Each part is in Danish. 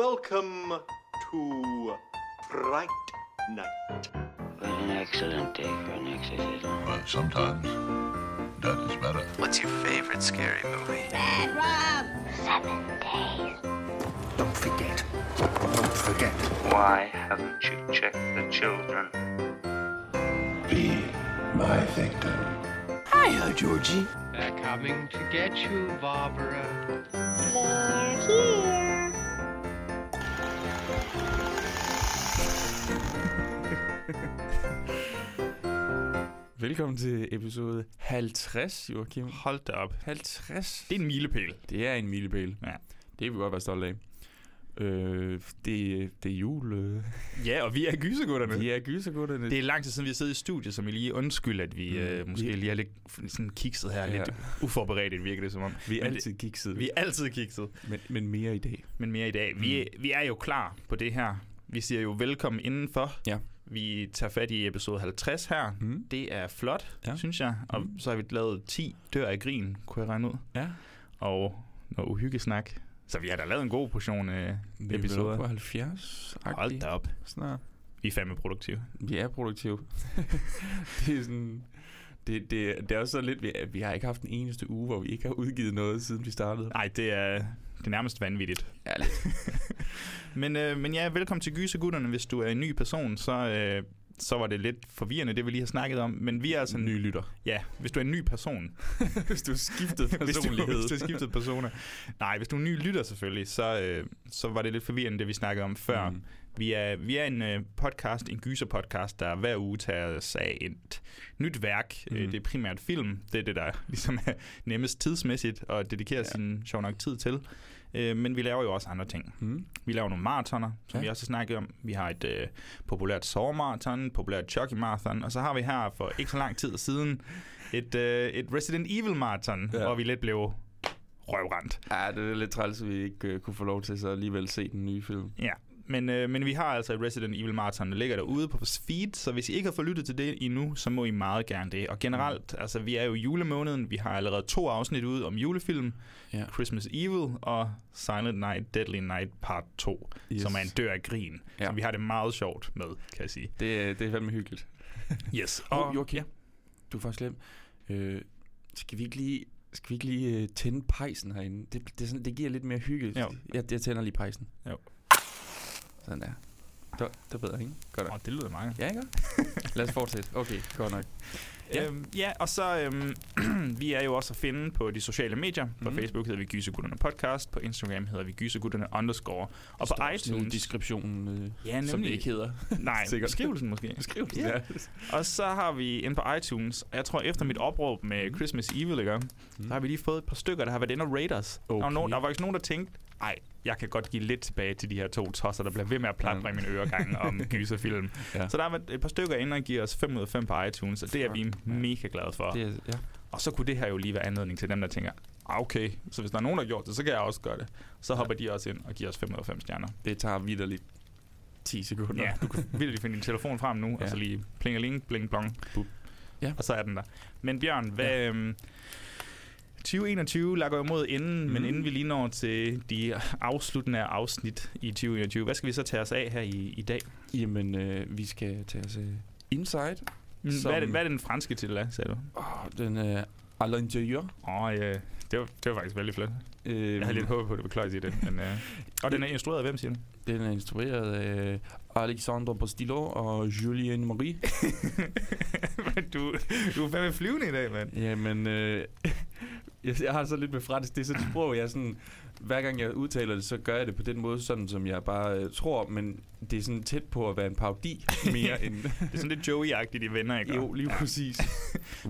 Welcome to Fright Night. What an excellent day for an exorcism. But sometimes that is better. What's your favorite scary movie? Seven days. Don't forget. Don't forget. Why haven't you checked the children? Be my victim. Hiya, Georgie. They're coming to get you, Barbara. Velkommen til episode 50, Joachim. Hold da op. 50. Det er en milepæl. Det er en milepæl. Ja. Det kan vi godt være stolte af. Øh, det, det er jul. Øh. Ja, og vi er gysergutterne. Vi er gysergutterne. Det er lang tid siden, vi har siddet i studiet, så vi lige undskyld, at vi Mm. øh, måske Vi- lige er lidt sådan kikset her. Ja. Lidt uforberedt, virker det som om. vi er Men altid kikset, Vi er altid kikset, men, men mere i dag. men mere i dag. Vi, vi er jo klar på det her. Vi siger jo velkommen indenfor. Ja. Vi tager fat i episode 50 her. Mm. Det er flot, Ja. synes jeg. Og Mm. så har vi lavet 10 dør af grin, kunne jeg regne ud. Ja. Og noget uhyggesnak. Så vi har da lavet en god portion øh, Vi er episoder. oppe på 70. Hold da op. Snart. Vi er fandme produktive. Vi er produktive. det er sådan... Det, det, det er også så lidt, vi, vi har ikke haft en eneste uge, hvor vi ikke har udgivet noget, siden vi startede. Nej, det er, det er nærmest vanvittigt. Ja. Men, øh, men ja, velkommen til Gysergutterne. Hvis du er en ny person, så, øh, så var det lidt forvirrende, det vi lige har snakket om. Men vi er altså en ny lytter. Ja, hvis du er en ny person. Hvis du skiftede hvis, du, personlighed. hvis du har skiftet personer. Nej, hvis du er en ny lytter selvfølgelig, så, øh, så var det lidt forvirrende, det vi snakkede om før. Mm. Mm. Vi er, vi er en øh, podcast, en gyser-podcast, der hver uge tager sig af et nyt værk. Mm. Mhm. Øh, det er primært film. Det er det, der ligesom er nemmest tidsmæssigt at dedikere Ja. ja. sin sjov nok tid til. Øh, men vi laver jo også andre ting. Mm. Vi laver nogle maratoner, som Ja. vi også har snakket om. Vi har et øh, populært sovemarathon, et populært Chucky marathon, og så har vi her for ikke så lang tid siden et, øh, et Resident Evil marathon, ja. hvor vi lidt blev røvrendt. Ja, det er lidt træls, at vi ikke øh, kunne få lov til så alligevel se den nye film. Ja, men, øh, men vi har altså et Resident Evil marathon, der ligger derude på vores feed, så hvis I ikke har fået lyttet til det endnu, så må I meget gerne det. Og generelt, altså vi er jo i julemåneden, vi har allerede to afsnit ud om julefilm, Ja. Christmas Evil og Silent Night, Deadly Night Part 2, Yes. som er en dør af grin, Ja. som vi har det meget sjovt med, kan jeg sige. Det, er- det er fandme hyggeligt. Yes. Og Og, Joachim, ja. du er faktisk glemt. Øh, skal vi ikke lige, skal vi ikke lige øh, tænde pejsen herinde? Det, det, sådan, det giver lidt mere hygge. Jo. Jeg, jeg tænder lige pejsen. Jo. Sådan der. Det, det ved jeg ikke. Godt nok. Oh, det lyder meget. Ja, ikke? Lad os fortsætte. Okay, godt nok. Ja. Ja. Øhm, ja, og så øhm, vi er jo også at finde på de sociale medier. På Mhm. Facebook hedder vi Gysergutterne Podcast, på Instagram hedder vi Gysergutterne underscore, og på Står nede i iTunes... deskriptionen, øh, Ja, som det nemlig. ikke hedder. Nej, beskrivelsen måske. Beskrivelsen, Ja. ja. Og så har vi inde på iTunes, og jeg tror efter mit opråb med Christmas Evil, ikke? Mm. der har vi lige fået et par stykker, der har været inde og rate os. Der, var Okay. nogen, der var faktisk nogen, der tænkte, ej, jeg kan godt give lidt tilbage til de her to tosser, der bliver ved med at plapre Ja. i mine øregange om gyserfilm. Ja. Så der været et par stykker inde og give os 5 ud af 5 på iTunes, og det er vi ja. mega glade for. Det er, ja. Og så kunne det her jo lige være anledning til dem, der tænker, ah, okay, så hvis der er nogen, der har gjort det, så kan jeg også gøre det. Så hopper de også ind og giver os 5 ud af 5 stjerner. det tager vidderligt 10 sekunder. Ja, du kan virkelig finde din telefon frem nu, ja. Ja. og så lige plingeling, bling blong, bup. Ja. Og så er den der. Men Bjørn, hvad... Ja. Øhm, 2021 lager jo mod enden, mm. men Mhm. inden vi lige når til de afsluttende afsnit i 2021, hvad skal vi så tage os af her i, i dag? Jamen, øh, vi skal tage os øh, Inside. Mm, Som- Hvad, er det, hvad er den franske titel af, sagde du? Oh, den er uh, à l'intérieur. Åh, oh, ja, det, var, det var faktisk veldig flot. Øh, Jeg havde lidt håbet på, at klart at sige det. Men, øh, og den er instrueret af hvem, siger du? Den er instrueret af Alexandre Postillo og Julien Marie. du, du er fandme flyvende i dag, mand. Jamen, øh, jeg, jeg har så lidt med fransk. Det er sådan et sprog, jeg sådan... Hver gang jeg udtaler det, så gør jeg det på den måde, sådan som jeg bare øh, tror, men det er sådan tæt på at være en parodi mere end... Det er sådan lidt Joey-agtigt i venner, ikke? jo, lige præcis.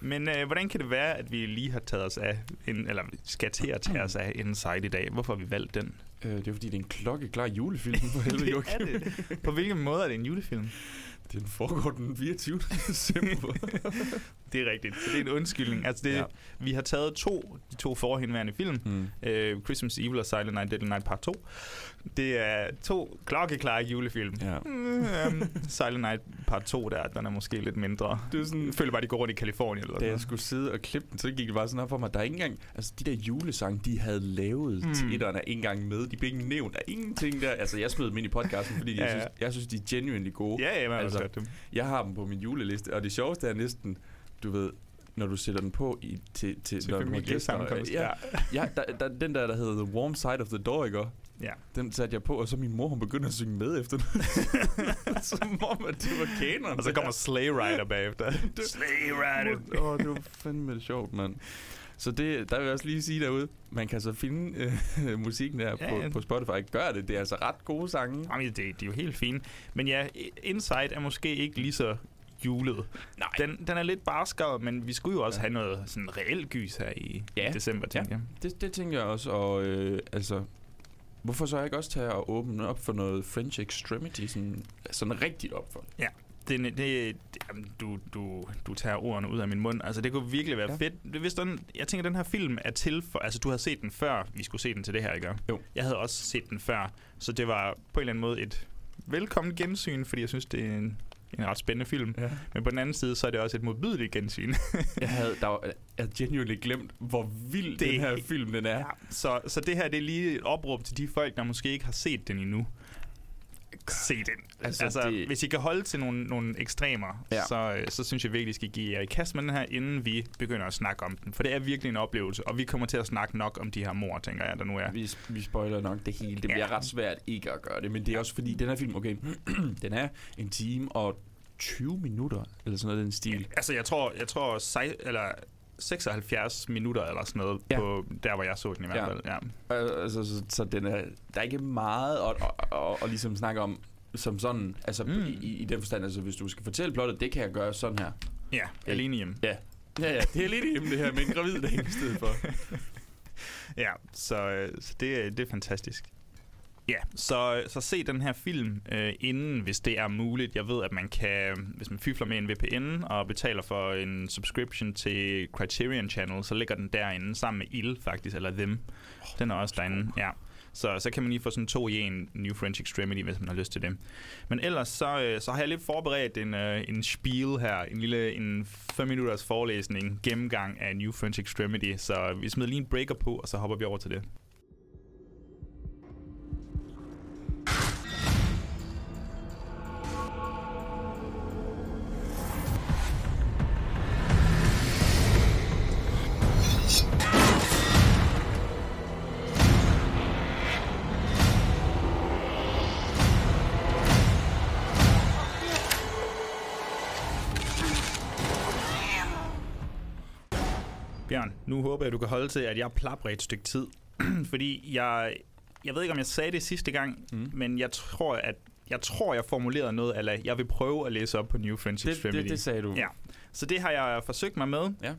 Men øh, hvordan kan det være, at vi lige har taget os af, en, eller skal til at tage os af Inside i dag? Hvorfor har vi valgt den? øh, det er fordi, det er en klokkeklar julefilm for helvede. På hvilken måde er det en julefilm? Den foregår den 24. december. Det er rigtigt. Så det er en undskyldning. Altså det, Ja. Vi har taget to, de to forhenværende film. mm. Øh, Christmas Evil og Silent Night, Deadly Night Part 2. Det er to klokkeklare julefilm. Ja. um, Silent Night part 2 der, den er måske lidt mindre. Det er sådan- Jeg føler bare, de går rundt i Kalifornien eller Da jeg noget. skulle sidde og klippe den, så gik det bare sådan op for mig. Der er ikke engang... Altså, de der julesange, de havde lavet mm. til etteren, er ikke engang med. De blev ikke nævnt. Der er ingenting der. Altså, jeg smed dem ind i podcasten, fordi Ja, jeg, ja. synes, jeg synes, de er genuinely gode. Ja, ja, man har altså, dem. Jeg har dem på min juleliste, og det sjoveste er næsten, du ved, når du sætter den på i, til, til, Til når du har gæster. Ja, ja der, der, den der, der hedder The Warm Side of the Door, ikke? Ja. Den satte jeg på, og så min mor, hun begyndte at synge med efter den. Som om, at det var kanon. Og så kommer Slay Rider bagefter. Slay Rider. Åh, oh, det var fandme det sjovt, mand. Så det, der vil jeg også lige sige derude, man kan så finde øh, musikken der Ja, på, ja. på Spotify. Gør det, det er altså ret gode sange. Jamen, det, de er jo helt fine. Men ja, Inside er måske ikke lige så julet. Nej. Den, den er lidt barskere, men vi skulle jo også ja. have noget sådan reelt gys her i Ja. december, tænker jeg. Det, det tænker jeg også, og øh, altså... Hvorfor så ikke også tage og åbne op for noget French Extremity, sådan, sådan rigtigt op for? Ja, det, det, det, jamen, du, du, du tager ordene ud af min mund. Altså, det kunne virkelig være Ja. fedt. Det- Hvis den, jeg tænker, den her film er til for... Altså, du havde set den før, vi skulle se den til det her, ikke? Jo. Jeg havde også set den før, så det var på en eller anden måde et velkommen gensyn, fordi jeg synes, det er en, en ret spændende film. Ja. Men på den anden side, så er det også et modbydeligt gensyn. Jeg havde, der var, jeg genuinely glemt, hvor vild det, den her film den er. Ja, så, så det her det er lige et opråb til de folk, der måske ikke har set den endnu. Se den. Altså, Altså, det- hvis I kan holde til nogle, nogle ekstremer, Ja. ja. så, øh, så synes jeg virkelig, I skal give jer i kast med den her, inden vi begynder at snakke om den. For det er virkelig en oplevelse, og vi kommer til at snakke nok om de her mor, tænker jeg, der nu er. Vi, vi spoiler nok det hele. Det Ja. bliver ret svært ikke at gøre det, men det er også fordi, den her film, okay, den er en time og 20 minutter, eller sådan noget den stil. Altså, jeg tror, jeg tror sej, eller 76 minutter eller sådan noget, Ja. ja. på der, hvor jeg så den i hvert Ja. fald. Ja. Øh, Altså, så, så den er, der er ikke meget at, at, at, at ligesom snakke om som sådan, altså mm. I, i, den forstand, altså hvis du skal fortælle plottet, det kan jeg gøre sådan her. ja, alene hjemme. Ja. Ja, ja, det er lidt hjemme det her med en gravid dame i stedet for. Ja, så, øh, så det, er- det er fantastisk. Ja, så, så se den her film øh, inden, hvis det er muligt. Jeg ved, at man kan, hvis man fifler med en VPN og betaler for en subscription til Criterion Channel, så ligger den derinde sammen med Il faktisk, eller Them. Den er også derinde, ja. Så, så kan man lige få sådan to i en New French Extremity, hvis man har lyst til det. Men ellers så, øh, så har jeg lidt forberedt en, øh, en spiel her, en lille en 5 minutters forelæsning, gennemgang af New French Extremity. Så vi smider lige en breaker på, og så hopper vi over til det. Nu håber jeg, du kan holde til, at jeg plapper et stykke tid. Fordi jeg, jeg ved ikke, om jeg sagde det sidste gang, Mm. men jeg tror, at jeg tror, jeg formulerede noget, eller jeg vil prøve at læse op på New French Det, Extremity. det, det sagde du. Ja. Så det har jeg forsøgt mig med. Ja.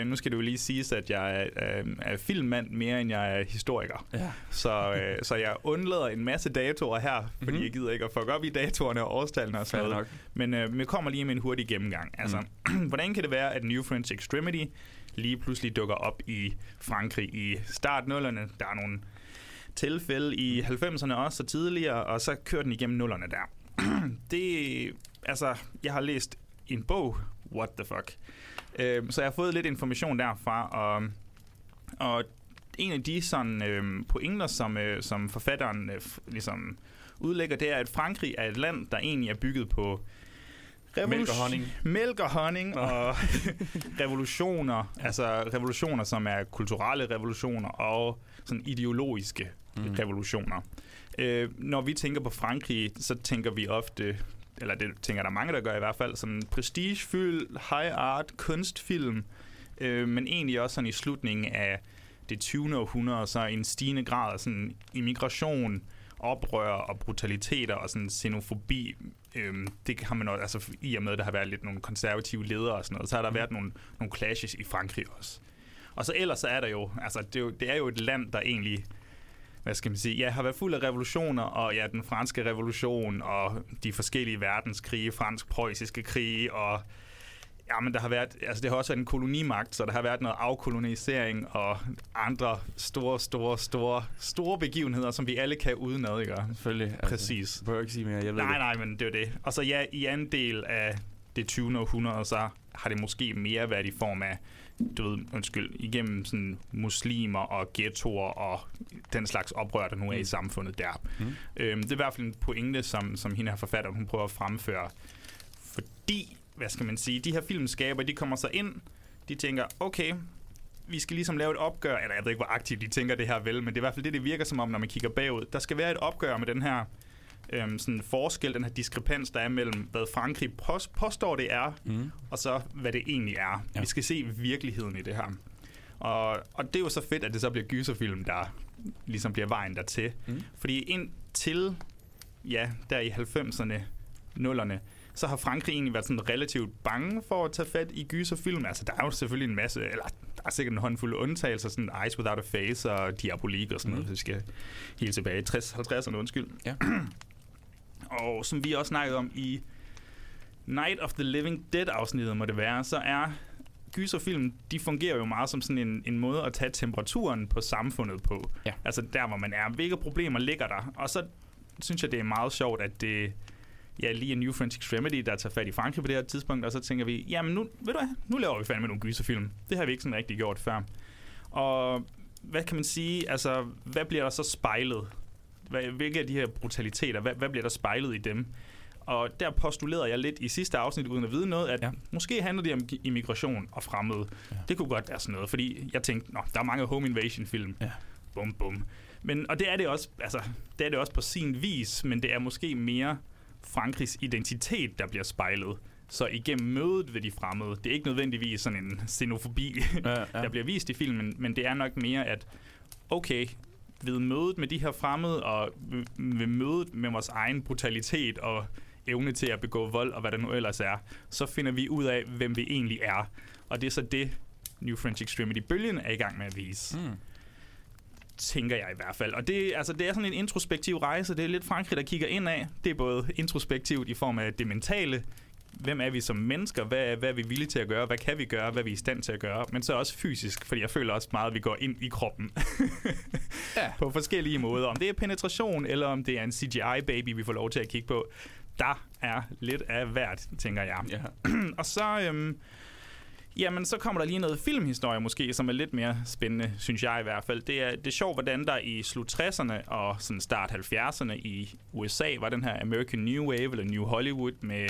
Øh, nu skal det jo lige siges, at jeg er, øh, er filmmand mere, end jeg er historiker. Ja. Så, øh, så jeg undlader en masse datoer her, fordi Mhm. mm-hmm. jeg gider ikke at fuck op i datorerne og årstallene og sådan noget. Men øh, vi kommer lige med en hurtig gennemgang. Altså, Mm. hvordan kan det være, at New French Extremity lige pludselig dukker op i Frankrig i startnullerne? Der er nogle tilfælde i 90'erne også og tidligere, og så kører den igennem nullerne der. det, altså, jeg har læst en bog, what the fuck. Øh, så jeg har fået lidt information derfra, og, og en af de sådan, øh, pointer, som, øh, som forfatteren øh, ligesom udlægger, det er, at Frankrig er et land, der egentlig er bygget på Mælk og honning. Mælk og honning Nå. og revolutioner, altså revolutioner, som er kulturelle revolutioner og sådan ideologiske Mm. revolutioner. Øh, når vi tænker på Frankrig, så tænker vi ofte, eller det tænker der mange, der gør i hvert fald, sådan prestigefyldt, high art, kunstfilm, øh, men egentlig også sådan i slutningen af det 20. århundrede, så en stigende grad af sådan immigration, oprør og brutaliteter og sådan xenofobi. Øhm, det har man også, altså i og med, at der har været lidt nogle konservative ledere og sådan noget, så har der været nogle, nogle clashes i Frankrig også. Og så ellers så er der jo, altså det er jo, det er jo et land, der egentlig hvad skal man sige, ja, har været fuld af revolutioner, og ja, den franske revolution, og de forskellige verdenskrige, fransk-preussiske krige, og Ja, men der har været, altså det har også været en kolonimagt, så der har været noget afkolonisering og andre store, store, store, store begivenheder, som vi alle kan udenad, ikke? Selvfølgelig. Præcis. Du behøver ikke sige mere, jeg ved Nej, det. nej, men det er det. Og så ja, i anden del af det 20. århundrede, så har det måske mere været i form af, du ved, undskyld, igennem sådan muslimer og ghettoer og den slags oprør, der nu er i samfundet der. Mm. Øhm, det er i hvert fald en pointe, som, som hende her forfatter, hun prøver at fremføre. Fordi, hvad skal man sige, de her filmskaber, de kommer så ind, de tænker, okay, vi skal ligesom lave et opgør, eller jeg ved ikke, hvor aktivt de tænker det her vel, men det er i hvert fald det, det virker som om, når man kigger bagud. Der skal være et opgør med den her øhm, sådan forskel, den her diskrepans, der er mellem, hvad Frankrig pås- påstår, det er, Mm. og så hvad det egentlig er. Ja. Vi skal se virkeligheden i det her. Og, og det er jo så fedt, at det så bliver gyserfilm, der ligesom bliver vejen dertil. Mm. Fordi indtil, ja, der i 90'erne, nullerne, så har Frankrig egentlig været sådan relativt bange for at tage fat i gyserfilm. Altså, der er jo selvfølgelig en masse, eller der er sikkert en håndfuld undtagelser, sådan Eyes Without a Face og Diabolik og sådan noget, Mhm. hvis vi skal helt tilbage i 60-50'erne, undskyld. Ja. og som vi også snakkede om i Night of the Living Dead-afsnittet, må det være, så er gyserfilm, de fungerer jo meget som sådan en, en måde at tage temperaturen på samfundet på. Ja. Altså der, hvor man er. Hvilke problemer ligger der? Og så synes jeg, det er meget sjovt, at det ja, lige en New French Extremity, der tager fat i Frankrig på det her tidspunkt, og så tænker vi, jamen nu, ved du hvad, nu laver vi fandme nogle gyserfilm. Det har vi ikke sådan rigtig gjort før. Og hvad kan man sige, altså, hvad bliver der så spejlet? Hvad, hvilke af de her brutaliteter, hvad, hvad bliver der spejlet i dem? Og der postulerede jeg lidt i sidste afsnit, uden at vide noget, at Ja. måske handler det om immigration og fremmede. Ja. Det kunne godt være sådan noget, fordi jeg tænkte, nå, der er mange home invasion film. Ja. Bum, bum. Men, og det er det også, altså, det er det også på sin vis, men det er måske mere Frankrigs identitet, der bliver spejlet. Så igennem mødet ved de fremmede, det er ikke nødvendigvis sådan en xenofobi, Ja, ja. der bliver vist i filmen, men det er nok mere, at okay, ved mødet med de her fremmede, og ved- mødet med vores egen brutalitet og evne til at begå vold, og hvad det nu ellers er, så finder vi ud af, hvem vi egentlig er. Og det er så det, New French Extremity-bølgen er i gang med at vise. Mm. Tænker jeg i hvert fald. Og det, altså, det er sådan en introspektiv rejse. Det er lidt Frankrig, der kigger ind af. Det er både introspektivt i form af det mentale. Hvem er vi som mennesker? Hvad, hvad er vi villige til at gøre? Hvad kan vi gøre? Hvad er vi i stand til at gøre? Men så også fysisk, fordi jeg føler også meget, at vi går ind i kroppen. Ja. På forskellige måder. Om det er penetration, eller om det er en CGI-baby, vi får lov til at kigge på. Der er lidt af hvert, tænker jeg. Ja. Og så, øhm, jamen, så kommer der lige noget filmhistorie måske, som er lidt mere spændende, synes jeg i hvert fald. Det er, det er sjovt, hvordan der i slut 60'erne og sådan start 70'erne i USA var den her American New Wave, eller New Hollywood, med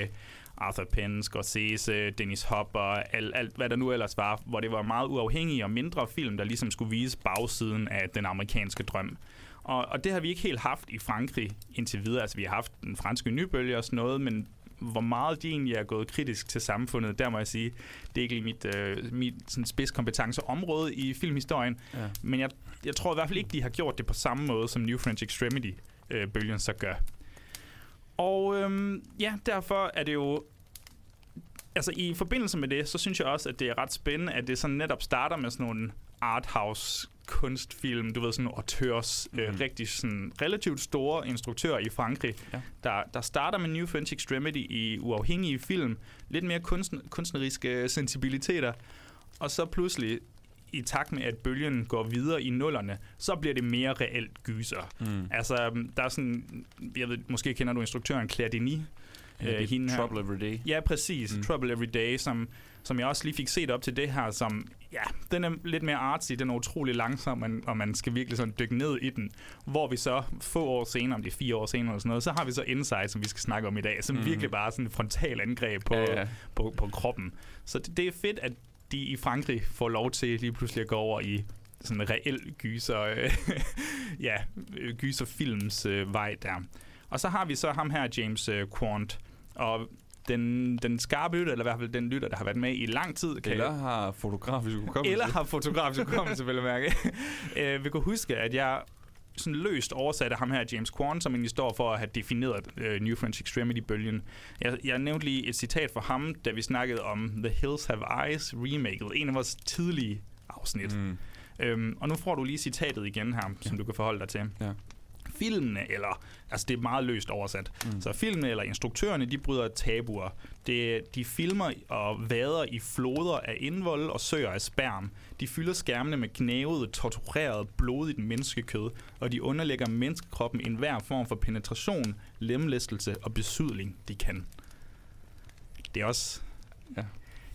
Arthur Penn, Scorsese, Dennis Hopper, alt, alt hvad der nu ellers var, hvor det var meget uafhængige og mindre film, der ligesom skulle vise bagsiden af den amerikanske drøm. Og, og det har vi ikke helt haft i Frankrig indtil videre. Altså, vi har haft den franske nybølge og sådan noget, men hvor meget de egentlig er gået kritisk til samfundet, der må jeg sige, det er ikke mit, øh, mit sådan spidskompetenceområde i filmhistorien. Ja. Men jeg, jeg tror i hvert fald ikke, de har gjort det på samme måde, som New French Extremity-bølgen så gør. Og øhm, ja, derfor er det jo... Altså i forbindelse med det, så synes jeg også, at det er ret spændende, at det sådan netop starter med sådan nogle arthouse kunstfilm, du ved, sådan auteurs, mm. øh, Mhm. rigtig sådan relativt store instruktører i Frankrig, Ja. der, der starter med New French Extremity i uafhængige film, lidt mere kunstn- kunstneriske sensibiliteter, og så pludselig, i takt med, at bølgen går videre i nullerne, så bliver det mere reelt gyser. Mm. Altså, der er sådan, jeg ved, måske kender du instruktøren Claire Denis, er Øh, hende her. Trouble Every Day. Ja, præcis. Mm. Trouble Every Day, som, som jeg også lige fik set op til det her, som, ja, den er lidt mere artsy, den er utrolig langsom, og, og man skal virkelig sådan dykke ned i den. Hvor vi så få år senere, om det er fire år senere eller sådan noget, så har vi så Inside, som vi skal snakke om i dag, som mm. virkelig bare sådan et frontal angreb på, Ja, ja. på, på kroppen. Så det, det er fedt, at de i Frankrig får lov til lige pludselig at gå over i sådan en reel gyser, øh, ja, gyserfilms øh, vej der. Og så har vi så ham her, James øh, Quant, og den, den skarpe lytter, eller i hvert fald den lytter, der har været med i lang tid, kan Eller har fotografisk hukommelse. eller har fotografisk hukommelse, vil jeg mærke. øh, vi kan huske, at jeg sådan løst oversatte ham her, James Quorn, som egentlig står for at have defineret øh, New French Extremity-bølgen. Jeg, jeg nævnte lige et citat fra ham, da vi snakkede om The Hills Have Eyes remaket, en af vores tidlige afsnit. Mm. Øhm, og nu får du lige citatet igen her, som du kan forholde dig til. Ja. Filmene, eller altså det er meget løst oversat. Mm. Så filmene eller instruktørerne, de bryder tabuer. Det, de filmer og vader i floder af indvold og søer af sperm. De fylder skærmene med knævet, tortureret, blodigt menneskekød, og de underlægger menneskekroppen enhver form for penetration, lemlæstelse og besydling, de kan. Det er også... Ja.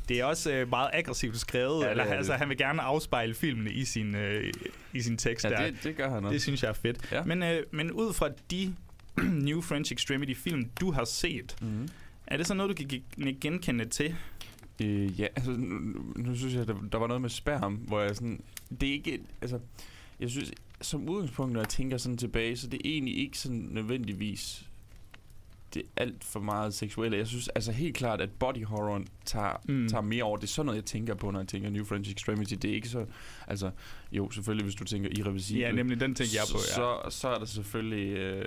Det er også øh, meget aggressivt skrevet. Ja, eller, er altså, han vil gerne afspejle filmene i sin, øh, i sin tekst. Ja, der. det, det gør han også. Det synes jeg er fedt. Ja. Men, øh, men ud fra de New French Extremity film, du har set, mm. er det så noget, du kan gen- genkende til? Øh, ja, altså, nu, nu- synes jeg, der, der var noget med sperm, hvor jeg sådan... Det er ikke... Altså, jeg synes, som udgangspunkt, når jeg tænker sådan tilbage, så det er egentlig ikke sådan nødvendigvis det er alt for meget seksuelle. Jeg synes altså helt klart, at body horror tager, Mm. tager mere over. Det er sådan noget, jeg tænker på, når jeg tænker New French Extremity. Det er ikke så... Altså, jo, selvfølgelig, hvis du tænker irreversibel. Ja, nemlig den tænker jeg på, ja. Så, så er der selvfølgelig øh,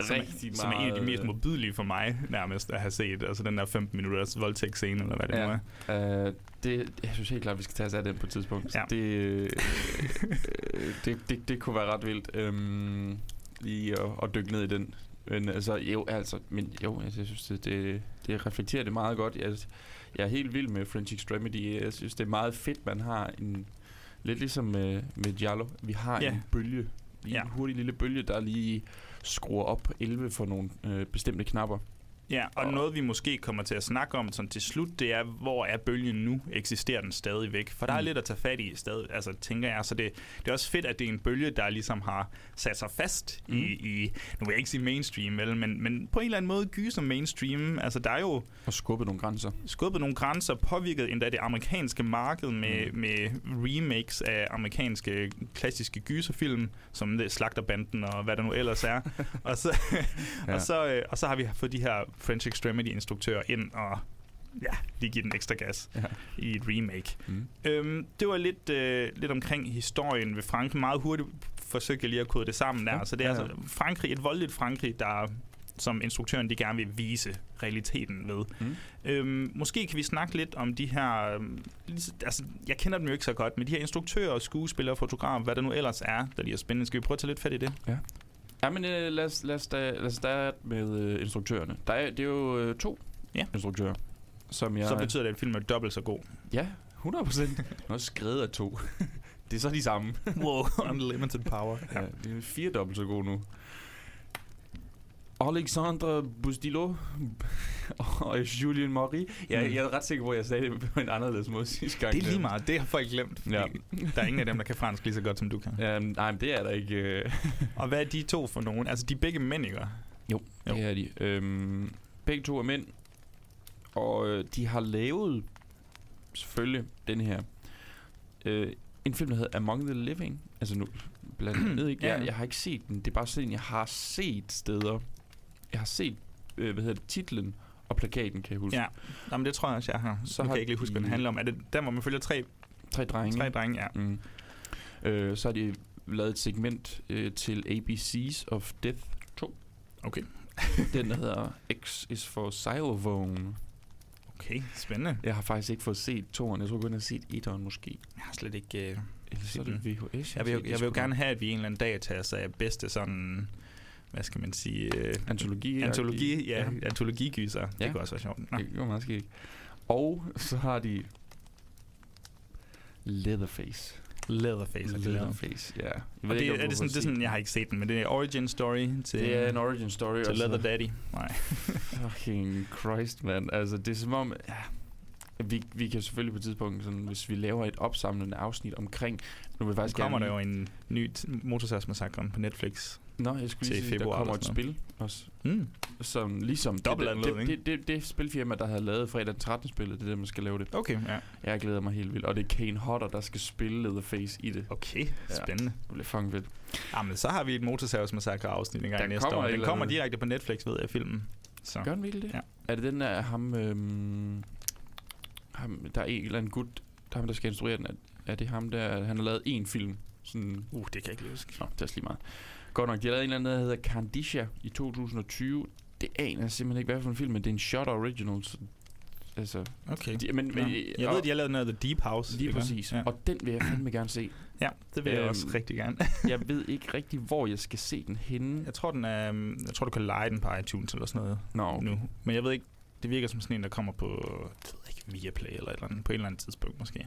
Som rigtig som er en af de meget, mest øh, modbydelige for mig, nærmest, at have set. Altså den der 15 minutters voldtægtsscene, eller hvad det nu er. Uh, det, jeg synes helt klart, at vi skal tage os af den på et tidspunkt. Ja. Ja. Det, øh, øh, det, det, det kunne være ret vildt um, lige at, at dykke ned i den. Men altså, jo, altså, men jo, jeg synes, det, det, det reflekterer det meget godt. Jeg, jeg er helt vild med French Extremity. Jeg synes, det er meget fedt, man har en... Lidt ligesom med, med Giallo. Vi har Ja. en bølge. Lige Ja. En hurtig lille bølge, der lige skruer op på 11 for nogle øh, bestemte knapper. Ja, og Og- noget vi måske kommer til at snakke om sådan til slut, det er, hvor er bølgen nu? Eksisterer den stadigvæk? For der er Mm. lidt at tage fat i stadig, altså tænker jeg. Så det, det er også fedt, at det er en bølge, der ligesom har sat sig fast mm. i, i, nu vil jeg ikke sige mainstream, vel, men, men på en eller anden måde gyser mainstream. Altså der er jo Og skubbe nogle grænser. skubbet nogle grænser, påvirket endda det amerikanske marked med, Mm. med remakes af amerikanske klassiske gyserfilm, som det Slagterbanden og hvad der nu ellers er. og, så, Ja. og, så, øh, og så har vi fået de her French Extremity-instruktører ind og ja, lige give den ekstra gas Ja. i et remake. Mm. Øhm, det var lidt, øh, lidt omkring historien ved Frankrig. Meget hurtigt forsøgte jeg lige at kode det sammen der. Ja, Så det er ja, ja. altså Frankrig, et voldeligt Frankrig, der som instruktøren de gerne vil vise realiteten ved. Mm. Øhm, måske kan vi snakke lidt om de her... øhm, lige- Altså, jeg kender dem jo ikke så godt, men de her instruktører, skuespillere, fotografer, hvad der nu ellers er, der de er spændende. Skal vi prøve at tage lidt fat i det? Ja, men øh, lad, os, lad, os da, lad os starte med øh, instruktørerne. Der er, det er jo øh, to Ja. instruktører, som jeg... Så betyder det, at filmen er dobbelt så god. Ja, 100 procent. Også skrevet af to. det er så de samme. wow, unlimited power. ja, det er fire dobbelt så gode nu. Alexandre Bustillo og Julien Maury. Jeg, Mm. jeg er ret sikker på, at jeg sagde det på en anderledes måde sidste gang. Det er lige meget. Det har folk glemt. Ja. Der er ingen af dem, der kan fransk lige så godt, som du kan. Ja, nej, men det er der ikke. øh. Og hvad er de to for nogen? Altså, de er begge mænd, ikke? Jo, Jo. det er de. Øhm, begge to er mænd, og øh, de har lavet selvfølgelig den her øh, en film, der hedder Among the Living. Altså nu, blandt andet ikke. Jeg, jeg har ikke set den. Det er bare sådan, jeg har set steder. Jeg har set, øh, hvad hedder det, titlen og plakaten, kan jeg huske. Ja. Jamen, det tror jeg også, jeg har. Så nu kan jeg ikke lige huske, hvad den de- handler om. Er det der, hvor man følger tre, Tre drenge. tre drenge? Ja. Mm. Øh, så har de lavet et segment øh, til ABC's of Death 2. Okay. Den, der hedder X is for Xylophone. Okay, spændende. Jeg har faktisk ikke fået set toeren. Jeg tror kun, jeg har set etteren måske. Jeg har slet ikke... Øh... Eller så er det VHS. Jeg vil, jo, jeg vil jo gerne have, at vi en eller anden dag tager os af bedste sådan... Hvad skal man sige? Øh, Antologi. antologi, ja, ja. ja. antologigyser. Det Ja. kunne også være sjovt. Nå. Det var meget skægt. Og så har de Leatherface. Leatherface. er det. Leatherface, ja. Jeg Og det, ikke, er du det, sådan, det er sådan, jeg har ikke set den, men det er origin story til, Det er en origin story. til Leather Daddy. Nej. Fucking Christ, man. Altså, det er som om... Ja, vi, vi kan selvfølgelig på et tidspunkt, sådan, hvis vi laver et opsamlende afsnit omkring... Nu vil jeg Nu faktisk kommer der gerne... jo en ny Motorsagsmassakren på Netflix. Nå, jeg skulle lige sige, der kommer et spil også. Mm. Som ligesom... Dobbelt det, det, det, det, det, spilfirma, der havde lavet fredag den 13. spillet, det er det, man skal lave det. Okay, ja. Jeg glæder mig helt vildt. Og det er Kane Hodder, der skal spille Leatherface i det. Okay, Ja. spændende. Det bliver fucking fedt. Jamen, så har vi et Motorsagsmassakre afsnit en gang Der næste kommer år. Den kommer direkte på Netflix, ved jeg, filmen. Så. Gør den virkelig det? Ja. Er det den der ham, øhm, ham... Der er en eller anden gut, der, er ham, der skal instruere den. Er, er det ham, der... Han har lavet én film. Sådan, Uh, det kan jeg ikke huske. Nå, det er lige meget. Godt nok, de har lavet en eller anden, der hedder Candisha i 2020. Det aner jeg simpelthen ikke, hvad for en film, men det er en shot original. Så Altså, Okay. de, men, men, Ja. Jeg ved, de har lavet noget af The Deep House. Lige præcis. Ja. Og den vil jeg fandme gerne se. ja, det vil jeg Øhm, også rigtig gerne. Jeg ved ikke rigtig, hvor jeg skal se den henne. Jeg tror, den er, øhm, jeg tror, du kan lege den på iTunes eller sådan noget Nå, okay. nu. Men jeg ved ikke, det virker som sådan en, der kommer på, jeg ved ikke, Viaplay eller et eller andet, på et eller andet tidspunkt måske.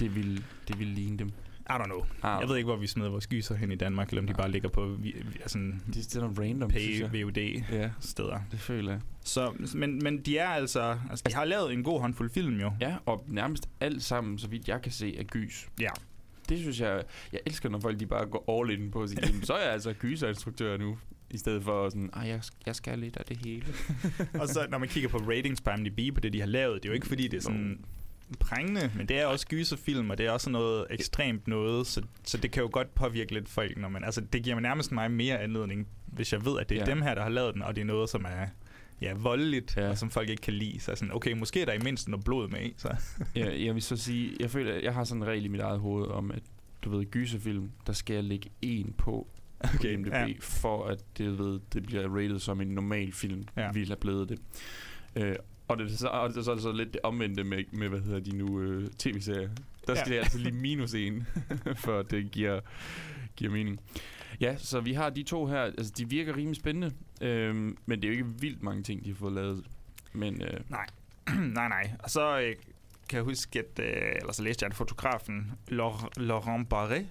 det vil, det vil ligne dem. I don't know. Ah, Jeg ved ikke, hvor vi smider vores gyser hen i Danmark, eller om de Nej. bare ligger på vi, vi, sådan Det er sådan random, pay jeg. VOD Ja, steder. det føler jeg. Så, men, men de er altså, altså, de har lavet en god håndfuld film jo. Ja, og nærmest alt sammen, så vidt jeg kan se, er gys. Ja. Det synes jeg, jeg elsker, når folk de bare går all in på "Jamen, så er jeg altså gyserinstruktør nu. I stedet for sådan, ej, jeg, jeg skal lidt af det hele. Og så når man kigger på ratings på IMDb på det, de har lavet, det er jo ikke fordi, det er sådan prængende, men det er også gyserfilm, og det er også noget ekstremt noget, så, så det kan jo godt påvirke lidt folk, når man, altså det giver mig nærmest mig mere anledning, hvis jeg ved, at det er Ja. ja. dem her, der har lavet den, og det er noget, som er ja, voldeligt, Ja. ja. og som folk ikke kan lide. Så sådan, okay, måske er der i mindst noget blod med i, så jeg, jeg vil så sige, jeg føler, jeg har sådan en regel i mit eget hoved om, at du ved, gyserfilm, der skal jeg lægge en på okay, på IMDb, ja. ja. for at det, ved, det bliver rated som en normal film, Ja. ja. ville have blevet det. Øh, og det, er så, og det er så, så lidt det omvendte med, med hvad hedder de nu, øh, tv-serier. Der skal Ja. det altså lige minus en, for det giver, giver mening. Ja, så vi har de to her, altså de virker rimelig spændende, øhm, men det er jo ikke vildt mange ting, de har fået lavet. Men øh, nej, nej. Og så øh, kan jeg huske, at, øh, eller så læste jeg, at fotografen Laur- Laurent Barré,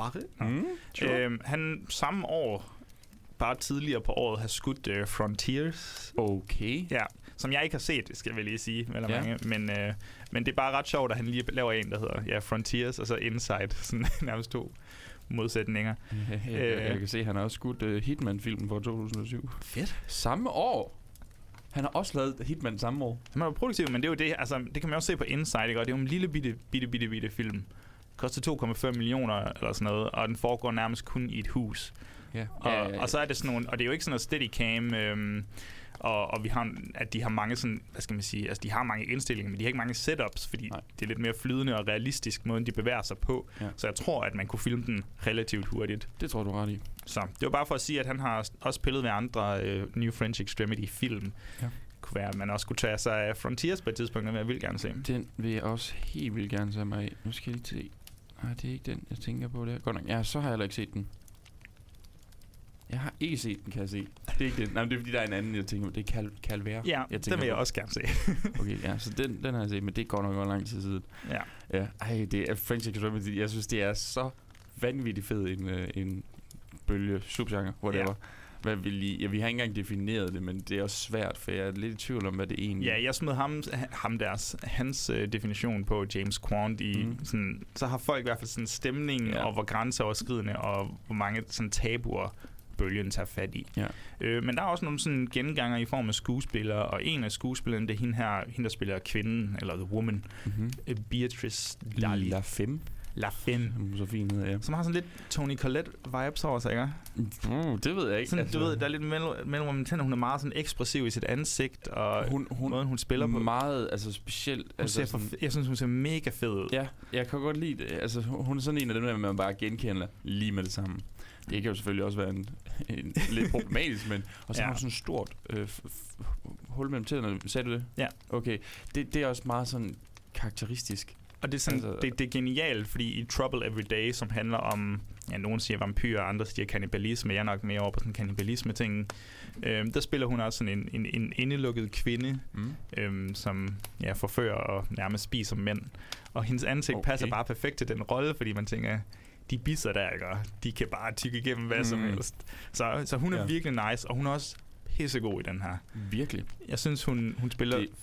Barré? Nå. mm, sure. Øhm, han samme år, bare tidligere på året, har skudt uh, Frontiers, okay. ja, som jeg ikke har set, skal jeg vel lige sige, eller Ja. mange, men, øh, men det er bare ret sjovt, at han lige laver en, der hedder ja, Frontiers, og så Inside, sådan nærmest to modsætninger. jeg, jeg, Øh. jeg kan se, at han har også skudt uh, Hitman-filmen fra 2007. Fedt. Samme år? Han har også lavet Hitman samme år. Han var produktiv, men det er jo det, altså, det kan man også se på Inside, ikke? og det er jo en lille bitte, bitte, bitte, bitte film. Koster 2,5 millioner eller sådan noget, og den foregår nærmest kun i et hus. Ja. Og, ja, ja, ja. og så er det sådan nogle, og det er jo ikke sådan noget steadicam, øhm, og, og vi har, at de har mange sådan, hvad skal man sige, altså de har mange indstillinger, men de har ikke mange setups, fordi Nej. Det er lidt mere flydende og realistisk måden, de bevæger sig på. Ja. Så jeg tror, at man kunne filme den relativt hurtigt. Det tror du ret i. Så det var bare for at sige, at han har også spillet ved andre øh, New French Extremity film. Ja. Kunne være, at man også kunne tage sig af Frontiers på et tidspunkt, men jeg vil gerne se. Den vil jeg også helt vildt gerne tage mig af. Nu skal jeg lige se. Nej, det er ikke den, jeg tænker på der. Godt nok. Ja, så har jeg heller ikke set den. Jeg har ikke set den, kan jeg se. Det er ikke den. Nej, men det er fordi, der er en anden, jeg tænker. Det er Cal Calvera. Ja, jeg den vil jeg på. også gerne se. Okay, ja, så den, den har jeg set, men det er godt nok godt lang tid siden. ja. Ja, ej, det er French Extremity. Jeg synes, det er så vanvittigt fed en, øh, en bølge, subgenre, whatever. Ja. Hvad vil I, ja, vi har ikke engang defineret det, men det er også svært, for jeg er lidt i tvivl om, hvad det egentlig Ja, jeg smed ham, ham deres, hans øh, definition på James Quant i Mm. sådan, så har folk i hvert fald sådan stemningen, ja. og hvor grænseoverskridende, og hvor mange sådan tabuer bølgen tager fat i. Ja. Øh, men der er også nogle sådan genganger i form af skuespillere, og en af skuespillerne, det er hende her, hende der spiller kvinden, eller The Woman, Mm-hmm. Beatrice Daly La Femme, Lafin, som hun så fint hedder, ja. som har sådan lidt Tony Collette-vibes over sig, ikke? Uh, det ved jeg ikke. Sådan, altså, du ved, der er lidt mellem, mellem man tænder, hun er meget sådan ekspressiv i sit ansigt, og hun, hun, måden, hun spiller på. meget altså specielt. Hun altså, ser for, jeg synes, hun ser mega fed ud. Ja, jeg kan godt lide det. Altså, hun er sådan en af dem, der man bare genkender lige med det samme. Det kan jo selvfølgelig også være en, en lidt problematisk, men... Og så Ja. har hun sådan et stort øh, hul mellem tænderne. Sagde du det? Ja. Okay. Det, det er også meget sådan karakteristisk. Og det er, sådan, Altså- det, det er genialt, fordi i Trouble Every Day, som handler om, ja, nogen siger vampyrer, andre siger kannibalisme, jeg er nok mere over på sådan kannibalisme-ting, øhm, der spiller hun også sådan en, en, en indelukket kvinde, Mm. øhm, som ja, forfører og nærmest spiser mænd. Og hendes ansigt okay. passer bare perfekt til den rolle, fordi man tænker, de bisser der, ikke? De kan bare tykke igennem hvad mm. som helst. Så, så hun er Ja. virkelig nice, og hun er også pissegod i den her. Virkelig. Jeg synes, hun, hun spiller Det- det,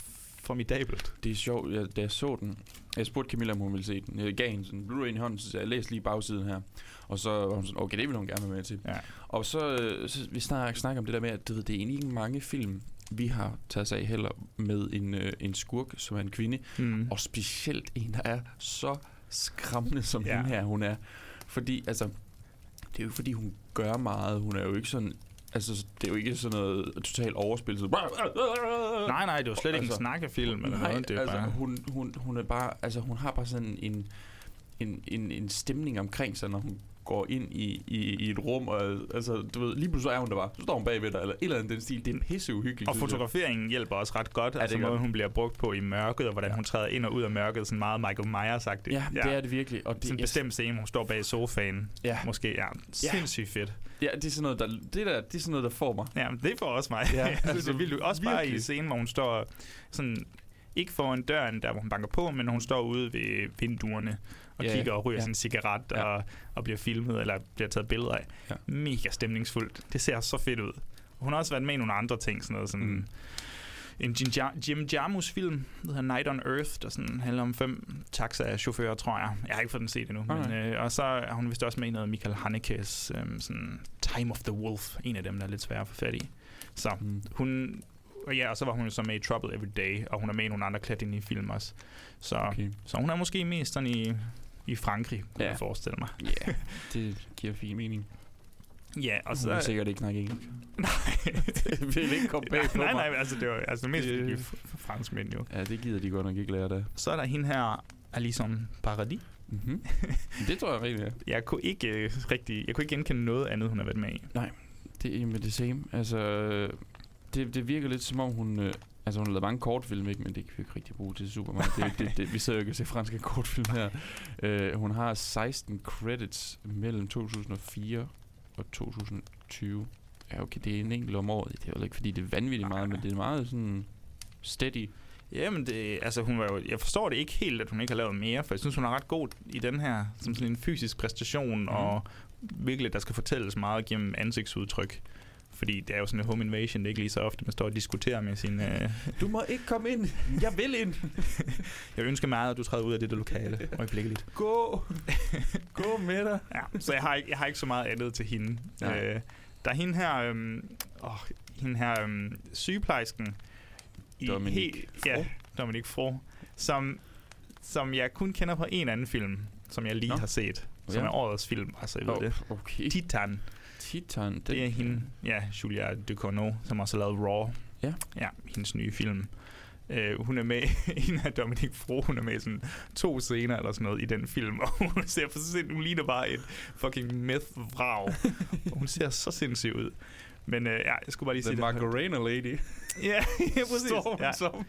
formidabelt. Det er sjovt, jeg, da jeg så den, jeg spurgte Camilla, om hun ville se den. Jeg gav hende sådan en Blu-ray i hånden, så jeg læste lige bagsiden her. Og så var hun sådan, okay, det vil hun gerne være med til. Ja. Og så, så vi snakker, snakker om det der med, at du ved, det er egentlig ikke mange film, vi har taget sig af heller med en, øh, en skurk, som er en kvinde. Mm. Og specielt en, der er så skræmmende, som Ja. hende her, hun er. Fordi, altså, det er jo fordi hun gør meget. Hun er jo ikke sådan... Altså, det er jo ikke sådan noget totalt overspil. Så, Nej, nej, det var slet ikke Altså, en snakkefilm eller Nej, noget. Det er altså, bare... hun, hun, hun er bare... Altså, hun har bare sådan en, en, en, en stemning omkring sig, når hun går ind i, i, i et rum, og altså, du ved, lige pludselig er hun der bare, så står hun bagved dig, eller et eller andet den stil. Det er pisse uhyggeligt. Og fotograferingen hjælper også ret godt. Ja, altså det gør måden, den. hun bliver brugt på i mørket, og hvordan hun træder ind og ud af mørket, sådan meget Michael Myers-agtigt. Ja, ja, det er det virkelig. Og det, Sådan en bestemt scene, hun står bag sofaen. Ja. Måske, ja. Sindssygt fedt. Ja, det er sådan noget, der, det der, det er sådan noget, der får mig. Ja, det får også mig. Ja, Ja, altså, altså, det er vildt. Også bare i virkelig. scenen, hvor hun står sådan, ikke foran døren, der hvor hun banker på, men hun står ude ved vinduerne og Ja, kigger og ryger ja. sin cigaret ja. og, og bliver filmet eller bliver taget billeder af. Ja. Mega stemningsfuldt. Det ser så fedt ud. Hun har også været med i nogle andre ting, sådan noget sådan... Mm. En Jim, Jar- Jim Jarmus film, der hedder Night on Earth, der sådan handler om fem taxachauffører, tror jeg. Jeg har ikke fået den set endnu. Men, Okay. øh, og så er hun vist også med i noget Michael Hanekes øh, sådan Time of the Wolf, en af dem, der er lidt svær at få fat i. Så Mm. hun... Og ja, og så var hun så med i Trouble Every Day, og hun er med i nogle andre klædt ind i film også. Så. Okay. så hun er måske mest sådan i, i Frankrig, kunne Ja. jeg forestille mig. Ja, det giver fin mening. Ja, og så... så er sikkert ikke snakke engelsk. nej, det vil ikke komme bag på nej, mig. nej, altså det var altså mest f- franskmænd jo. Ja, det gider de godt nok ikke lære det. Så er der hende her, Alison Paradis. Mm-hmm. det tror jeg rigtig er. Jeg kunne ikke øh, rigtig, jeg kunne ikke genkende noget andet, hun har været med i. Det er med det same. Altså, det, det virker lidt som om hun... Øh, altså, hun har lavet mange kortfilm, ikke? Men det kan vi ikke rigtig bruge til super meget. Det, det, det, vi sidder jo ikke og ser franske kortfilm her. Øh, hun har 16 credits mellem 2004 og 2020. Ja, okay, det er en enkelt om året. Det er jo ikke, fordi det er vanvittigt meget, men det er meget sådan steady. Jamen, det, altså hun var jo, jeg forstår det ikke helt, at hun ikke har lavet mere, for jeg synes, hun er ret god i den her, som sådan en fysisk præstation, mm. og virkelig, der skal fortælles meget gennem ansigtsudtryk. Fordi det er jo sådan en home invasion, det er ikke lige så ofte, man står og diskuterer med sin... Øh, Du må ikke komme ind. Jeg vil ind. jeg ønsker meget, at du træder ud af det der lokale øjeblikkeligt. Gå. Gå med dig. Ja, så jeg har, ikke, jeg har ikke så meget andet til hende. Nej. Øh, der er hende her, øhm, åh, hende her øhm, sygeplejersken. I Dominique he- Ja, Dominique Fro. Som, som jeg kun kender fra en anden film, som jeg lige Nå. har set. Som Ja. er årets film, altså jeg ved Oh, det. okay. Titan. Titan. Den, Det er hende, ja, Julia Ducournau, som også har lavet Raw. Ja. Ja, hendes nye film. Uh, hun er med, en af Dominique Fro, hun er med i sådan to scener eller sådan noget i den film, og hun ser for sind, hun ligner bare et fucking meth-vrag. og hun ser så sindssyg ud. Men uh, ja, jeg skulle bare lige The sige det. Macarena Lady. Ja, ja, præcis. Står hun ja. som.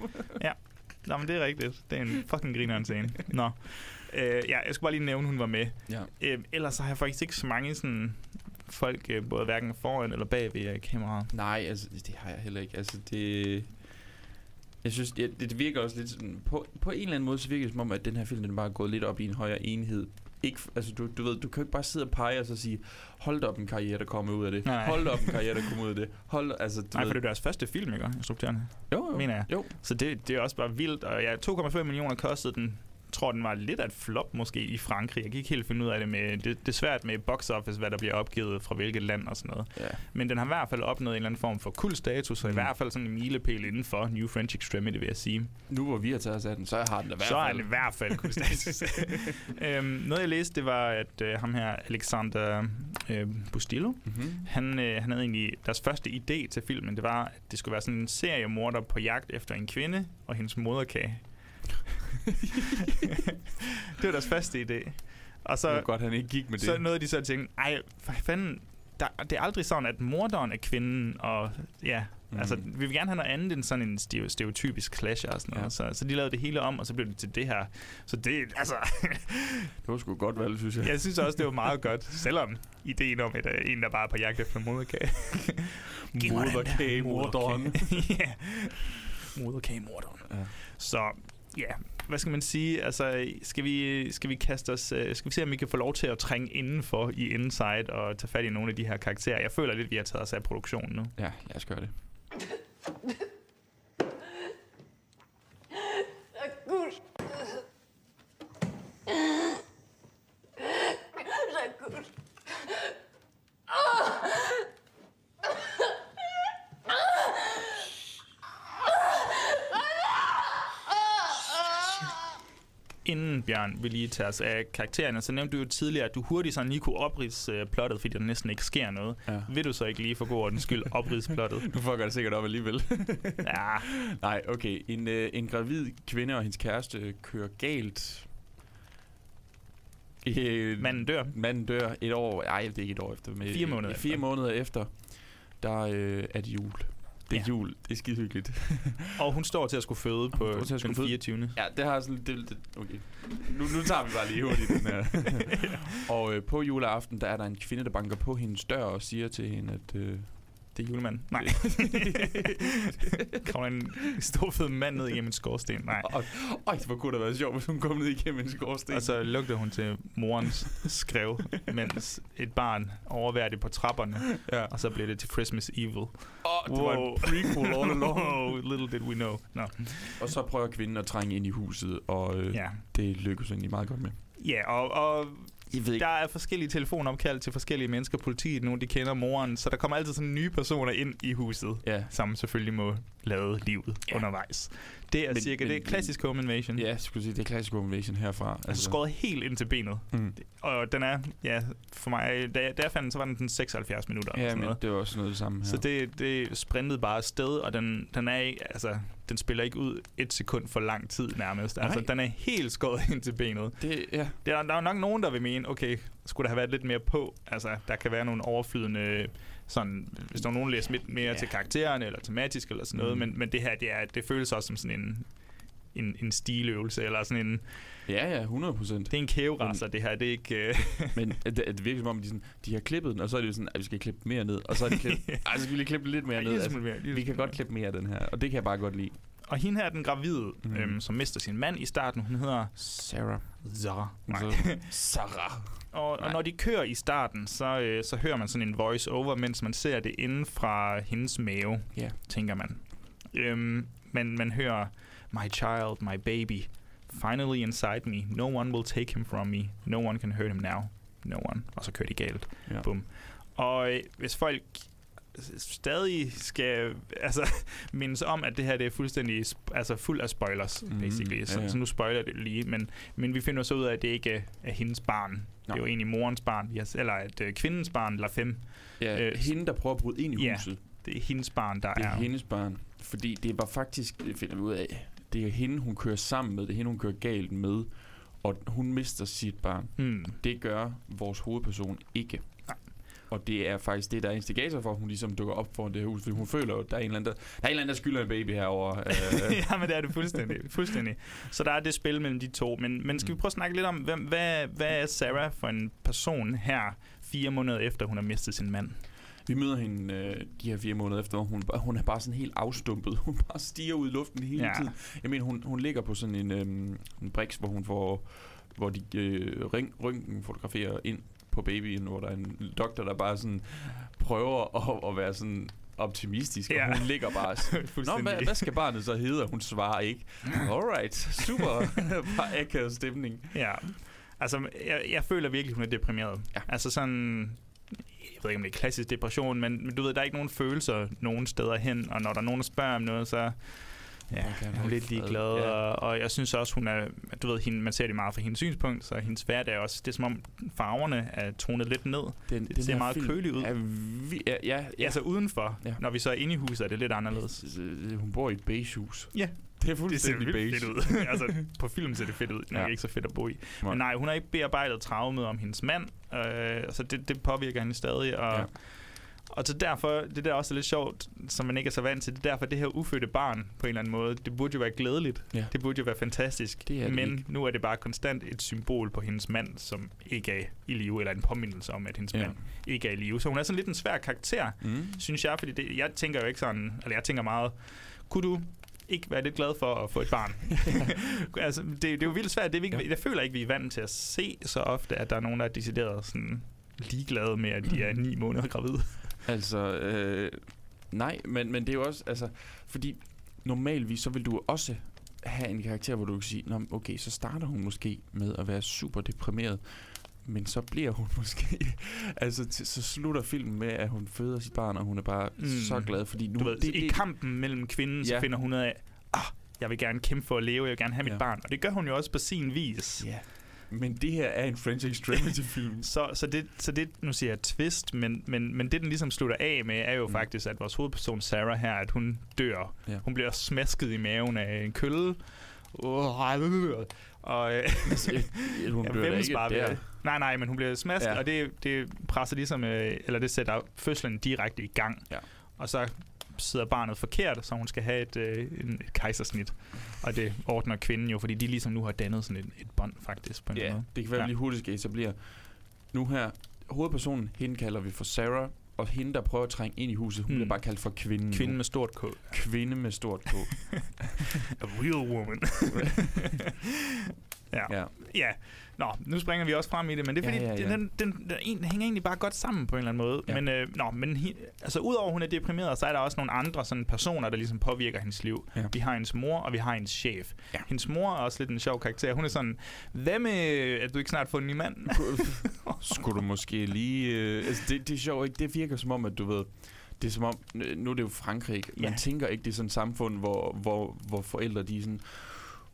Nå, men det er rigtigt. Det er en fucking grineren scene. Nå. Uh, ja, jeg skulle bare lige nævne, hun var med. Ja. Uh, ellers så har jeg faktisk ikke så mange sådan folk, uh, både hverken foran eller bag ved uh, kameraet. Nej, altså, det har jeg heller ikke. Altså, det... Jeg synes, det, det virker også lidt sådan... På, på en eller anden måde, så virker det som om, at den her film, den bare er gået lidt op i en højere enhed. Ikke, altså, du, du ved, du kan jo ikke bare sidde og pege og så sige, hold da op en karriere, der kommer ud af det. Nej. Hold da op en karriere, der kommer ud af det. Hold altså, du Nej, ved, for det er deres første film, ikke? Instruktørerne. jo, jo, mener jeg. Jo, Så det, det er også bare vildt. Og ja, 2,5 millioner kostede den. Tror, den var lidt af et flop måske i Frankrig. Jeg kan ikke helt finde ud af det med... Det, det er svært med box office, hvad der bliver opgivet fra hvilket land og sådan noget. ja. Men den har i hvert fald opnået en eller anden form for kul status, og Mm. i hvert fald sådan en milepæl inden for New French Extremity, vil jeg sige. Nu hvor vi har taget os af den, så har den i hvert Så er fald. den i hvert fald kul status. øhm, noget jeg læste, det var, at øh, ham her, Alexander øh, Bustillo, Mm-hmm. han, øh, han havde egentlig deres første idé til filmen, det var, at det skulle være sådan en seriemorder på jagt efter en kvinde og hendes moderkage. det var deres første idé. Og Så så, det var godt, han ikke gik med det. så nåede de så at tænke, ej, for fanden, der, det er aldrig sådan, at morderen er kvinden, og ja, mm. Altså, vi vil gerne have noget andet end sådan en stereotypisk clash og sådan noget. Ja. Så, så de lavede det hele om, og så blev det til det her. Så det, altså, Det var sgu godt valg, synes jeg. jeg synes også, det var meget godt, selvom ideen om, at uh, en, der bare er på jagt efter moderkage. Mig den der Moderkage, morderen. moderkage. ja. Moderkagemorderen. Ja. Så hvad skal man sige? Altså, skal vi, skal vi kaste os... Øh, skal vi se, om vi kan få lov til at trænge indenfor i Inside og tage fat i nogle af de her karakterer? Jeg føler lidt, vi har taget os af produktionen nu. Ja, lad os gøre det. Raccurs. Raccurs. Inden, Bjørn, vi lige tager os af karaktererne, så nævnte du jo tidligere, at du hurtigt sådan lige kunne opridse øh, plottet, fordi der næsten ikke sker noget. Ja. Vil du så ikke lige for god ordens skyld opridse plottet? Nu fucker det sikkert op alligevel. Ja, Nej, okay. En, øh, en gravid kvinde og hendes kæreste kører galt. Øh, Manden dør. Manden dør et år, ej, det er ikke et år efter. Men Fire måneder Fire efter. måneder efter, der øh, er det jul. Det er Ja. jul, det er skide hyggeligt. Og hun står til at skulle føde på står til at skulle den føde. 24. ja, det har sådan, det, det, okay. Nu, nu tager vi bare lige hurtigt den her. og øh, på juleaften, der er der en kvinde, der banker på hendes dør og siger til hende, at... Øh, Det er julemand. Nej. Kommer en stor fed mand ned igennem en skorsten. Nej. Øj, hvor kunne det været sjovt, hvis hun kom ned igennem en skorsten. Og så lugter hun til morens skrev, mens et barn overværer det på trapperne. ja. Og så bliver det til Christmas Evil. Åh, det var en prequel all along. Wow, little did we know. Nå, og så prøver kvinden at trænge ind i huset, og øh, ja. det lykkes egentlig meget godt med. Ja, og, og Jeg ved der er forskellige telefonopkald til forskellige mennesker. Politiet, nogle de kender moren. Så der kommer altid sådan nye personer ind i huset, Ja, som selvfølgelig må lade livet ja. undervejs. Det er Men- cirka, men- det er klassisk home invasion. ja skulle sige, det er klassisk invasion herfra. Altså skåret helt ind til benet. Mm. Og den er, ja, for mig, da jeg, da jeg fandt den, så var den sådan 76 minutter. eller Ja, sådan men noget. det var også noget det samme her. Så det, det sprintede bare afsted, og den, den er ikke, altså, den spiller ikke ud et sekund for lang tid nærmest. Altså, Nej. den er helt skåret ind til benet. det, ja. Der, der er jo nok nogen, der vil mene, okay, skulle der have været lidt mere på? Altså, der kan være nogle overflydende, sådan, hvis der er nogen, der læser lidt mere Ja. ja. til karaktererne, eller tematisk, eller sådan noget, Mm. men, men det her, det, er, det føles også som sådan en, en, en stiløvelse, eller sådan en, Ja, ja, 100 procent. det er en kæverasser, det her, det er ikke... Øh, Men det, det virker som om, de, sådan, de har klippet den, og så er det jo sådan, at vi skal klippe mere ned. Og så er de klippet, ej, så skal vi lige klippe lidt mere ned. lille Altså, mere, vi kan godt klippe mere af den her, og det kan jeg bare godt lide. Og hende her, den gravide, mm. øhm, som mister sin mand i starten, hun hedder Sarah. Zara. Nej. Så, Sarah. Og, Nej. og når de kører i starten, så, øh, så hører man sådan en voice-over, mens man ser det inden fra hendes mave, Ja. tænker man. Øhm, men man hører, my child, my baby, finally inside me, no one will take him from me, no one can hurt him now, no one. Og så kører de galt. Ja. Bum. Og øh, hvis folk stadig skal altså, mindes om, at det her det er fuldstændig altså fuld af spoilers, mm, basically. Så, ja. så nu spoiler det lige, men, men vi finder så ud af, at det ikke er hendes barn. Nå. Det er jo egentlig morens barn, vi har, eller at øh, kvindens barn, La Femme, Ja, Øh, hende, der prøver at bryde ind i ja, huset. det er hendes barn, der Det er er... hendes barn. Fordi det var faktisk, det finder vi ud af, det er hende, hun kører sammen med, det er hende, hun kører galt med, og hun mister sit barn. Hmm. Det gør vores hovedperson ikke. Og det er faktisk det, der er instigator for, at hun ligesom dukker op foran det her hus. Fordi hun føler jo, at der er en eller anden, der, der, er en eller anden, der skylder en baby herovre. Øh, ja, men det er det fuldstændig. fuldstændig. Så der er det spil mellem de to. Men, men skal vi Mm. prøve at snakke lidt om, hvem, hvad, hvad er Sarah for en person her, fire måneder efter hun har mistet sin mand? vi møder hende øh, de her fire måneder efter, og hun, hun er bare sådan helt afstumpet. Hun bare stiger ud i luften hele Ja. tiden. Jeg mener, hun, hun ligger på sådan en, øhm, en briks, hvor hun får, hvor de øh, ring, røntgen fotograferer ind på babyen, hvor der er en doktor, der bare sådan prøver at, at være sådan optimistisk, Ja. og hun ligger bare sådan, Nå, hvad, hvad skal barnet så hedde? Og hun svarer ikke. Alright, super. bare akavet stemning. Ja, altså jeg, jeg føler virkelig, hun er deprimeret. Ja. Altså sådan, jeg ved ikke om det er klassisk depression, men, men du ved, der er ikke nogen følelser nogen steder hen, og når der er nogen, der spørger om noget, så ja, er hun holde lidt ligeglad, Ja. og, og jeg synes også, hun er, du ved, hende, man ser det meget fra hendes synspunkt, så hendes hverdag er også, det er som om farverne er tonet lidt ned. Den, Det ser her meget film kølig ud. Er vi, ja, ja, Ja. Altså udenfor, Ja. når vi så er inde i huset, er det lidt anderledes. Hun bor i et beigehus. Ja. Det er Det ser fuldstændig vildt beige. fedt ud. altså, på film ser det fedt ud. Det er Ja. ja. ikke så fedt at bo i. Nej. Men nej, hun har ikke bearbejdet traumet om hendes mand, øh, så det, det påvirker hende stadig. Og, Ja. Og så derfor, det der også er lidt sjovt, som man ikke er så vant til, det er derfor, det her ufødte barn på en eller anden måde, det burde jo være glædeligt. Ja. Det burde jo være fantastisk. Det er det Men ikke. nu er det bare konstant et symbol på hendes mand, som ikke er i live, eller en påmindelse om, at hendes Ja. mand ikke er i live. Så hun er sådan lidt en svær karakter, Mm. synes jeg, fordi det, jeg tænker jo ikke sådan, eller jeg tænker meget, kunne du ikke være lidt glad for at få et barn? altså, det, det er jo vildt svært. Det er vi ikke, Ja. Jeg føler ikke, vi er vant til at se så ofte, at der er nogen, der er decideret sådan ligeglade med, at de er ni måneder gravide. Altså, øh, nej, men, men det er jo også, altså, fordi normalvis så vil du også have en karakter, hvor du kan sige, Nå, okay, så starter hun måske med at være super deprimeret, men så bliver hun måske, altså til, så slutter filmen med, at hun føder sit barn, og hun er bare mm. Så glad, fordi nu, Du ved, det, I det, kampen mellem kvinden, så Ja. finder hun ud af, ah, jeg vil gerne kæmpe for at leve, jeg vil gerne have mit Ja. barn. Og det gør hun jo også på sin vis. Ja, men det her er en French Extremity-film. Så, så, det, så det, nu siger jeg twist, men, men, men det, den ligesom slutter af med, er jo Mm. faktisk, at vores hovedperson Sarah her, at hun dør. Ja. Hun bliver smasket i maven af en kølle. Uh, Og, øh, Ja, hun Ja, bliver hvem ikke vi der. Nej, nej, men hun bliver smasket, Ja. ja. og det, det presser ligesom, øh, eller det sætter fødslen direkte i gang. Ja. Og så sidder barnet forkert, så hun skal have et, øh, et kejsersnit. Og det ordner kvinden jo, fordi de ligesom nu har dannet sådan et, et bånd faktisk på en Ja, måde. det kan være, Ja. vi lige hurtigt skal etablere. Nu her, hovedpersonen, hende kalder vi for Sarah, og hende, der prøver at trænge ind i huset, hun Hmm. bliver bare kaldt for kvinden. Kvinden nu. med stort K. Kvinde med stort K. A real woman. ja. ja. Ja, nå, nu springer vi også frem i det, men det er Ja, fordi, ja, ja. Den, den, den, den hænger egentlig bare godt sammen på en eller anden måde. Ja. Men, øh, nå, men hi, altså, udover at hun er deprimeret, så er der også nogle andre sådan, personer, der ligesom påvirker hendes liv. Ja. Vi har hendes mor, og vi har hendes chef. Ja. Hendes mor er også lidt en sjov karakter. Hun er sådan, hvad med, at du ikke snart får en ny mand? Skulle du måske lige... Øh, altså, det, det er sjovt, ikke? Det virker som om, at du ved... Det er som om, nu er det jo Frankrig. Man Ja. tænker ikke, det er sådan et samfund, hvor, hvor, hvor forældre de er sådan...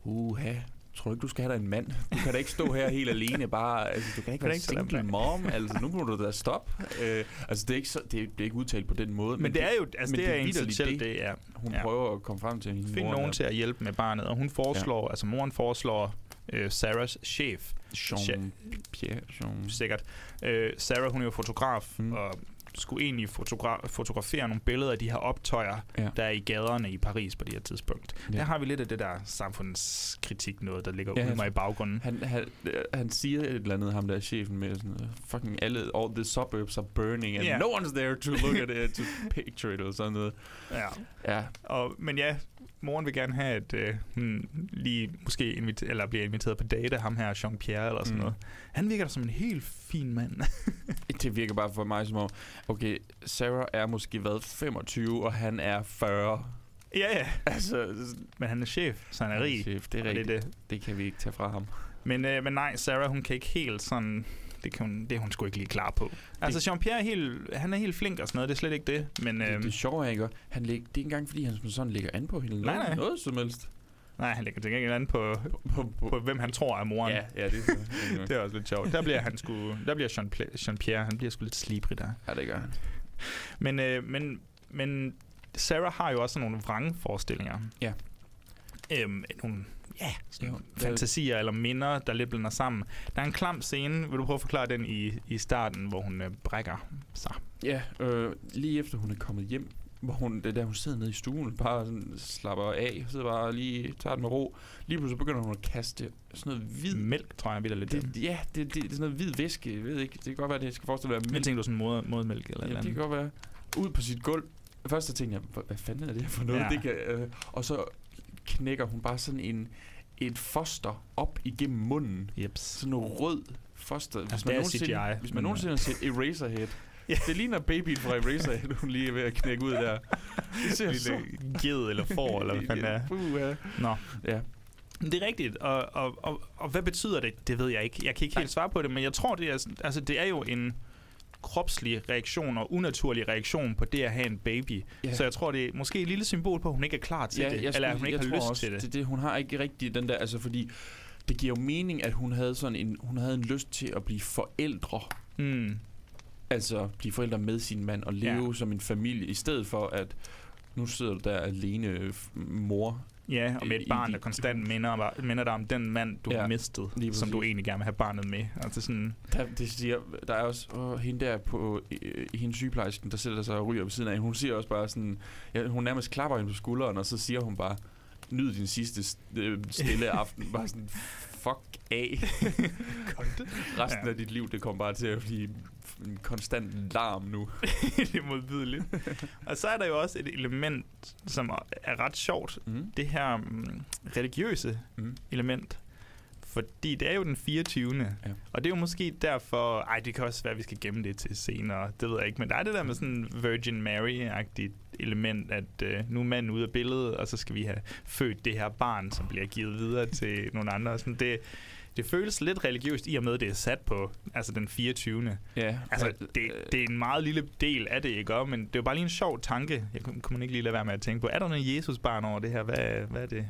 Uha, tror du ikke, du skal have dig en mand? Du kan da ikke stå her helt alene bare... Altså, du kan ikke Kan være ikke single mom. Altså, nu må du da stoppe. Øh, altså, det er, ikke så, det, er, det er ikke udtalt på den måde. Men det er jo, altså men det det er essentielt, det. det er. Hun Ja. prøver at komme frem til hendes Find mor. nogen der. til at hjælpe med barnet, og hun foreslår, altså moren foreslår øh, Sarahs chef, Jean Pierre. Jean. sikkert. Øh, Sarah, hun er jo fotograf, mm. og skulle egentlig fotogra- fotografere nogle billeder af de her optøjer, Ja. der er i gaderne i Paris på det her tidspunkt. Ja. Der har vi lidt af det der samfundskritik noget, der ligger Ja, ude mig i baggrunden. Han, han, han siger et eller andet, ham der er chefen med sådan, øh, fucking alle, all the suburbs are burning, and Ja. no one's there to look at it, to picture it, eller sådan noget. Ja. Ja, Og, men ja, moren vil gerne have, at øh, hun lige måske inviter- eller bliver inviteret på date af ham her, Jean-Pierre eller sådan Mm. noget. Han virker da som en helt fin mand. det virker bare for mig som om, okay, Sarah er måske været 25, og han er 40. ja, ja. Altså, Men han er chef, så han er rig. chef, det er rigtigt. Det, det. det kan vi ikke tage fra ham. Men, øh, men nej, Sarah, hun kan ikke helt sådan... Det, kan hun, det er hun sgu ikke lige klar på. Altså, Jean-Pierre er helt, han er helt flink og sådan noget, det er slet ikke det. Men Det, øhm, det er ikke, han læg, det er ikke engang, fordi han sådan lægger an på hende. Nej, nej. Noget som helst. nej, han lægger til gengæld an på, På, på, på, hvem han tror er moren. ja, ja, det er det. Det er også lidt sjovt. Der bliver han sgu, der bliver Jean, Jean-Pierre, han bliver sgu lidt slibrig der. Ja, det gør han. Men, øh, men, men Sarah har jo også nogle vrangforestillinger. Ja. Øhm, nogle ja, sådan fantasier eller minder, der lidt blander sammen. Der er en klam scene, vil du prøve at forklare den i, i starten, hvor hun øh, brækker sig? Ja, øh, lige efter hun er kommet hjem, hvor hun, det er der hun sidder nede i stuen, bare sådan slapper af, sidder bare lige, tager den med ro. Lige pludselig begynder hun at kaste sådan noget hvid... Mælk, tror jeg, vi lidt det, ja, det, det, det, er sådan noget hvid væske, jeg ved ikke, det kan godt være, det skal forestille at være Jeg mælk. tænkte, du sådan moder, modermælk eller Ja, ja, det kan godt være. Ud på sit gulv. Først så tænkte jeg, "Hvad- hvad fanden er det her for noget? Ja. Det kan, øh, og så knækker hun bare sådan en, et foster op igennem munden. Jeps. Sådan noget rød foster. Hvis Altså, man er nogensinde, hvis man men, nogensinde har set Eraserhead, Ja. det ligner babyen fra Eraserhead, hun lige er ved at knække ud der. Det ser så... Lille ged eller får, eller hvad fanden det er. Puh, ja. Nå. Ja. Det er rigtigt, og, og, og, og hvad betyder det? Det ved jeg ikke. Jeg kan ikke helt svare på det, men jeg tror, det er, altså, det er jo en kropslig reaktion og unaturlig reaktion på det at have en baby. Ja. Så jeg tror, det er måske et lille symbol på, at hun ikke er klar til ja, det, jeg eller at hun ikke har lyst også, til det. det, det. Hun har ikke rigtig den der, altså fordi det giver jo mening, at hun havde sådan en, hun havde en lyst til at blive forældre. Mm. Altså blive forældre med sin mand og leve Ja. som en familie, i stedet for at nu sidder du der alene mor. Ja, og med et barn, der konstant minder, minder dig om den mand, du Ja, har mistet, som du egentlig gerne vil have barnet med. Altså sådan, Der, det siger, der er også åh, hende der på øh, hende sygeplejersken, der sætter sig og ryger ved siden af. Hun siger også bare sådan, ja, hun nærmest klapper hende på skulderen, og så siger hun bare, nyd din sidste st- øh, stille aften. bare sådan, fuck af. Resten Ja. af dit liv, det kommer bare til at blive en konstant larm nu. det er modbydeligt. og så er der jo også et element, som er ret sjovt. Mm. Det her mm, religiøse Mm. element. Fordi det er jo den 24. Ja. Og det er jo måske derfor... Ej, det kan også være, at vi skal gemme det til senere. Det ved jeg ikke. Men der er det der med sådan Virgin Mary-agtigt element, at øh, nu er manden ude af billedet, og så skal vi have født det her barn, som bliver givet videre til nogle andre. Sådan det, det føles lidt religiøst i og med, at det er sat på altså den 24. Ja, Altså, det, det er en meget lille del af det, ikke? Og, Men det er jo bare lige en sjov tanke. Jeg kunne, kunne man ikke lige lade være med at tænke på. Er der noget Jesus-barn over det her? Hvad, hvad er det?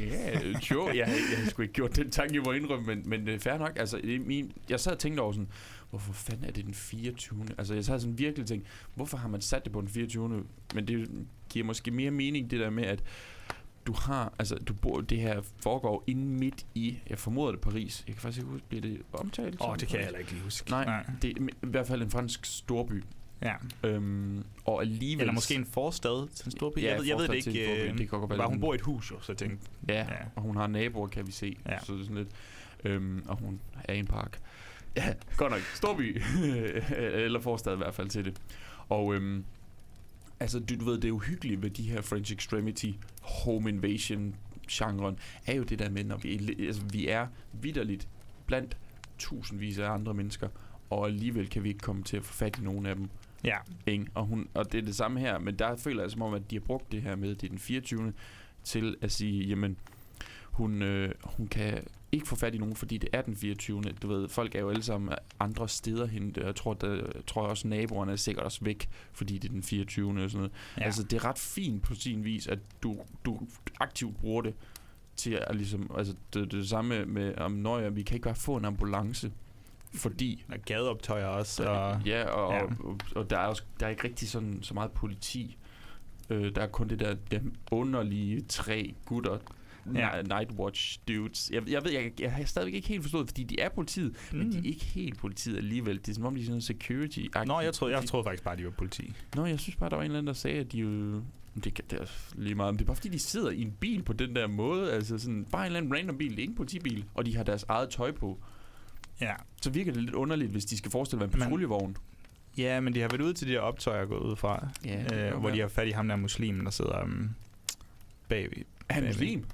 Ja, sure. jeg, jeg har sgu ikke gjort den tanke, jeg må indrømme, men, men øh, fair nok. Altså, det min, jeg sad og tænkte over sådan, hvorfor fanden er det den 24. Altså, jeg sad sådan virkelig tænkt, hvorfor har man sat det på den 24. Men det giver måske mere mening, det der med, at du har, altså du bor, det her foregår inde midt i, jeg formoder det Paris. Jeg kan faktisk ikke huske, bliver det omtalt? Åh, oh, det kan jeg heller ikke lige huske. Nej, Nej, det er i hvert fald en fransk storby. Ja. Øhm, og alligevel... Eller måske en forstad til en stor by. Ja, jeg ved, jeg ved det ikke. storby. Øh, Det kan godt være bare hun bor i et hus, jo, så jeg tænkte, Ja. ja, og hun har naboer, kan vi se. Ja. Så det er sådan lidt... Øhm, og hun er i en park. Ja, godt nok. Storby. Eller forstad i hvert fald til det. Og øhm, altså, du, du ved, det er uhyggeligt ved de her French Extremity home invasion genren, er jo det der med, når vi, altså, vi er vidderligt blandt tusindvis af andre mennesker, og alligevel kan vi ikke komme til at få fat i nogen af dem. ja. Ikke? Og, hun, og det er det samme her, men der føler jeg som om, at de har brugt det her med, det er den 24. til at sige, jamen, hun, øh, hun kan ikke få fat i nogen, fordi det er den 24. Du ved, folk er jo alle sammen andre steder hen. Jeg tror, der, jeg tror også, naboerne er sikkert også væk, fordi det er den 24. og sådan noget. Ja. Altså, det er ret fint på sin vis, at du, du aktivt bruger det til at ligesom, altså det, det, samme med, om når jeg, vi kan ikke bare få en ambulance, fordi Og gadeoptøjer også. Og, ja, og, ja. ja. Og, og, og der er også der er ikke rigtig sådan så meget politi. Øh, der er kun det der dem underlige tre gutter, Ja. Nightwatch dudes. Jeg, jeg ved, jeg, jeg har stadigvæk ikke helt forstået, fordi de er politiet, mm. men de er ikke helt politiet alligevel. Det er som om, de er sådan noget security Nå, jeg troede, jeg troede faktisk bare, de var politi. Nå, jeg synes bare, der var en eller anden, der sagde, at de jo... Det, kan- det er lige meget, men det er bare fordi, de sidder i en bil på den der måde. Altså sådan, bare en eller anden random bil. Det er ikke en politibil, og de har deres eget tøj på. Ja. Så virker det lidt underligt, hvis de skal forestille være en patruljevogn. Ja, men de har været ude til de her optøjer gået ud fra. Ja, øh, hvor de har fat i ham der muslimen, der sidder um, bag. Er han muslim?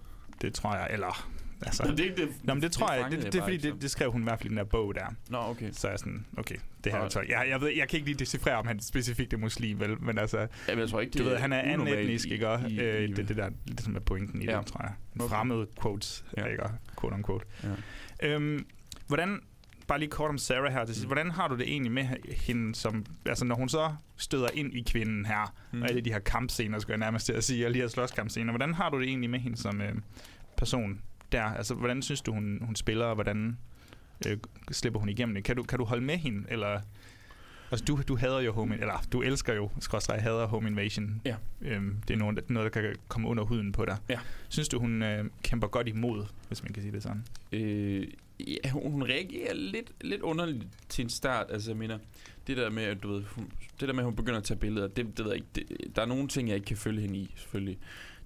Det tror jeg, eller... Altså, det ikke det. Nå, men det tror jeg, fangede det, det, det er fordi, det, det skrev hun i hvert fald i den der bog der. Nå, okay. Så er jeg sådan, okay, det her er tøj. Jeg, jeg, ved, jeg kan ikke lige decifrere, om han specifikt er muslim, vel? Men altså, Jamen, jeg tror ikke, det du ved, han er anden etnisk, i- ikke? Og, i- øh, i- det, det der, det som er pointen i Ja. det, tror jeg. Okay. Fremmede quotes, Ja. ikke? Quote on quote. Ja. Øhm, hvordan, bare lige kort om Sarah her til sidst. Mm. Hvordan har du det egentlig med hende, som, altså når hun så støder ind i kvinden her, mm. Mm. og alle de her kampscener, skulle jeg nærmest til at sige, og lige her slåskampscener, hvordan har du det egentlig med hende som øh, person der? Altså, hvordan synes du, hun, hun spiller, og hvordan øh, slipper hun igennem det? Kan du, kan du holde med hende, eller... Altså, du, du hader jo home, eller du elsker jo, skråstrej, hader home invasion. Ja. Øhm, det er noget, noget, der kan komme under huden på dig. Ja. Synes du, hun øh, kæmper godt imod, hvis man kan sige det sådan? Øh, ja, hun, hun reagerer lidt, lidt underligt til en start. Altså, jeg mener, det der med, at du ved, hun, det der med, at hun begynder at tage billeder, det, det ved jeg ikke. Det, der er nogle ting, jeg ikke kan følge hende i, selvfølgelig.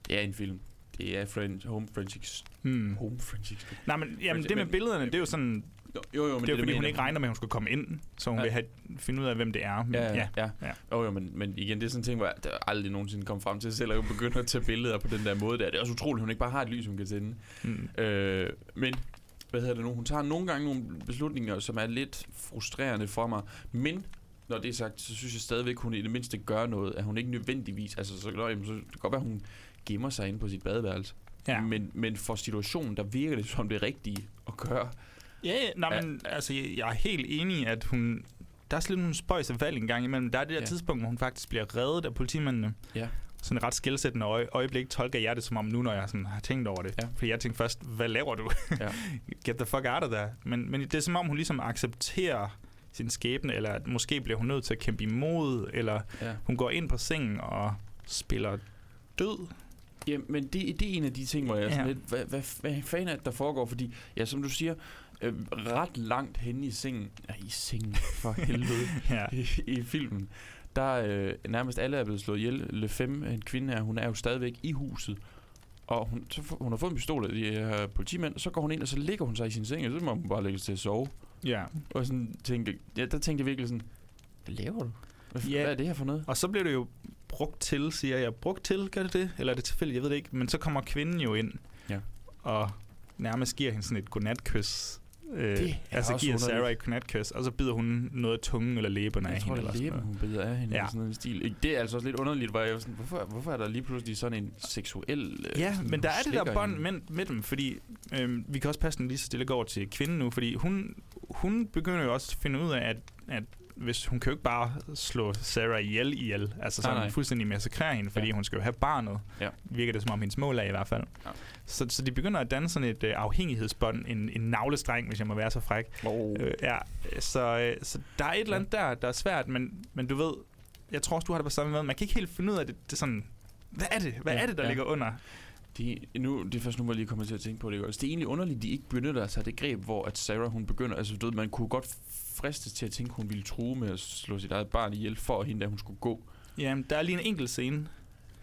Det er en film. Det er French, Home Ex- Hmm. Home Extreme. Nej, men jamen, Men- det med billederne, det er jo sådan, Jo, jo, jo men det er jo fordi, hun mener- ikke regner med, at hun skal komme ind, så hun Ja. vil have, finde ud af, hvem det er. Men, Ja, ja, ja. ja. Jo, jo, men, men igen, det er sådan en ting, hvor jeg der aldrig nogensinde kom frem til selv at begynde at tage billeder på den der måde der. Det er også utroligt, hun ikke bare har et lys, hun kan tænde. Mm. Øh, men, hvad hedder det nu? Hun tager nogle gange nogle beslutninger, som er lidt frustrerende for mig. Men, når det er sagt, så synes jeg stadigvæk, hun i det mindste gør noget. At hun ikke nødvendigvis... Altså, så, jamen, så det kan godt være, hun gemmer sig inde på sit badeværelse. Ja. Men, men for situationen, der virker det som det rigtige at gøre. Ja, ja, nej, men altså, jeg, er helt enig at hun... Der er sådan nogle spøjs af valg en gang imellem. Der er det der Ja. tidspunkt, hvor hun faktisk bliver reddet af politimændene. Ja. Sådan et ret skældsættende øje, øjeblik tolker jeg det som om nu, når jeg sådan har tænkt over det. Ja. Fordi jeg tænkte først, hvad laver du? Ja. Get the fuck out of there. Men, men det er som om, hun ligesom accepterer sin skæbne, eller at måske bliver hun nødt til at kæmpe imod, eller Ja. hun går ind på sengen og spiller død. Ja, men det, det er en af de ting, hvor jeg er sådan Ja. lidt, hvad, hvad, hvad fanden er det, der foregår? Fordi, ja, som du siger, øh, ret langt henne i sengen, ja, i sengen, for helvede, Ja. i, i filmen, der øh, nærmest alle er blevet slået ihjel. Le Femme, en kvinde her, hun er jo stadigvæk i huset. Og hun, så, hun har fået en pistol af de her politimænd, så går hun ind, og så ligger hun sig i sin seng, og så må hun bare lægge sig til at sove. ja. Og sådan tænkte, ja, der tænkte jeg virkelig sådan, hvad laver du? Hvad, Ja. hvad er det her for noget? Og så bliver det jo brugt til, siger jeg. Brugt til, gør det det? Eller er det tilfældigt? Jeg ved det ikke. Men så kommer kvinden jo ind. Ja. Og nærmest giver hende sådan et godnatkys. Øh, Det er altså giver. Sarah et godnatkys, og så bider hun noget af tungen eller læberne af Jeg tror, hende. er sådan læben, hun beder af hende, Ja. sådan en stil. Det er altså også lidt underligt, hvor jeg var sådan, hvorfor, hvorfor er der lige pludselig sådan en seksuel... øh, Ja, sådan, men der er det der bånd med, med dem, fordi øhm, vi kan også passe den lige så stille gå over til kvinden nu, fordi hun, hun begynder jo også at finde ud af, at, at hvis hun kan jo ikke bare slå Sarah ihjel ihjel, altså sådan Nej, nej. fuldstændig massakrere hende, fordi Ja. hun skal jo have barnet, Ja. virker det som om hendes mål er i hvert fald. Ja. Så, så de begynder at danne sådan et øh, afhængighedsbånd, en, en navlestreng, hvis jeg må være så fræk. Oh. Øh, ja, så, øh, så der er et eller andet der, der er svært, men, men du ved, jeg tror også, du har det på samme måde, man kan ikke helt finde ud af det, det sådan, hvad er det? Hvad Ja, er det, der ja. ligger under? Det, er- nu, det er først nu, hvor jeg lige kommer til at tænke på det. Også. Det er egentlig underligt, de ikke benytter sig af det greb, hvor at Sarah hun begynder... Altså, du ved, man kunne godt fristes til at tænke, hun ville true med at slå sit eget barn ihjel, for at hende, der hun skulle gå. Jamen, der er lige en enkelt scene,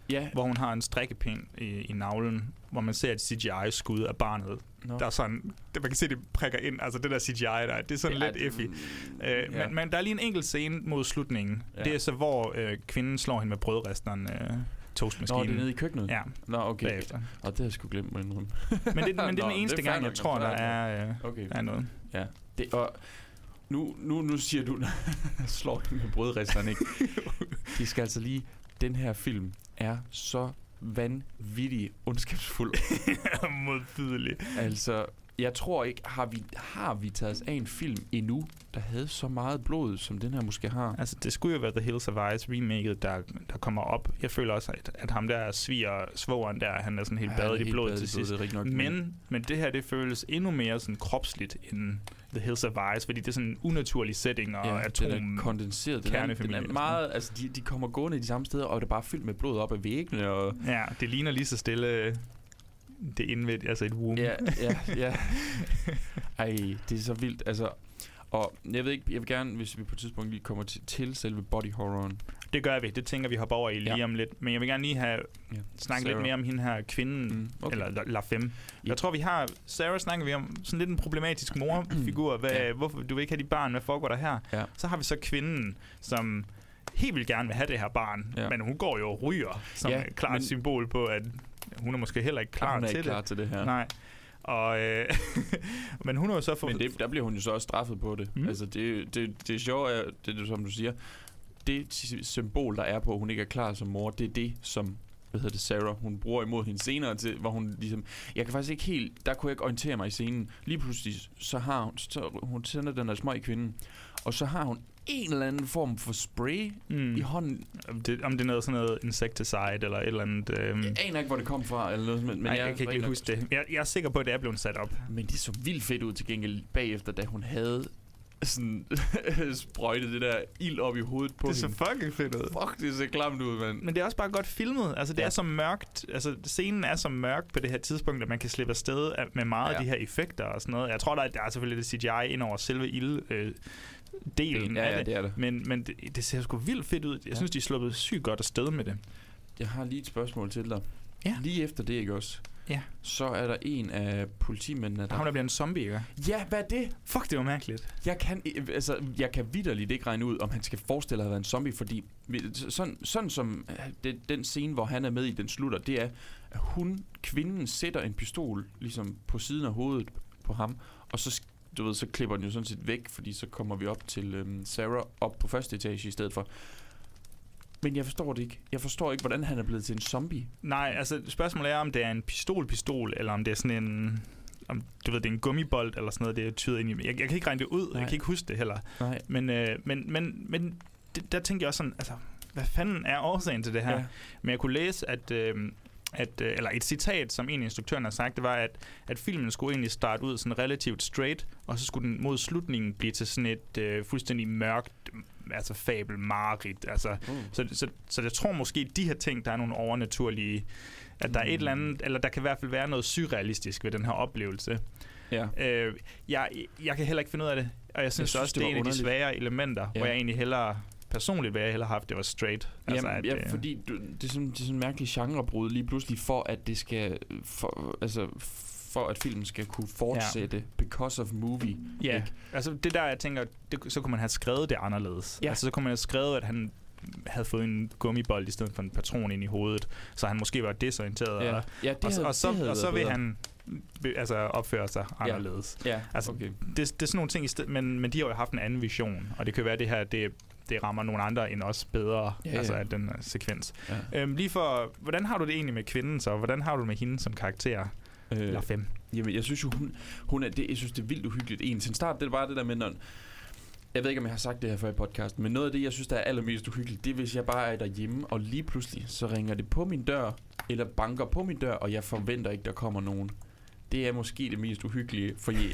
Ja, hvor hun har en strikkepind i, i navlen, hvor man ser et CGI-skud af barnet. Nå. Der er sådan, det, man kan se, det prikker ind. Altså det der CGI der, det er sådan Ja, lidt det- effy. Øh, ja. men, men der er lige en enkelt scene mod slutningen. Ja. Det er så, hvor øh, kvinden slår hende med brødresteren øh, Nå, toastmaskinen. det er nede i køkkenet? Ja, Nå, okay. bagefter. Og det har jeg sgu glemt mig indrømme. Men det, men det er Nå, den eneste gang, jeg tror, der er, øh, Okay. er noget. Ja. Det, og nu, nu, nu siger du, slår hende med brødresteren, ikke? De skal altså lige... Den her film er så vanvittig ondskabsfuld. Modbydelig. altså, jeg tror ikke, har vi, har vi taget os af en film endnu, der havde så meget blod, som den her måske har? Altså, det skulle jo være The Hills of Ice remaket, der, der kommer op. Jeg føler også, at, at ham der sviger svogeren der, han er sådan helt Ja, badet i blod til blod, sidst. rigtigt nok, Men, men det her, det føles endnu mere sådan kropsligt end The Hills of Ice, fordi det er sådan en unaturlig setting og Ja, atom. den er kondenseret. Den er, den er meget, altså de, de kommer gående i de samme steder, og det er bare fyldt med blod op ad væggene, og Ja, det ligner lige så stille det indvendigt, altså et womb. Ja, ja, ja. Ej, det er så vildt. Altså, og jeg ved ikke, jeg vil gerne, hvis vi på et tidspunkt lige kommer til, til selve body horroren. Det gør vi, det tænker vi hopper over i lige Ja. om lidt. Men jeg vil gerne lige have Ja. snakket lidt mere om hende her kvinden, Mm, okay. eller La- Femme. Ja. Jeg tror, vi har... Sarah snakker vi om sådan lidt en problematisk morfigur. Hvad, Ja. Hvorfor du vil ikke have dit barn? Hvad foregår der her? Ja. Så har vi så kvinden, som helt vildt gerne vil have det her barn. Ja. Men hun går jo og ryger, som Ja, et klart men, symbol på, at hun er måske heller ikke klar hun er til ikke klar det. til det her. Nej. Og, øh, men hun har jo så fået... Men det, der bliver hun jo så også straffet på det. Mm. Altså, det, det, det er, det, er, som du siger, det sy- symbol, der er på, at hun ikke er klar som mor, det er det, som hvad hedder det, Sarah, hun bruger imod hende senere til, hvor hun ligesom, jeg kan faktisk ikke helt, der kunne jeg ikke orientere mig i scenen. Lige pludselig, så har hun, så hun sender den der smøg i kvinden, og så har hun en eller anden form for spray mm. i hånden. om, det, om det er noget sådan noget insecticide eller et eller andet... Øh, Jeg aner ikke, hvor det kom fra, eller noget, men, men jeg, jeg kan ikke huske det. Jeg, jeg er sikker på, at det er blevet sat op. Men det så vildt fedt ud til gengæld bagefter, da hun havde sådan sprøjtet det der ild op i hovedet på Det så hende. fucking fedt ud. Fuck, det ser klamt ud, mand. Men det er også bare godt filmet. Altså, det Ja. er så mørkt. Altså, scenen er så mørk på det her tidspunkt, at man kan slippe afsted af- med meget Ja. af de her effekter og sådan noget. Jeg tror, der er, der er selvfølgelig det CGI ind over selve ild, øh, delen Ja, af ja, det. det er det. Men, men det, det ser sgu vildt fedt ud. Jeg Ja. synes, de er sluppet sygt godt afsted med det. Jeg har lige et spørgsmål til dig. Ja. Lige efter det, ikke også? Ja. Så er der en af politimændene, der... Ham, der bliver en zombie, ikke? Ja, hvad er det? Fuck, det var mærkeligt. Jeg kan, i- altså, jeg kan vidderligt ikke regne ud, om han skal forestille at været en zombie, fordi sådan, sådan som øh, det, den scene, hvor han er med i, den slutter, det er, at hun, kvinden, sætter en pistol ligesom på siden af hovedet på ham, og så, du ved, så klipper den jo sådan set væk, fordi så kommer vi op til øhm, Sarah op på første etage i stedet for. Men jeg forstår det ikke. Jeg forstår ikke, hvordan han er blevet til en zombie. Nej, altså spørgsmålet er, om det er en pistol-pistol, eller om det er sådan en... Om, du ved, det er en gummibold eller sådan noget, det er tydet ind i. Jeg, jeg kan ikke regne det ud, Nej. jeg kan ikke huske det heller. Nej. Men, øh, men, men, men det, der tænkte jeg også sådan, altså, hvad fanden er årsagen til det her? Ja. Men jeg kunne læse, at, øh, at øh, eller et citat, som en af instruktøren har sagt, det var, at, at filmen skulle egentlig starte ud sådan relativt straight, og så skulle den mod slutningen blive til sådan et øh, fuldstændig mørkt, altså fabel, mareridt. Altså, Mm. så, så, så jeg tror måske, de her ting, der er nogle overnaturlige, at der er et eller andet, eller der kan i hvert fald være noget surrealistisk ved den her oplevelse. Ja. Øh, jeg, jeg kan heller ikke finde ud af det, og jeg synes, synes, også, det det, er en af de underligt. svære elementer, ja. hvor jeg egentlig hellere, personligt vil jeg hellere have haft, det var straight. Altså, Jamen, at, ja, øh, fordi du, det, er sådan, det er sådan en mærkelig genrebrud lige pludselig, for at det skal, for, altså, for at filmen skal kunne fortsætte, ja. because of movie. Ja, ikke? altså det der, jeg tænker, det, så kunne man have skrevet det anderledes. Ja. Altså så kunne man have skrevet, at han havde fået en gummibold i stedet for en patron ind i hovedet, så han måske var desorienteret. Ja, Og, ja det og, havde, og, så, det havde og så vil bedre. han altså opføre sig anderledes. Ja, altså, okay. Det, det er sådan nogle ting, i sted, men, men de har jo haft en anden vision, og det kan være, at det her det, det rammer nogle andre end os bedre, Ja, ja, altså af den uh, sekvens. Ja. Øhm, lige for, hvordan har du det egentlig med kvinden så? Hvordan har du det med hende som karakter? Øh, Eller fem? Jamen, jeg synes jo, hun, hun er, det, jeg synes, det er vildt uhyggeligt. En til start, det er bare det der med, når, jeg ved ikke, om jeg har sagt det her før i podcasten, men noget af det, jeg synes, der er allermest uhyggeligt, det er, hvis jeg bare er derhjemme, og lige pludselig, så ringer det på min dør, eller banker på min dør, og jeg forventer ikke, der kommer nogen. Det er måske det mest uhyggelige, for jeg,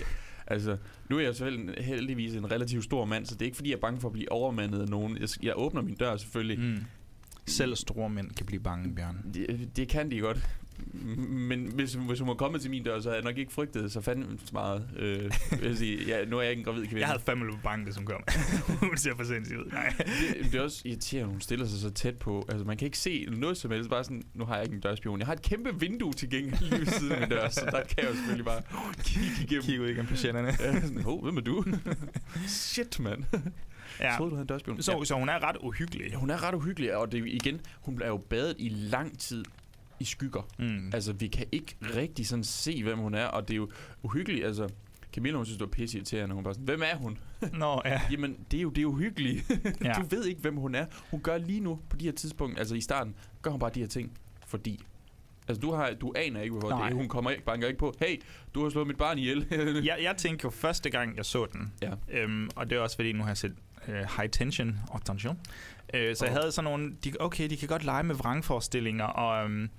altså, nu er jeg så held- heldigvis en relativt stor mand, så det er ikke, fordi jeg er bange for at blive overmandet af nogen. Jeg, jeg åbner min dør selvfølgelig. Mm. Selv store mænd kan blive bange, Bjørn. Det, det kan de godt. Men hvis, hvis hun var kommet til min dør, så havde jeg nok ikke frygtet så fandme meget. Øh, jeg sige. Ja, nu er jeg ikke en gravid kvinde. Jeg havde fandme løbet hvis hun kom. hun ser for sindssygt ud. Nej. det, det er også irriterende, at hun stiller sig så tæt på. Altså, man kan ikke se noget som helst. Bare sådan, nu har jeg ikke en dørspion. Jeg har et kæmpe vindue tilgængeligt lige ved siden af min dør, så der kan jeg jo selvfølgelig bare kigge igennem. Kig ud igennem patienterne. Ja, sådan, oh, hvem er du? Shit, mand. Ja. Troede, du havde en dørspion. Så, så hun er ret uhyggelig. Ja, hun er ret uhyggelig, og det igen, hun er jo badet i lang tid i skygger. Mm. Altså, vi kan ikke rigtig sådan se, hvem hun er, og det er jo uhyggeligt. Altså, Camilla, hun synes, det var pisse irriterende. Hun var sådan, hvem er hun? Nå, ja. Jamen, det er jo, det er uhyggeligt. Ja. du ved ikke, hvem hun er. Hun gør lige nu, på de her tidspunkter, altså i starten, gør hun bare de her ting, fordi... Altså, du, har, du aner ikke, hvorfor Nej. det er. Hun kommer ikke, banker ikke på, hey, du har slået mit barn ihjel. jeg, jeg tænkte jo første gang, jeg så den, Ja. øhm, og det er også fordi, nu har jeg set øh, High Tension og Tension. Øh, så jeg havde sådan nogle, de, okay, de kan godt lege med vrangforestillinger, og, øhm,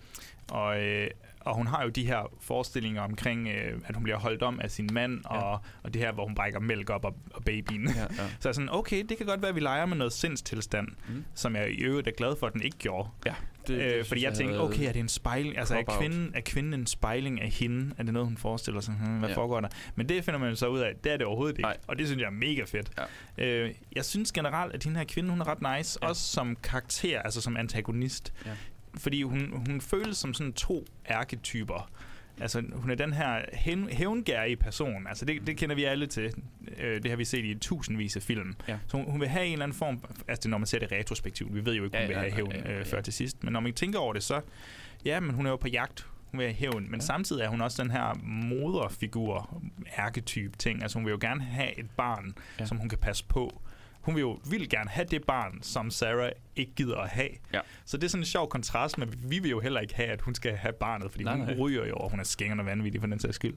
og, øh, og hun har jo de her forestillinger omkring, øh, at hun bliver holdt om af sin mand, Ja. og, og det her, hvor hun brækker mælk op og, og babyen. ja, ja. Så jeg er sådan, okay, det kan godt være, at vi leger med noget sindstilstand, Mm. som jeg i øvrigt er glad for, at den ikke gjorde. ja. Det, Øh, synes fordi jeg tænkte, havde- okay, er det en spejling? Altså, er kvinden, er kvinden en spejling af hende? Er det noget, hun forestiller sig? Hmm, hvad Ja. foregår der? Men det finder man så ud af, det er det overhovedet ikke. Nej. Og det synes jeg er mega fedt. Ja. Øh, jeg synes generelt, at den her kvinde, hun er ret nice. Ja. Også som karakter, altså som antagonist. Ja. Fordi hun, hun føles som sådan to ærketyper. Altså, hun er den her hævn, hævngærige person. Altså, det, det kender vi alle til. Øh, det har vi set i tusindvis af film. Ja. Så hun, hun vil have en eller anden form... Altså, når man ser det retrospektivt. Vi ved jo ikke, hun Ja, vil have ja, hævn ja, ja, øh, før ja. til sidst. Men når man tænker over det, så... Ja, men hun er jo på jagt. Hun vil have hævn. Men Ja. samtidig er hun også den her moderfigur, ærketype ting. Altså, hun vil jo gerne have et barn, ja. som hun kan passe på. Hun vil jo vildt gerne have det barn, som Sarah ikke gider at have. Ja. Så det er sådan en sjov kontrast, men vi vil jo heller ikke have, at hun skal have barnet, fordi Nej, hun nej. ryger jo, og hun er skængerne vanvittig for den sags skyld.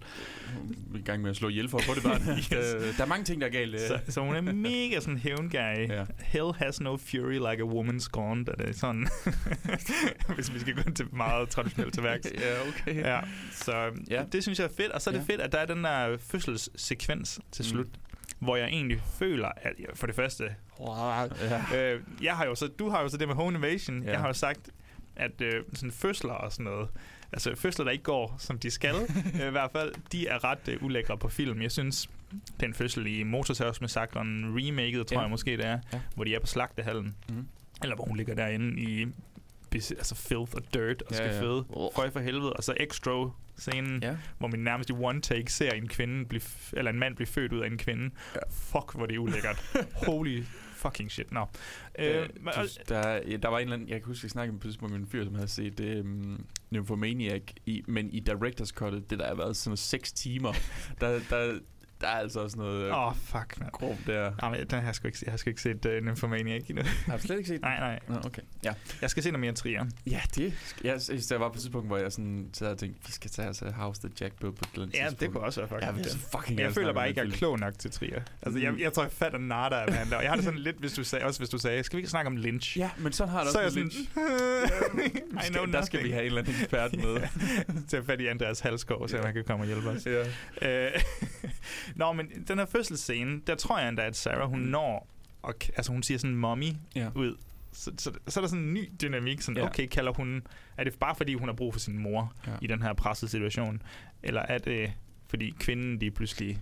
Hun er i gang med at slå ihjel for at få det barn. Yes. øh, der er mange ting, der er galt. øh. Så, så hun er mega sådan hævngærig. Ja. Hell has no fury like a woman's gone. Det er sådan, hvis vi skal gå til meget traditionelt til værks. ja, okay. Ja, så Ja. ja. det synes jeg er fedt. Og så er det Ja. fedt, at der er den der fødselssekvens til Mm. Hvor jeg egentlig føler, at for det første, Ja. øh, jeg har jo så, du har jo så det med home invasion. Ja. Ja. Jeg har jo sagt, at øh, sådan fødsler og sådan noget, altså fødsler, der ikke går, som de skal, øh, i hvert fald, de er ret øh, ulækre på film. Jeg synes, den fødsel i Motorsavsmassakren, remaket, tror Ja. jeg måske det er, Ja. ja. hvor de er på slagtehallen, Mm. eller hvor hun ligger derinde i altså filth og dirt og Ja, skal ja. føde. Oh. Føj for helvede. Og så extra scenen, Ja. hvor man nærmest i one take ser en kvinde blive, eller en mand blive født ud af en kvinde. Ja. Fuck, hvor det er ulækkert. Holy fucking shit. Nå. Øh, Øh, men- du, der, ja, der var en eller anden, jeg kan huske, jeg snakkede på et tidspunkt med en fyr, som havde set um, Nymphomaniac, i, men i Director's Cut, det der har været sådan noget 6 timer, der, der, der er altså også noget Åh, oh. fuck, man. grov der. Nej, men den har jeg sgu ikke, jeg har sgu ikke set uh, Nymphomaniac endnu. Har du slet ikke set nej, nej. Nå, okay. Ja. Jeg skal se noget mere end trier. Ja, det. Jeg synes, der var på et tidspunkt, hvor jeg sådan sad og tænkte, vi skal tage os af House the Jack Bill på andet Ja, det kunne også være fucking Ja, men det er fucking jeg gerne føler bare ikke, at den jeg er klog nok til trier. Altså, jeg, jeg tror, jeg fatter nada af, hvad han laver. Jeg har det sådan lidt, hvis du sagde, også hvis du sagde, skal vi ikke snakke om Lynch? Ja, men sådan har det så er jeg også sådan, lidt. I know der skal vi have en eller anden ekspert med. til at fat i Andreas Halskov, så han kan komme og hjælpe os. ja. Nå, men den her fødselsscene, der tror jeg endda, at Sarah, hun når, og, altså hun siger sådan mommy Ja. ud. Så, så, så er der sådan en ny dynamik, sådan, Ja. okay, kalder hun, er det bare fordi, hun har brug for sin mor Ja. i den her pressede situation, eller er det fordi kvinden, de pludselig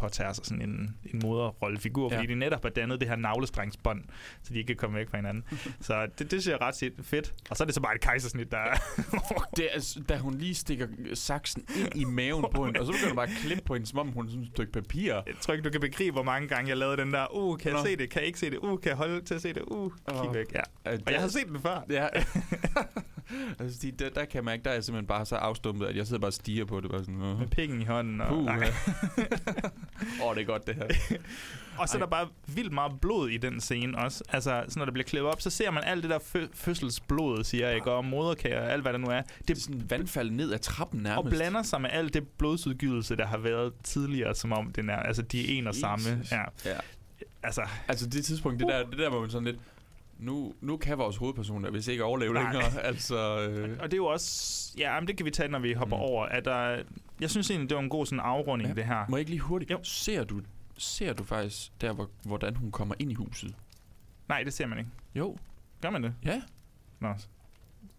påtager sig sådan en, en moderrollefigur, Ja. fordi de netop har dannet det her navlestrengsbånd, så de ikke kan komme væk fra hinanden. så det, det synes jeg er ret fedt. Og så er det så bare et kejsersnit, der Det er, da hun lige stikker saksen ind i maven på hende, og så begynder hun bare at klippe på hende, som om hun er sådan et stykke papir. Jeg tror ikke, du kan begribe, hvor mange gange jeg lavede den der, uh, kan jeg Nå. se det, kan jeg ikke se det, uh, kan jeg holde til at se det, uh, kig væk, ja. Uh, Og jeg har set den før. Ja. altså, de, der, der kan jeg mærke, der er jeg simpelthen bare så afstumpet, at jeg sidder bare og stiger på det. Bare sådan, Åh, Med pikken i hånden. Og, Puh, nej. Åh, det er godt, det her. og så er der bare vildt meget blod i den scene også. Altså, så når der bliver klippet op, så ser man alt det der fø- fødselsblod, siger jeg, ikke? og moderkage og alt, hvad der nu er. Det er sådan vandfald ned ad trappen nærmest. Og blander sig med alt det blodsudgivelse, der har været tidligere, som om det er, altså de er en og samme. Jesus. Ja. Ja. Altså, Altså, det tidspunkt, det der, det der var man sådan lidt... Nu, nu kan vores hovedperson hvis ikke overleve Nej. længere. Altså, øh, og det er jo også, ja, men det kan vi tage, når vi hopper Mm. over. At der, jeg synes egentlig, det var en god sådan afrunding, Ja. det her. må jeg ikke lige hurtigt... Jo. Ser du, ser du faktisk der, hvor, hvordan hun kommer ind i huset? Nej, det ser man ikke. Jo. Gør man det? Ja. Nå.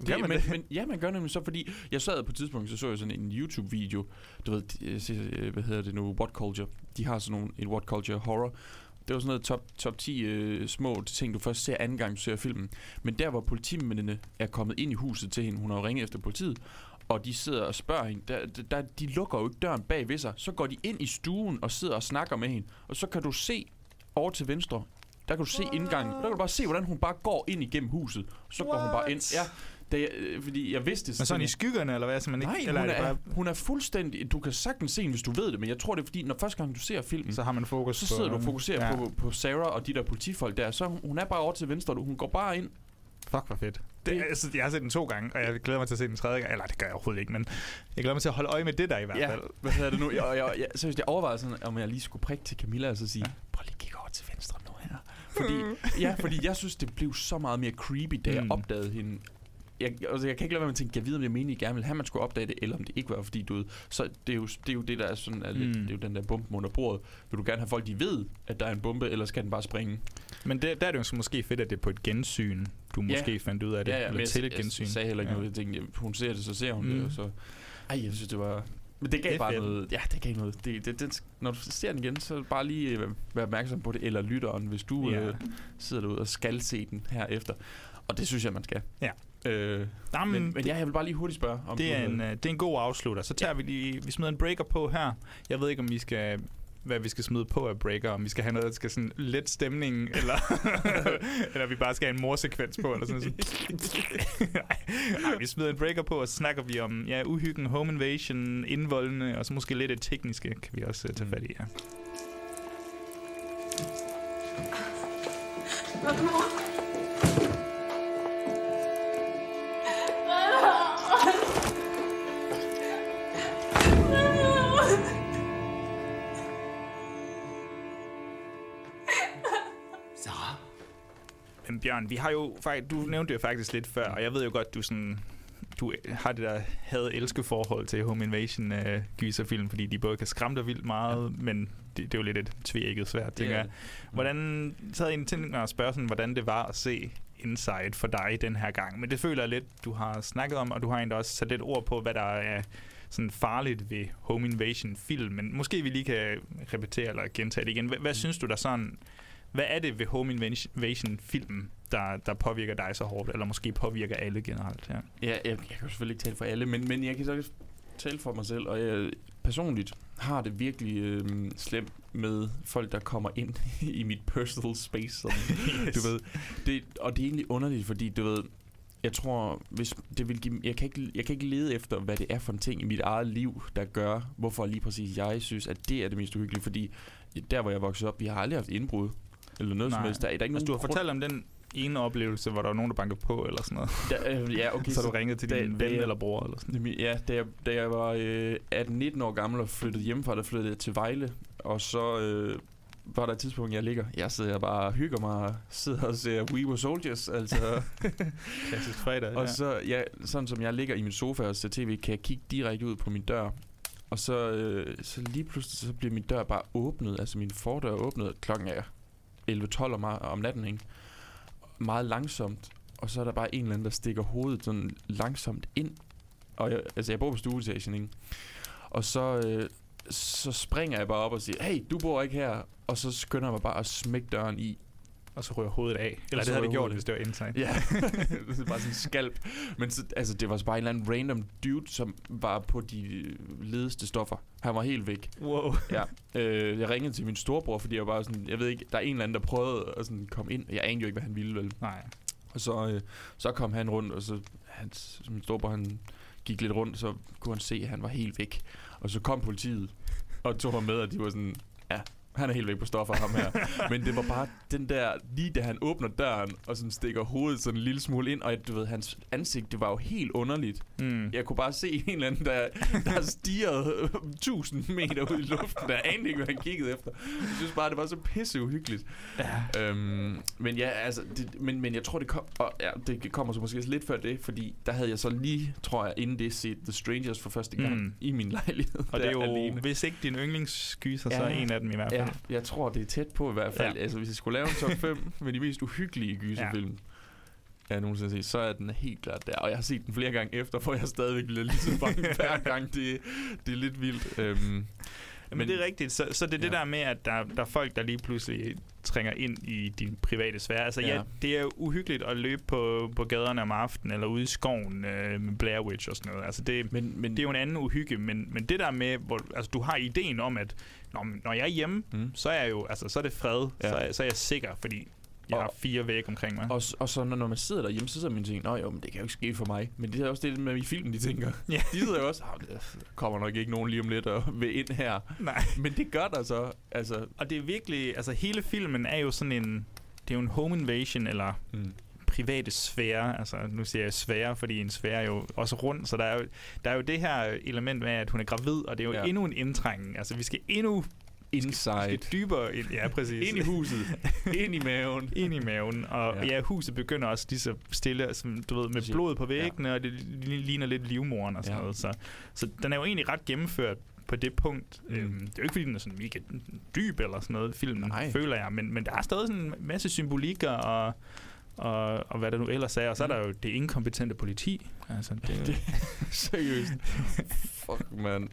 Gør man men, det? men, ja, man gør nemlig så, fordi jeg sad på et tidspunkt, så så jeg sådan en YouTube-video, du ved, siger, øh, hvad hedder det nu, What Culture, de har sådan nogle, en What Culture horror, det var sådan noget top, top 10 øh, små ting, du først ser anden gang, du ser filmen. Men der, hvor politimændene er kommet ind i huset til hende, hun har jo ringet efter politiet, og de sidder og spørger hende, der, der, de lukker jo ikke døren bag ved sig, så går de ind i stuen og sidder og snakker med hende, og så kan du se over til venstre, der kan du se indgangen, der kan du bare se, hvordan hun bare går ind igennem huset, så går hun bare ind. Ja, det, øh, fordi jeg vidste. Men sådan i skyggerne, eller hvad? Så man ikke, Nej, eller hun er er, bare, hun er fuldstændig... Du kan sagtens se hende, hvis du ved det, men jeg tror, det er fordi, når første gang du ser filmen, så har man fokus så på... sidder du og fokuserer ja. ja. på, på Sarah og de der politifolk der. Så hun, er bare over til venstre. du- Hun går bare ind. Fuck, hvor fedt. Det, Det- altså, jeg har set den to gange, og jeg glæder mig til at se den tredje gang. Eller det gør jeg overhovedet ikke, men jeg glæder mig til at holde øje med det der i hvert fald. hvad hedder det nu? Jeg, jeg, jeg, seriøst, jeg overvejede sådan, om jeg lige skulle prikke til Camilla og så sige, ja. prøv lige kigge over til venstre nu her. Fordi, ja, fordi jeg synes, det blev så meget mere creepy, da jeg Mm. opdagede hende. Jeg, altså, jeg kan ikke lade være med at tænke, jeg ved, om det meningen, I gerne ville have, man skulle opdage det, eller om det ikke var, fordi du ved, så det er jo det, er jo det der er sådan, er lidt, Mm. det er jo den der bombe under bordet. Vil du gerne have folk, de ved, at der er en bombe, eller skal den bare springe? Men det, der er det jo så måske fedt, at det er på et gensyn, du Ja. måske fandt ud af det. ja, ja, eller jeg, til et jeg, gensyn. jeg sagde heller ikke Ja. noget. Jeg tænkte, hun ser det, så ser hun Mm. det. Og så, ej, jeg synes, det var... Men det gav Det bare fedt. noget... Ja, det gav noget. Det, det, det, når du ser den igen, så bare lige øh, være opmærksom på det. Eller lytteren, hvis du ja. øh, sidder derude og skal se den her efter. Og det synes jeg, man skal. Ja. Øh, Jamen, men, men ja, jeg vil bare lige hurtigt spørge. Om det, er en, øh, det er en god afslutter. Så tager vi lige... Vi smider en breaker på her. Jeg ved ikke, om vi skal hvad vi skal smide på af breaker, om vi skal have noget, der skal sådan let stemning, eller, eller vi bare skal have en morsekvens på, eller sådan noget. Nej, vi smider en breaker på, og så snakker vi om ja, uhyggen, home invasion, indvoldene, og så måske lidt det tekniske, kan vi også uh, tage fat i her. Sarah? Bjørn, vi har jo faktisk, du nævnte jo faktisk lidt før, og jeg ved jo godt, du sådan du har det der had-elske forhold til Home Invasion uh, gyserfilm, fordi de både kan skræmme dig vildt meget, ja. men det, det er jo lidt et tvækket svært, tænker jeg. Hvordan, så havde jeg tænkt mig at spørge sådan, hvordan det var at se Inside for dig den her gang, men det føler jeg lidt, du har snakket om, og du har egentlig også sat lidt ord på, hvad der er sådan farligt ved Home Invasion film, men måske vi lige kan repetere eller gentage det igen. Hvad, hvad synes du der sådan, hvad er det ved Home Invasion film, der, der påvirker dig så hårdt, eller måske påvirker alle generelt? Ja. Ja, jeg, jeg kan selvfølgelig ikke tale for alle, men, men jeg kan så tale for mig selv, og jeg personligt har det virkelig øh, slemt med folk, der kommer ind i mit personal space. Sådan, Yes. Du ved, det, og det er egentlig underligt, fordi du ved, jeg tror, hvis det vil give, jeg, kan ikke, jeg kan ikke lede efter, hvad det er for en ting i mit eget liv, der gør, hvorfor lige præcis jeg synes, at det er det mest uhyggelige, fordi der, hvor jeg voksede op, vi har aldrig haft indbrud, eller noget Nej. som helst. Der, er- der er ikke Altså, du har fortalt om den ene oplevelse, hvor der var nogen, der bankede på, eller sådan noget. Der, øh, ja, okay, så, så du ringede til da- din da ven jeg- eller bror, eller sådan Ja, da jeg, da jeg var øh, 18-19 år gammel og flyttede hjemmefra, der flyttede jeg til Vejle, og så øh, var der et tidspunkt, jeg ligger. Jeg sidder bare og hygger mig og sidder og ser We Were Soldiers, altså. Klassisk fredag, og ja. så, ja, sådan som jeg ligger i min sofa og ser tv, kan jeg kigge direkte ud på min dør. Og så, øh, så lige pludselig, så bliver min dør bare åbnet, altså min fordør er åbnet, klokken er 11-12 om, om natten, ikke? Meget langsomt, og så er der bare en eller anden, der stikker hovedet sådan langsomt ind. Og jeg, altså, jeg bor på stueetagen, ikke? Og så, øh, så springer jeg bare op og siger, hey, du bor ikke her. Og så skynder jeg mig bare at smække døren i. Og så ryger hovedet af. Eller det havde det gjort, hvis det var inside. Ja, det er bare sådan en skalp. Men så, altså, det var så bare en eller anden random dude, som var på de ledeste stoffer. Han var helt væk. Wow. Ja. Øh, jeg ringede til min storebror, fordi jeg var bare sådan, jeg ved ikke, der er en eller anden, der prøvede at sådan komme ind. Jeg anede jo ikke, hvad han ville, vel. Nej. Og så, øh, så kom han rundt, og så hans, min storebror, han gik lidt rundt, så kunne han se, at han var helt væk. Og så kom politiet og tog ham med, og de var sådan, ja, han er helt væk på stoffer, ham her. Men det var bare den der, lige da han åbner døren, og sådan stikker hovedet sådan en lille smule ind, og du ved, hans ansigt, det var jo helt underligt. Mm. Jeg kunne bare se en eller anden, der, der stirrede 1000 meter ud i luften, der anede ikke, hvad han kiggede efter. Jeg synes bare, det var så pisse uhyggeligt. Ja. Øhm, men ja, altså, det, men, men jeg tror, det, kom, og, ja, det kommer så måske lidt før det, fordi der havde jeg så lige, tror jeg, inden det set The Strangers for første gang Mm. i min lejlighed. Og det er jo, alene. hvis ikke din yndlingsgyser, så er en af dem i hvert fald. Ja, jeg tror, det er tæt på i hvert fald. Ja. Ja. Altså, hvis jeg skulle lave en top 5 med de mest uhyggelige gyserfilm, jeg nogensinde har set, så er den helt klart der. Og jeg har set den flere gange efter, for jeg stadigvæk bliver lige så bange hver gang. Det, det er lidt vildt. Øhm, Men, men det er rigtigt. Så, så det er det Ja. der med, at der, der er folk, der lige pludselig trænger ind i din private sfære. Altså, ja. Ja. det er uhyggeligt at løbe på, på gaderne om aftenen, eller ude i skoven øh, med Blair Witch og sådan noget. Altså, det, men, men, det er jo en anden uhygge, men, men det der med, hvor altså, du har ideen om, at når, når jeg er hjemme, Mm. så er jeg jo, altså, så er det fred, ja. så, er, så er jeg sikker, fordi jeg Og- har fire vægge omkring mig. Og, og så når, når man sidder derhjemme, så sidder man og tænker, Nå jo, men det kan jo ikke ske for mig. Men det er også det med i filmen, de tænker. Ja. De sidder jo også, "Ah, der kommer nok ikke nogen lige om lidt og vil ind her. Nej. Men det gør der så. Altså, Og det er virkelig, altså hele filmen er jo sådan en, det er jo en home invasion, eller mm. private sfære, altså nu siger jeg sfære, fordi en sfære er jo også rund, så der er jo, der er jo det her element med, at hun er gravid, og det er jo Ja. endnu en indtrængen. Altså vi skal endnu inside. skal dybere ind, ja præcis. Ind i huset. ind i maven. ind i maven, og Ja. ja. huset begynder også lige så stille, som, du ved, med blod på væggene, ja. og det li- ligner lidt livmoren og sådan Ja. noget. Så, så den er jo egentlig ret gennemført på det punkt. Mm. Mm. Øhm, det er jo ikke, fordi den er sådan mega dyb eller sådan noget, filmen, Nej. Føler jeg, men, men der er stadig sådan en masse symbolikker og, og, og hvad der nu ellers er. Og så er Mm. der jo det inkompetente politi. Altså, det, Det- Seriøst. Fuck, man.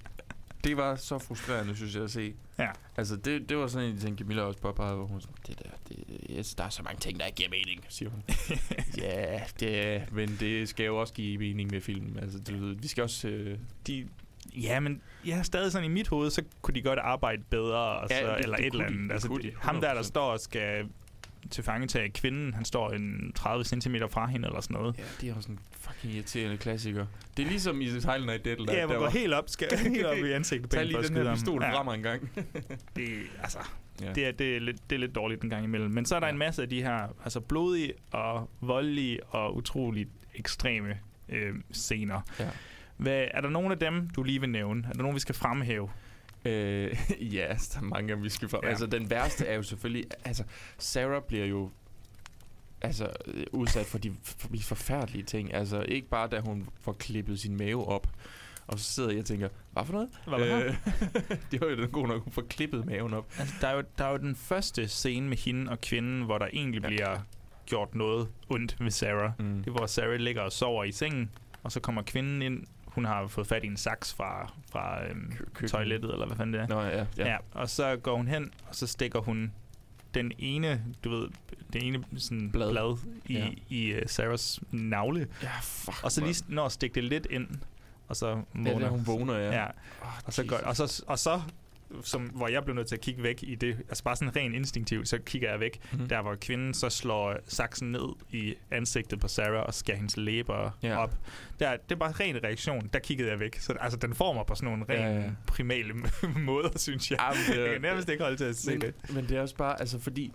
Det var så frustrerende, synes jeg, at se. Ja. Altså, det, det var sådan en de ting, Camilla også påpegede, hvor hun sådan, det der, det, yes, der er så mange ting, der ikke giver mening, siger hun. ja, det, men det skal jo også give mening med filmen. Altså, du ved, vi skal også... Øh, de, ja, men ja, stadig sådan i mit hoved, så kunne de godt arbejde bedre, og Ja, så, det- eller det et eller de. andet. Det Altså, kunne det, de, ham der, der 100%. står og skal til fangetage kvinden, han står en 30 cm fra hende eller sådan noget. ja, det er også en fucking irriterende klassiker. Det er ligesom i Silent Night Dead. Ja, hvor går helt op, skal helt op i ansigtet på Tag en lige den her pistol Ja, mig en gang. Det, altså, ja. det, er, det, er lidt, det er lidt dårligt en gang imellem. Men så er der Ja. en masse af de her altså blodige og voldelige og utroligt ekstreme øh, scener. Ja. Hvad, er der nogen af dem, du lige vil nævne? Er der nogen, vi skal fremhæve? Øh, ja, der er mange vi skal fra. Ja. Altså, den værste er jo selvfølgelig... Altså, Sarah bliver jo altså, øh, udsat for de, for de forfærdelige ting. Altså, ikke bare da hun får klippet sin mave op, og så sidder jeg og tænker, hvad for noget? Hvad var det? det var jo den gode nok, hun får klippet maven op. Altså, der, er jo, der er jo den første scene med hende og kvinden, hvor der egentlig ja. bliver gjort noget ondt med Sarah. Mm. Det er, hvor Sarah ligger og sover i sengen, og så kommer kvinden ind. Hun har fået fat i en saks fra, fra øhm, køkken. toilettet, eller hvad fanden det er. Nå, ja, ja. Ja. ja. Og så går hun hen, og så stikker hun den ene, du ved, det ene sådan Blad. blad, i, Ja. ja. i uh, Sarahs navle. ja fuck, Og så lige når at stikke det lidt ind, og så Ja, vågner der, hun vågner, ja. Ja, Oh, og så, går, og så, og så som, hvor jeg blev nødt til at kigge væk i det, altså bare sådan rent instinktivt, så kigger jeg væk, Mhm. der hvor kvinden så slår saksen ned i ansigtet på Sarah og skærer hendes læber ja. op. Der, det er bare ren reaktion, der kiggede jeg væk. Så altså, den får mig på sådan nogle Ja, ren ja, ja, primale måder, synes jeg. Jamen, det er- jeg kan nærmest ikke holde til at se men, det. men det er også bare, altså fordi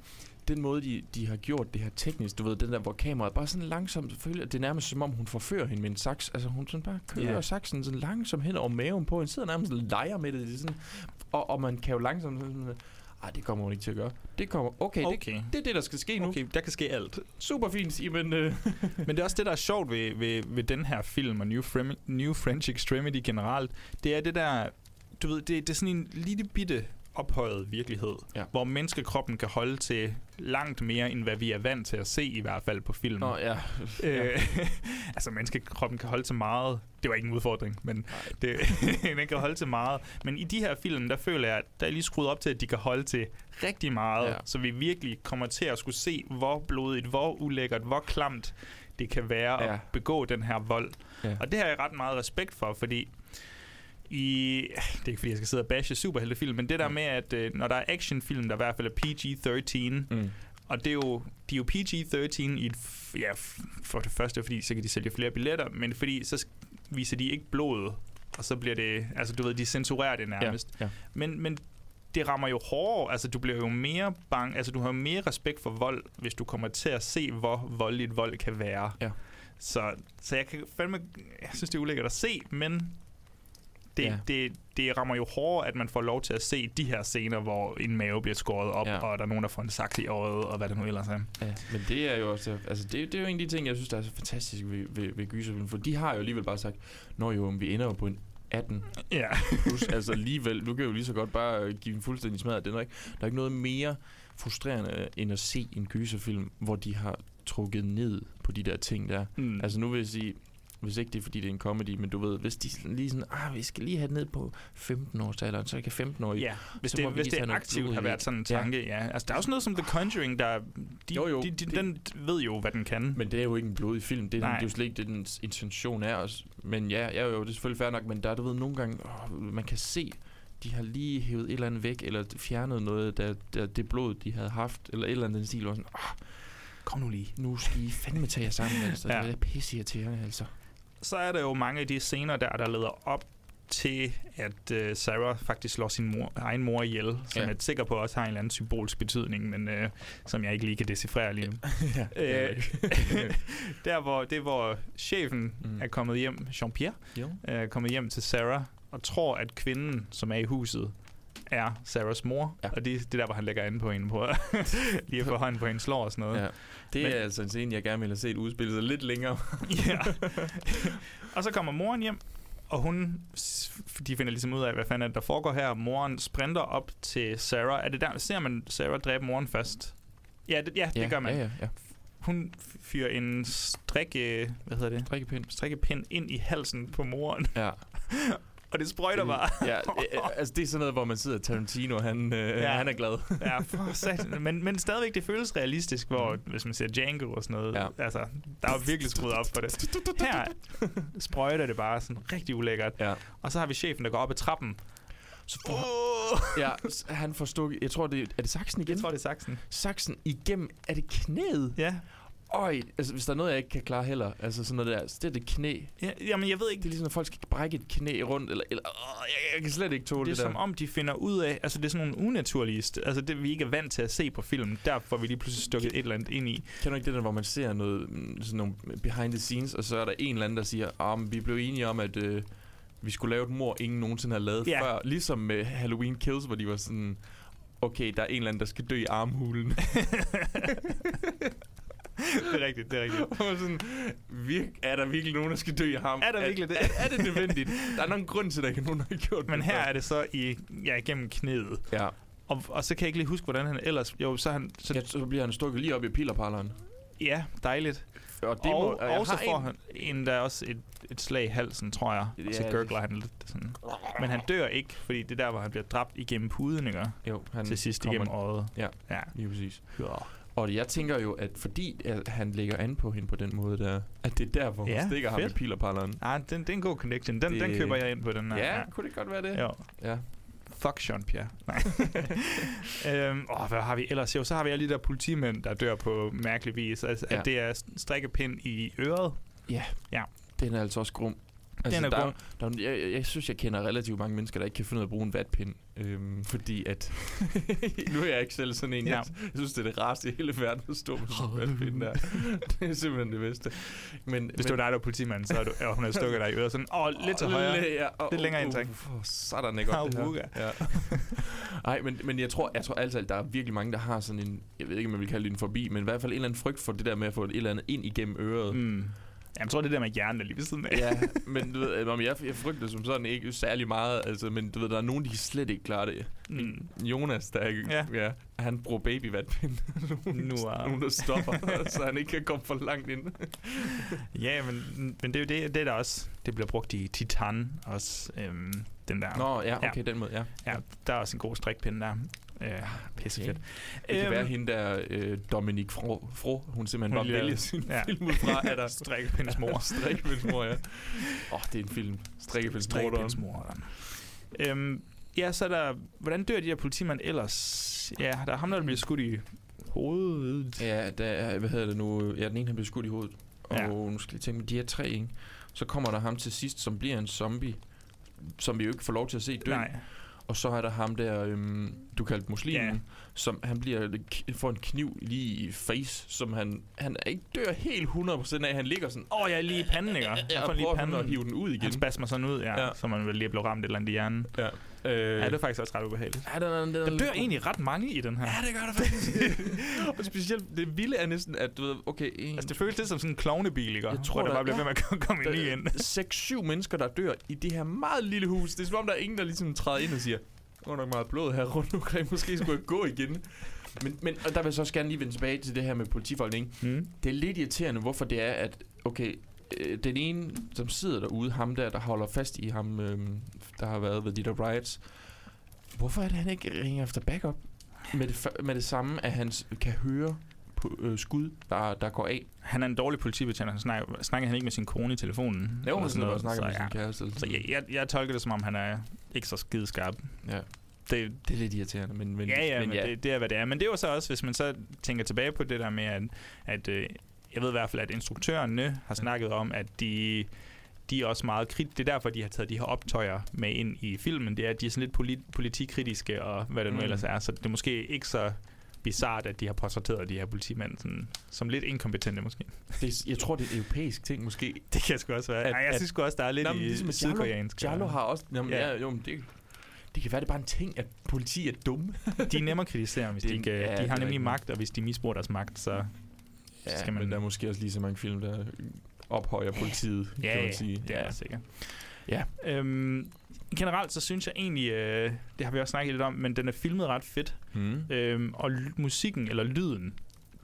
den måde, de, de har gjort det her teknisk, du ved, den der, hvor kameraet bare sådan langsomt, selvfølgelig, det er nærmest som om, hun forfører hende med en saks. Altså, hun sådan bare kører yeah. saksen sådan langsomt hen over maven på hende, sidder nærmest og leger med det. det er sådan, og, og man kan jo langsomt sådan, ej, det kommer hun ikke til at gøre. Det kommer, okay, okay. Det, det er det, der skal ske nu. Okay, der kan ske alt. Super fint, øh, Men det er også det, der er sjovt ved, ved, ved den her film og New, Frem- New French Extremity generelt. Det er det der, du ved, det, det er sådan en lille bitte ophøjet virkelighed, Ja. hvor menneskekroppen kan holde til langt mere, end hvad vi er vant til at se, i hvert fald på film. Nå, ja. Øh, altså, menneskekroppen kan holde til meget. Det var ikke en udfordring, men det, den kan holde til meget. Men i de her film, der føler jeg, at der er lige skruet op til, at de kan holde til rigtig meget. Ja. Ja. Så vi virkelig kommer til at skulle se, hvor blodigt, hvor ulækkert, hvor klamt det kan være Ja. at begå den her vold. Ja. Og det har jeg ret meget respekt for, fordi i... Det er ikke, fordi jeg skal sidde og bashe superheltefilm, men det der Mm. med, at øh, når der er actionfilm, der i hvert fald er PG-13, Mm. og det er jo, de er jo PG-13 i et, ja, for det første, fordi så kan de sælge flere billetter, men fordi så viser de ikke blodet, og så bliver det, altså du ved, de censurerer det nærmest. Ja, ja. Men, men det rammer jo hårdere, altså du bliver jo mere bang, altså du har jo mere respekt for vold, hvis du kommer til at se, hvor voldeligt vold kan være. Ja. Så, så jeg kan fandme, jeg synes det er ulækkert at se, men det, Ja. det, det rammer jo hårdere, at man får lov til at se de her scener, hvor en mave bliver skåret op, Ja. og der er nogen, der får en saks i øjet, og hvad det nu ellers er. Ja, men det er jo også, altså det, det er jo en af de ting, jeg synes, der er så fantastisk ved, ved, ved gyserfilm, for de har jo alligevel bare sagt, når jo, vi ender jo på en 18 Ja. plus, altså alligevel, du kan jo lige så godt bare øh, give en fuldstændig smadret, den er ikke, der er ikke noget mere frustrerende, end at se en gyserfilm, hvor de har trukket ned på de der ting der. Mm. Altså nu vil jeg sige, hvis ikke det er fordi det er en comedy, men du ved, hvis de lige sådan, ah, vi skal lige have det ned på 15 års alderen, så kan 15 år Ja, hvis så det, hvis det aktivt har været sådan en Ja. tanke, ja. Altså, der er også noget som The Conjuring, der... De, Jo, jo, de, de, det- den ved jo, hvad den kan. Men det er jo ikke en blodig film. Det er, Nej. det er jo slet ikke det, dens intention er. Også. Men ja, ja, jo, det er selvfølgelig fair nok. Men der er, du ved, nogle gange, åh, man kan se, de har lige hævet et eller andet væk, eller fjernet noget, der, der det blod, de havde haft, eller et eller andet den stil. Og sådan, åh, Kom nu lige. nu skal I fandme tage jer sammen, altså. Ja. ja. Det er pisse irriterende, altså. Så er der jo mange af de scener der, der leder op til, at uh, Sarah faktisk slår sin mor, egen mor ihjel, som Ja. jeg er sikker på også har en eller anden symbolsk betydning, men uh, som jeg ikke lige kan decifrere lige nu. ja, Øh, der hvor det hvor chefen mm. er kommet hjem, Jean-Pierre, jo. er kommet hjem til Sarah, og tror, at kvinden, som er i huset, er Sarahs mor. Ja. Og det, det er der, hvor han lægger an på hende på. lige at få hånden på hendes slår og sådan noget. Ja. Det Men- er altså en scene, jeg gerne ville have set udspillet sig lidt længere. ja. og så kommer moren hjem, og hun, de finder ligesom ud af, hvad fanden er det, der foregår her. Moren sprinter op til Sarah. Er det der, ser man Sarah dræbe moren først? Ja, det, ja, det ja, gør man. Ja, ja, ja. Hun fyrer en strikke, hvad hedder det? Drikkepind. strikkepind ind i halsen på moren, Ja. og det sprøjter bare. ja, øh, altså det er sådan noget, hvor man sidder Tarantino, han, øh, Ja. ja. han er glad. ja, for satan. Men, men stadigvæk, det føles realistisk, hvor, hvis man ser Django og sådan noget, Ja. altså, der er virkelig skruet op for det. Her sprøjter det bare sådan rigtig ulækkert. Ja. Og så har vi chefen, der går op ad trappen. Så får, ja, s- han får stukket, jeg tror det er, er det saksen igen? Jeg tror, det er saksen. saksen igennem, er det knæet? Ja. Øj, altså hvis der er noget, jeg ikke kan klare heller, altså sådan noget der, så det er det knæ. ja. Jamen, jeg ved Det ikke, er ligesom, at folk skal brække et knæ rundt, eller, eller åh, jeg, jeg kan slet ikke tåle det det, er det som der. om, de finder ud af, altså det er sådan nogle unaturlige, altså det vi ikke er vant til at se på film, der får vi lige pludselig stukket et eller andet ind i. Kender du ikke det der, hvor man ser noget, mm, sådan nogle behind the scenes, og så er der en eller anden, der siger, ah, vi blev enige om, at øh, vi skulle lave et mor, ingen nogensinde har lavet Ja. før. Ligesom med Halloween Kills, hvor de var sådan, okay, der er en eller anden, der skal dø i armhulen. det er rigtigt, det er rigtigt. Og sådan, virk, er der virkelig nogen, der skal dø i ham? Er der virkelig det? Er, er, det nødvendigt? Der er nogen grund til, at der ikke er nogen, der har gjort Men det her før. er det så i, ja, igennem knæet. Ja, Og, og så kan jeg ikke lige huske, hvordan han ellers... Jo, så, han, så så, ja, så bliver han stukket lige op i pillerparleren. ja, dejligt. Og, Det og, jeg og så har får en- han en, der er også et, et slag i halsen, tror jeg. Og så Ja, gurgler han lidt sådan. Men han dør ikke, fordi det er der, hvor han bliver dræbt igennem puden, ikke? Jo, han Til sidst kommer- igennem øjet. Ja. Ja. Lige præcis. ja. Og jeg tænker jo, at fordi at han lægger an på hende på den måde der, at det er der, hvor hun Ja, stikker ham i fedt. pillerparleren. Ah, den, det er en god connection. Den, Det- den køber jeg ind på, den her. Ja, kunne det godt være det? Jo. Ja. Fuck Jean-Pierre. Nej. øhm, åh, hvad har vi ellers? Jo, så har vi alle de der politimænd, der dør på mærkelig vis. Altså, Ja. at det er strikkepind i øret. Den er altså også grum. Altså, Den er der, grum. Der, er- jeg, jeg, synes, jeg kender relativt mange mennesker, der ikke kan finde ud af at bruge en vatpind. Øhm, fordi at... nu er jeg ikke selv sådan en. Ja. Jeg, jeg synes, det er det rareste i hele verden at stå med sådan en vatpind der. det er simpelthen det bedste. Men, Hvis det var dig, der var politimand, så er du, og hun havde stukket dig i øret sådan, åh, lidt til højre. Ja, og, Lidt længere ind, tak. Uh, uh, sådan er godt, det her. Ja. Ej, men, men jeg tror, jeg tror altid, at der er virkelig mange, der har sådan en, jeg ved ikke, om man vil kalde det en forbi, men i hvert fald en eller anden frygt for det der med at få et eller andet ind igennem øret. Mm. Jeg tror, det der med hjernen er lige ved siden af. Ja, men du ved, om jeg, jeg frygter som sådan ikke særlig meget, altså, men du ved, der er nogen, de kan slet ikke klare det. Mm. Jonas, der ikke, Ja. ja. han bruger babyvatpind. Nu er- nogen, der stopper, så han ikke kan komme for langt ind. Ja, men, men det er jo det, det er der også, det bliver brugt i Titan også, øhm, den der. Nå, ja, Ja. okay, den måde, ja. Ja, der er også en god strikpinde der. Øh, pisse fedt. Det kan Øhm, være hende der, øh, Dominique Fro, Fro, hun simpelthen Hun bare vælger sin ja. film ud fra, at der Strikkepindes mor. Strikkepinds mor, ja. Åh, oh, det er en film. Strikkepinds mor. Øhm, ja, så er der, hvordan dør de her politimænd ellers? Ja, der er ham, der bliver skudt i hovedet. Ja, der er, hvad hedder det nu? Ja, den ene han bliver skudt i hovedet. Og Ja. nu skal jeg tænke, de er tre, ikke? Så kommer der ham til sidst, som bliver en zombie, som vi jo ikke får lov til at se dø. Nej. Og så er der ham der, øhm, du kaldte muslimen, Ja. som han bliver får en kniv lige i face, som han, han ikke dør helt 100% af. Han ligger sådan, Åh, oh, jeg er lige i panden, ikke? Jeg får lige prøver han panden. at hive den ud igen. Han spasmer sådan ud, ja, Ja. så man vel lige blev ramt et eller andet i hjernen. Ja. Øh, Ja, det er faktisk også ret ubehageligt. Ja, den, er- den, er Der lidt dør god. egentlig ret mange i den her. Ja, det gør der faktisk. og specielt, det vilde er næsten, at du ved, okay, en, Altså, det føles lidt som sådan en klovnebil, ikke? Jeg tror, Hvor det der- bare bliver ja. ved med at komme ny ind. 6-7 mennesker, der dør i det her meget lille hus. Det er som om, der er ingen, der ligesom træder ind og siger, der er nok meget blod her rundt omkring, måske skulle jeg gå igen. Men, men og der vil jeg så også gerne lige vende tilbage til det her med politifolk, ikke? Mm. Det er lidt irriterende, hvorfor det er, at okay, øh, den ene, som sidder derude, ham der, der holder fast i ham, øh, der har været ved de der riots, hvorfor er det, han ikke ringer efter backup med det, med det samme, at han kan høre på, øh, skud, der, der går af? Han er en dårlig politibetjent, han snakker, snakker han ikke med sin kone i telefonen. Jo, han snakker så med sin kæreste. Så jeg, jeg, jeg tolker det, som om han er ikke så skide skarp. Ja, Det, det er lidt irriterende, men, men, ja, ja, men, men ja. Det, det er, hvad det er. Men det er jo så også, hvis man så tænker tilbage på det der med, at, at øh, jeg ved i hvert fald, at instruktørerne har snakket om, at de, de er også meget krit. Det er derfor, de har taget de her optøjer med ind i filmen. Det er, at de er sådan lidt polit- politikritiske og hvad det nu Mm. ellers er. Så det er måske ikke så bizart, at de har portrætteret de her politimænd sådan, som lidt inkompetente måske. det, jeg tror, det er et europæisk ting måske. Det kan sgu også være. At- Ej, jeg at- synes også, der er lidt Nå, men i ligesom sydkoreansk. Jarlo har også... Jamen, Ja. ja. jo, men det, det kan være, det er bare en ting, at politi er dumme. de er nemmere at kritisere, hvis Det- de, ikke, ja, de har nemlig magt, og hvis de misbruger deres magt, så Ja, skal man- men der er måske også lige så mange film, der ophøjer politiet, Ja, kan ja, man sige. det er sikkert. Ja. Øhm, generelt så synes jeg egentlig, øh, det har vi også snakket lidt om, men den er filmet ret fedt. Mm. Øhm, og musikken, eller lyden,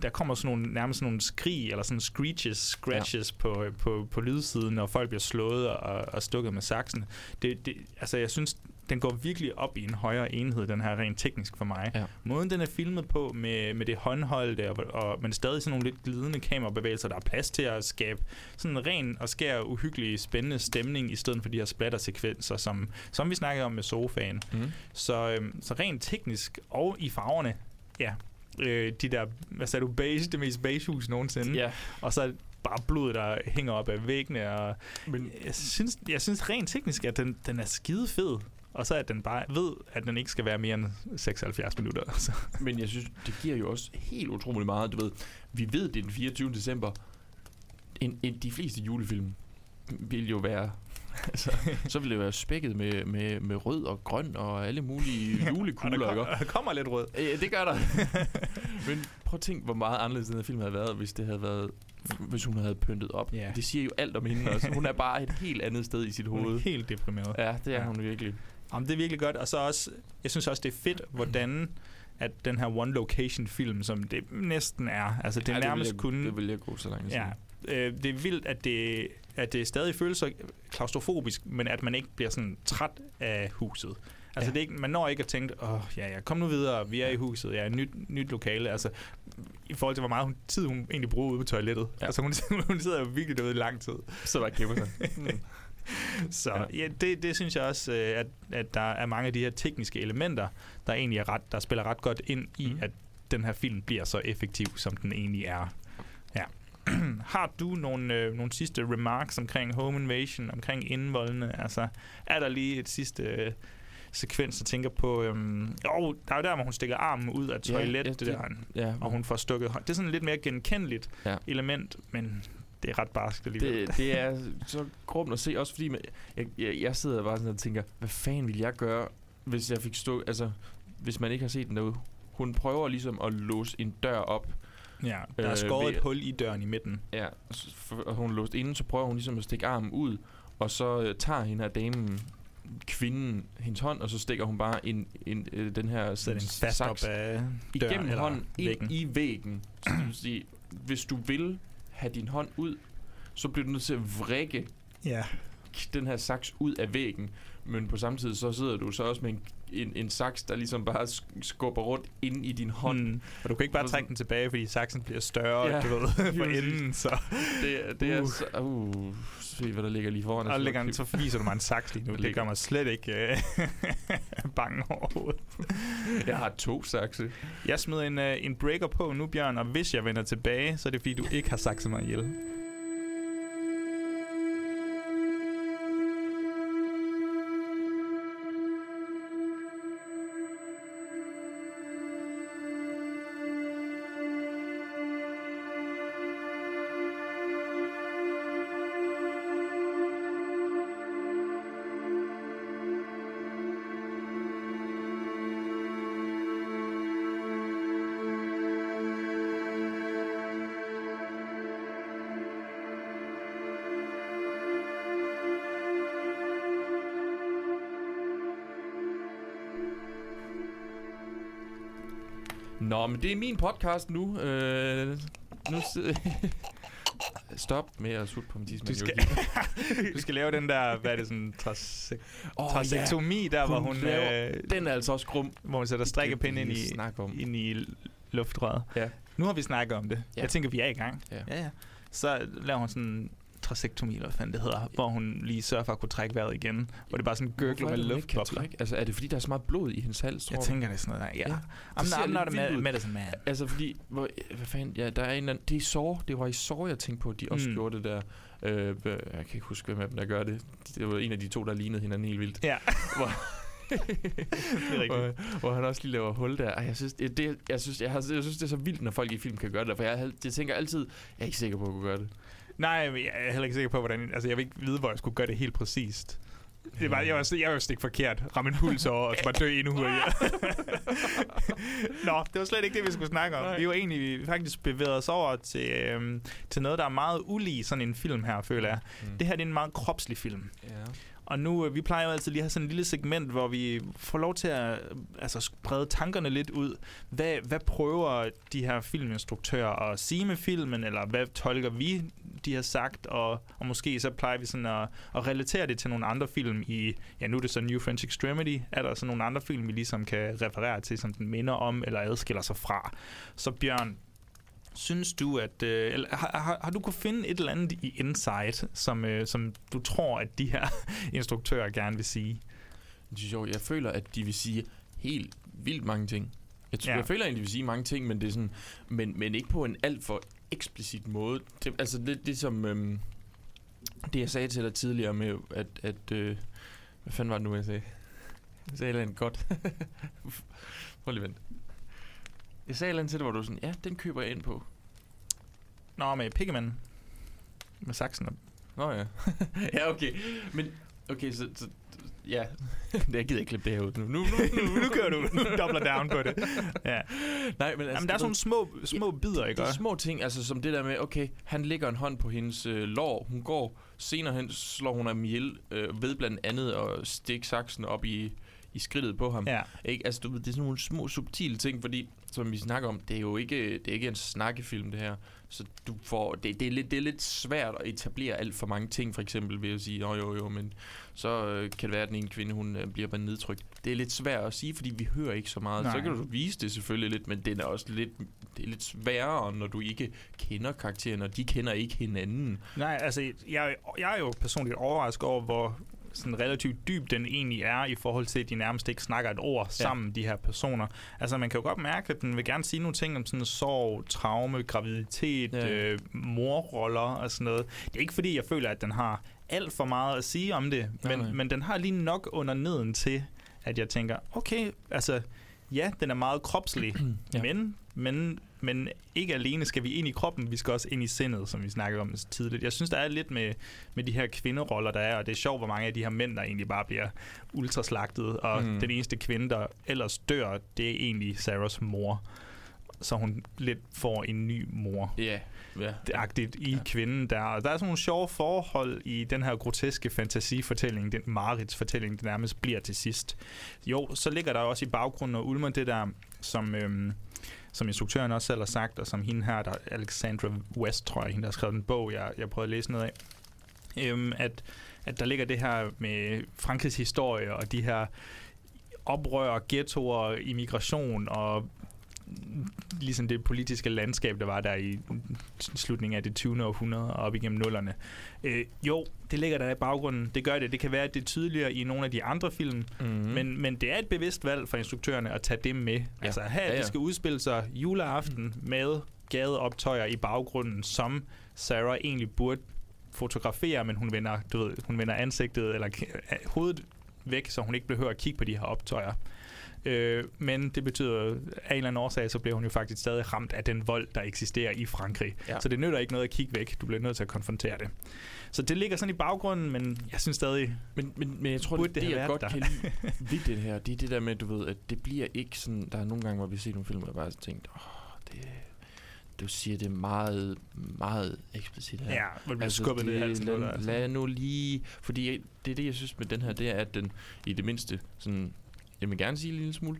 der kommer sådan nogle, nærmest sådan nogle skrig, eller sådan screeches, scratches ja. på, på, på lydsiden, når folk bliver slået og, og stukket med saksen. Det, det, altså jeg synes, den går virkelig op i en højere enhed, den her rent teknisk for mig. Ja. Måden, den er filmet på med, med det håndholdte, og, og, men stadig sådan nogle lidt glidende kamerabevægelser, der er plads til at skabe sådan en ren og skær uhyggelig spændende stemning, i stedet for de her splattersekvenser, som, som vi snakkede om med sofaen. Mm. Så, øhm, så rent teknisk og i farverne, ja, øh, de der, hvad sagde du, beige, det mest beige hus nogensinde, Ja, og så bare blod, der hænger op af væggene, og men jeg synes, jeg synes rent teknisk, at den, den er skide fed, og så at den bare ved, at den ikke skal være mere end 76 minutter. Så. Men jeg synes, det giver jo også helt utroligt meget. Du ved, vi ved, det er den 24. december. En, en, de fleste julefilm vil jo være... altså, så vil det være spækket med, med, med rød og grøn og alle mulige og julekugler, der, ikke? kommer, der kommer lidt rød. Ja, det gør der. Men prøv at tænke, hvor meget anderledes den her film havde været, hvis det havde været hvis hun havde pyntet op. Ja. Det siger jo alt om hende også. Hun er bare et helt andet sted i sit Hun er hoved. helt deprimeret. Ja, det er Ja. hun virkelig. Jamen, det er virkelig godt. Og så også, jeg synes også, det er fedt, hvordan at den her one location film, som det næsten er, altså det er Ja, nærmest kun... Det vil jeg gå så langt. Ja, øh, det er vildt, at det, at det stadig føles så klaustrofobisk, men at man ikke bliver sådan træt af huset. Altså, Ja. ja. det er ikke, man når ikke at tænke, åh, ja, ja, kom nu videre, vi er i huset, ja, nyt, nyt lokale. Altså, i forhold til, hvor meget hun, tid hun egentlig bruger ude på toilettet. Ja. Ja. Altså, hun, hun sidder jo virkelig derude i lang tid. Så var kæmpe sig. Så Ja. ja, det, det synes jeg også, øh, at, at der er mange af de her tekniske elementer, der egentlig er ret, der spiller ret godt ind i, mm. at den her film bliver så effektiv, som den egentlig er. Ja. Har du nogle, øh, nogle sidste remarks omkring Home Invasion, omkring indvoldene? Altså, er der lige et sidste øh, sekvens, jeg tænker på? Øhm, jo, der er jo der, hvor hun stikker armen ud af toilet, ja, ja, det, der, ja, og hun får stukket hånd. Det er sådan et lidt mere genkendeligt ja. element, men det er ret barskt alligevel. det, det er så grumt at se, også fordi man, jeg, jeg, jeg sidder bare sådan og tænker, hvad fanden ville jeg gøre, hvis jeg fik stå, altså, hvis man ikke har set den derude. Hun prøver ligesom at låse en dør op, Ja, der er Øh, skåret ved- et hul i døren i midten. ja, og hun er låst inden, så prøver hun ligesom at stikke armen ud, og så øh, tager hende her damen, kvinden, hendes hånd, og så stikker hun bare en, en, øh, den her Så den sådan fast op saks af døren igennem hånden ind i væggen. Så det vil sige, hvis du vil have din hånd ud, så bliver du nødt til at vrikke Ja. den her saks ud af væggen. Men på samme tid, så sidder du så også med en, en, en saks, der ligesom bare sk- skubber rundt ind i din hånd. Mm. Og du kan ikke bare trække den tilbage, fordi saksen bliver større, Ja, du ved, for enden. Så. Det, er- det er Uh. så... Uh, se, hvad der ligger lige foran os. Og lægger den, så viser du mig en saks lige nu. Det ligger- gør mig slet ikke uh, bange overhovedet. Jeg har to sakse. Jeg smider en, uh, en breaker på nu, Bjørn, og hvis jeg vender tilbage, så er det fordi, du ikke har sakset mig ihjel. Men det er min podcast nu. Øh, nu sidder Stop med at sutte på min tidsmand. Du skal, du skal lave den der, hvad er det, sådan trasek, oh, trasektomi, der hvor hun, laver, øh, den er altså også grum. hvor hun sætter strikkepind ind i, om. ind i luftrøret. Ja. Nu har vi snakket om det. Ja. Jeg tænker, vi er i gang. Ja. ja, ja. Så laver hun sådan trasektomi, eller hvad fanden det hedder, hvor hun lige sørger for at kunne trække vejret igen. Hvor det bare sådan gørgler Hvorfor er med det, luftbobler. Altså, er det fordi, der er så meget blod i hendes hals, tror Jeg du? tænker, det er sådan noget der. Ja. Ja. I'm, not, I'm not a med- medicine man. Altså fordi, hvor, hvad fanden, ja, der er en anden, det er Saw, det var i Saw, jeg tænkte på, at de også Mm. gjorde det der. Øh, jeg kan ikke huske, hvem af dem, der gør det. Det var en af de to, der lignede hinanden helt vildt. Ja. Hvor, det er rigtigt. hvor, hvor han også lige laver hul der. Ej, jeg synes, det, det, jeg, synes, jeg, har, jeg synes, det er så vildt, når folk i film kan gøre det, for jeg, jeg tænker altid, jeg er ikke sikker på, at kunne gøre det. Nej, men jeg er heller ikke sikker på, hvordan... Altså, jeg vil ikke vide, hvor jeg skulle gøre det helt præcist. Det er bare, jeg var, jeg var stikke forkert. Ramme en puls over, og så bare dø endnu hurtigere. Nå, det var slet ikke det, vi skulle snakke om. Nej. Vi var egentlig faktisk bevæget os over til, øhm, til noget, der er meget ulig sådan en film her, føler jeg. Mm. Det her det er en meget kropslig film. Ja. Og nu, øh, vi plejer jo altid lige at have sådan en lille segment, hvor vi får lov til at øh, altså, sprede tankerne lidt ud. Hvad, hvad prøver de her filminstruktører at sige med filmen, eller hvad tolker vi, de har sagt, og, og måske så plejer vi sådan at, at relatere det til nogle andre film i, ja nu er det så New French Extremity, er der så nogle andre film, vi ligesom kan referere til, som den minder om, eller adskiller sig fra. Så Bjørn, Synes du, at... Øh, eller, har, har, har du kunne finde et eller andet i Insight, som, øh, som du tror, at de her instruktører gerne vil sige? Det er sjovt. Jeg føler, at de vil sige helt vildt mange ting. Jeg, tror, Ja. jeg føler egentlig, de vil sige mange ting, men det er sådan, men, men ikke på en alt for eksplicit måde. Det, altså det, det som øhm, det jeg sagde til dig tidligere med at, at øh, hvad fanden var det nu jeg sagde? Jeg sagde et godt. Prøv lige vent. Jeg sagde et eller andet til dig, hvor du sådan, ja, den køber jeg ind på. Nå, med Pigman. Med saksen. Nå ja. ja, okay. Men, okay, så, så ja. jeg gider ikke klippe det her ud nu. Nu, nu, nu, nu kører du doubler down på det. Ja. Nej, men altså, Jamen, der er sådan nogle små, små bidder, ikke? Det er små ting, altså som det der med, okay, han lægger en hånd på hendes øh, lår, hun går, senere hen slår hun ham ihjel øh, ved blandt andet at stikke saksen op i, i skridtet på ham. Ja. Ikke? Altså, du ved, det er sådan nogle små, subtile ting, fordi, som vi snakker om, det er jo ikke, det er ikke en snakkefilm, det her. Så du får, det, det, er lidt, det er lidt svært at etablere alt for mange ting, for eksempel ved at sige, jo jo jo, men så øh, kan det være, at den ene kvinde, hun øh, bliver bare nedtrykt. Det er lidt svært at sige, fordi vi hører ikke så meget. Nej. Så kan du vise det selvfølgelig lidt, men det er også lidt, det er lidt sværere, når du ikke kender karakteren, og de kender ikke hinanden. Nej, altså, jeg, jeg er jo personligt overrasket over, hvor sådan relativt dyb den egentlig er i forhold til, at de nærmest ikke snakker et ord sammen, de her personer. Altså, man kan jo godt mærke, at den vil gerne sige nogle ting om sådan sorg, traume, graviditet, Ja. ja. øh, morroller og sådan noget. Det er ikke fordi, jeg føler, at den har alt for meget at sige om det, men, nej. men den har lige nok under neden til, at jeg tænker, okay, altså, ja, den er meget kropslig, Ja. ja. men, men, men ikke alene skal vi ind i kroppen, vi skal også ind i sindet, som vi snakkede om tidligt. Jeg synes, der er lidt med, med de her kvinderoller, der er, og det er sjovt, hvor mange af de her mænd, der egentlig bare bliver ultraslagtet, og Mm. den eneste kvinde, der ellers dør, det er egentlig Sarahs mor. Så hun lidt får en ny mor Ja, ja. det agtigt i ja. kvinden der. Og der er sådan nogle sjove forhold i den her groteske fantasifortælling, den Marits fortælling, det nærmest bliver til sidst. Jo, så ligger der også i baggrunden og ulmer det der, som, øhm, som instruktøren også selv har sagt, og som hende her, der Alexandra West, tror jeg, hende der har skrevet en bog, jeg, jeg prøvede at læse noget af, øhm, at, at der ligger det her med Frankrigs historie og de her oprør, ghettoer, immigration og ligesom det politiske landskab, der var der i slutningen af det 20. århundrede og op igennem nullerne. Øh, jo, det ligger der i baggrunden. Det gør det. Det kan være, at det er tydeligere i nogle af de andre film, Mm. men, men det er et bevidst valg for instruktørerne at tage det med. Ja. Altså her, Ja, ja, det skal udspille sig juleaften med gadeoptøjer i baggrunden, som Sarah egentlig burde fotografere, men hun vender, du ved, hun vender ansigtet eller hovedet væk, så hun ikke behøver at kigge på de her optøjer. Øh, men det betyder, af en eller anden årsag, så bliver hun jo faktisk stadig ramt af den vold, der eksisterer i Frankrig. Ja. Så det nytter ikke noget at kigge væk. Du bliver nødt til at konfrontere det. Så det ligger sådan i baggrunden, men jeg synes stadig... Men, men, men jeg tror, det, det det, jeg godt der? kan lide ved det her, det er det der med, du ved, at det bliver ikke sådan... Der er nogle gange, hvor vi ser nogle film, jeg bare tænkt, åh, det, du siger det meget, meget eksplicit her. Ja, hvor det bliver altså, skubbet ned i halsen. lad, altså. lad nu lige... Fordi det er det, jeg synes med den her, det er, at den i det mindste sådan... Jeg vil gerne sige en lille smule.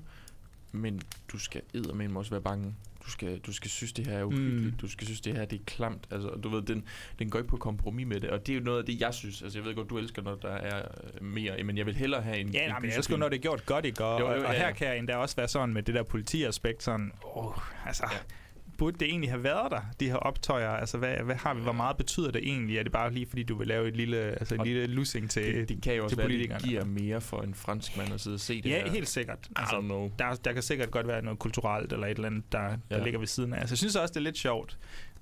men du skal eddermame også være bange. Du skal, du skal synes, det her er uhyggeligt. Mm. Du skal synes, det her det er klamt. Altså, du ved, den, den går ikke på kompromis med det. Og det er jo noget af det, jeg synes. Altså, jeg ved godt, du elsker, når der er øh, mere. Men jeg vil hellere have en Ja, en nej, men jeg elsker, når det er gjort godt, ikke? Og, Jo, jo, og, og ja, her ja. kan jeg endda også være sådan med det der politiaspekt, sådan, åh, altså, ja. Burde det egentlig have været der, de her optøjer? Altså, hvad, hvad har vi, hvor meget betyder det egentlig? Er det bare lige, fordi du vil lave et lille, altså, en lille lussing til, det, det kan jo også være, det giver mere for en fransk mand at sidde og se det Ja, her. helt sikkert. I don't know. der, der kan sikkert godt være noget kulturelt eller et eller andet, der, der Ja. ligger ved siden af. Altså, jeg synes også, det er lidt sjovt,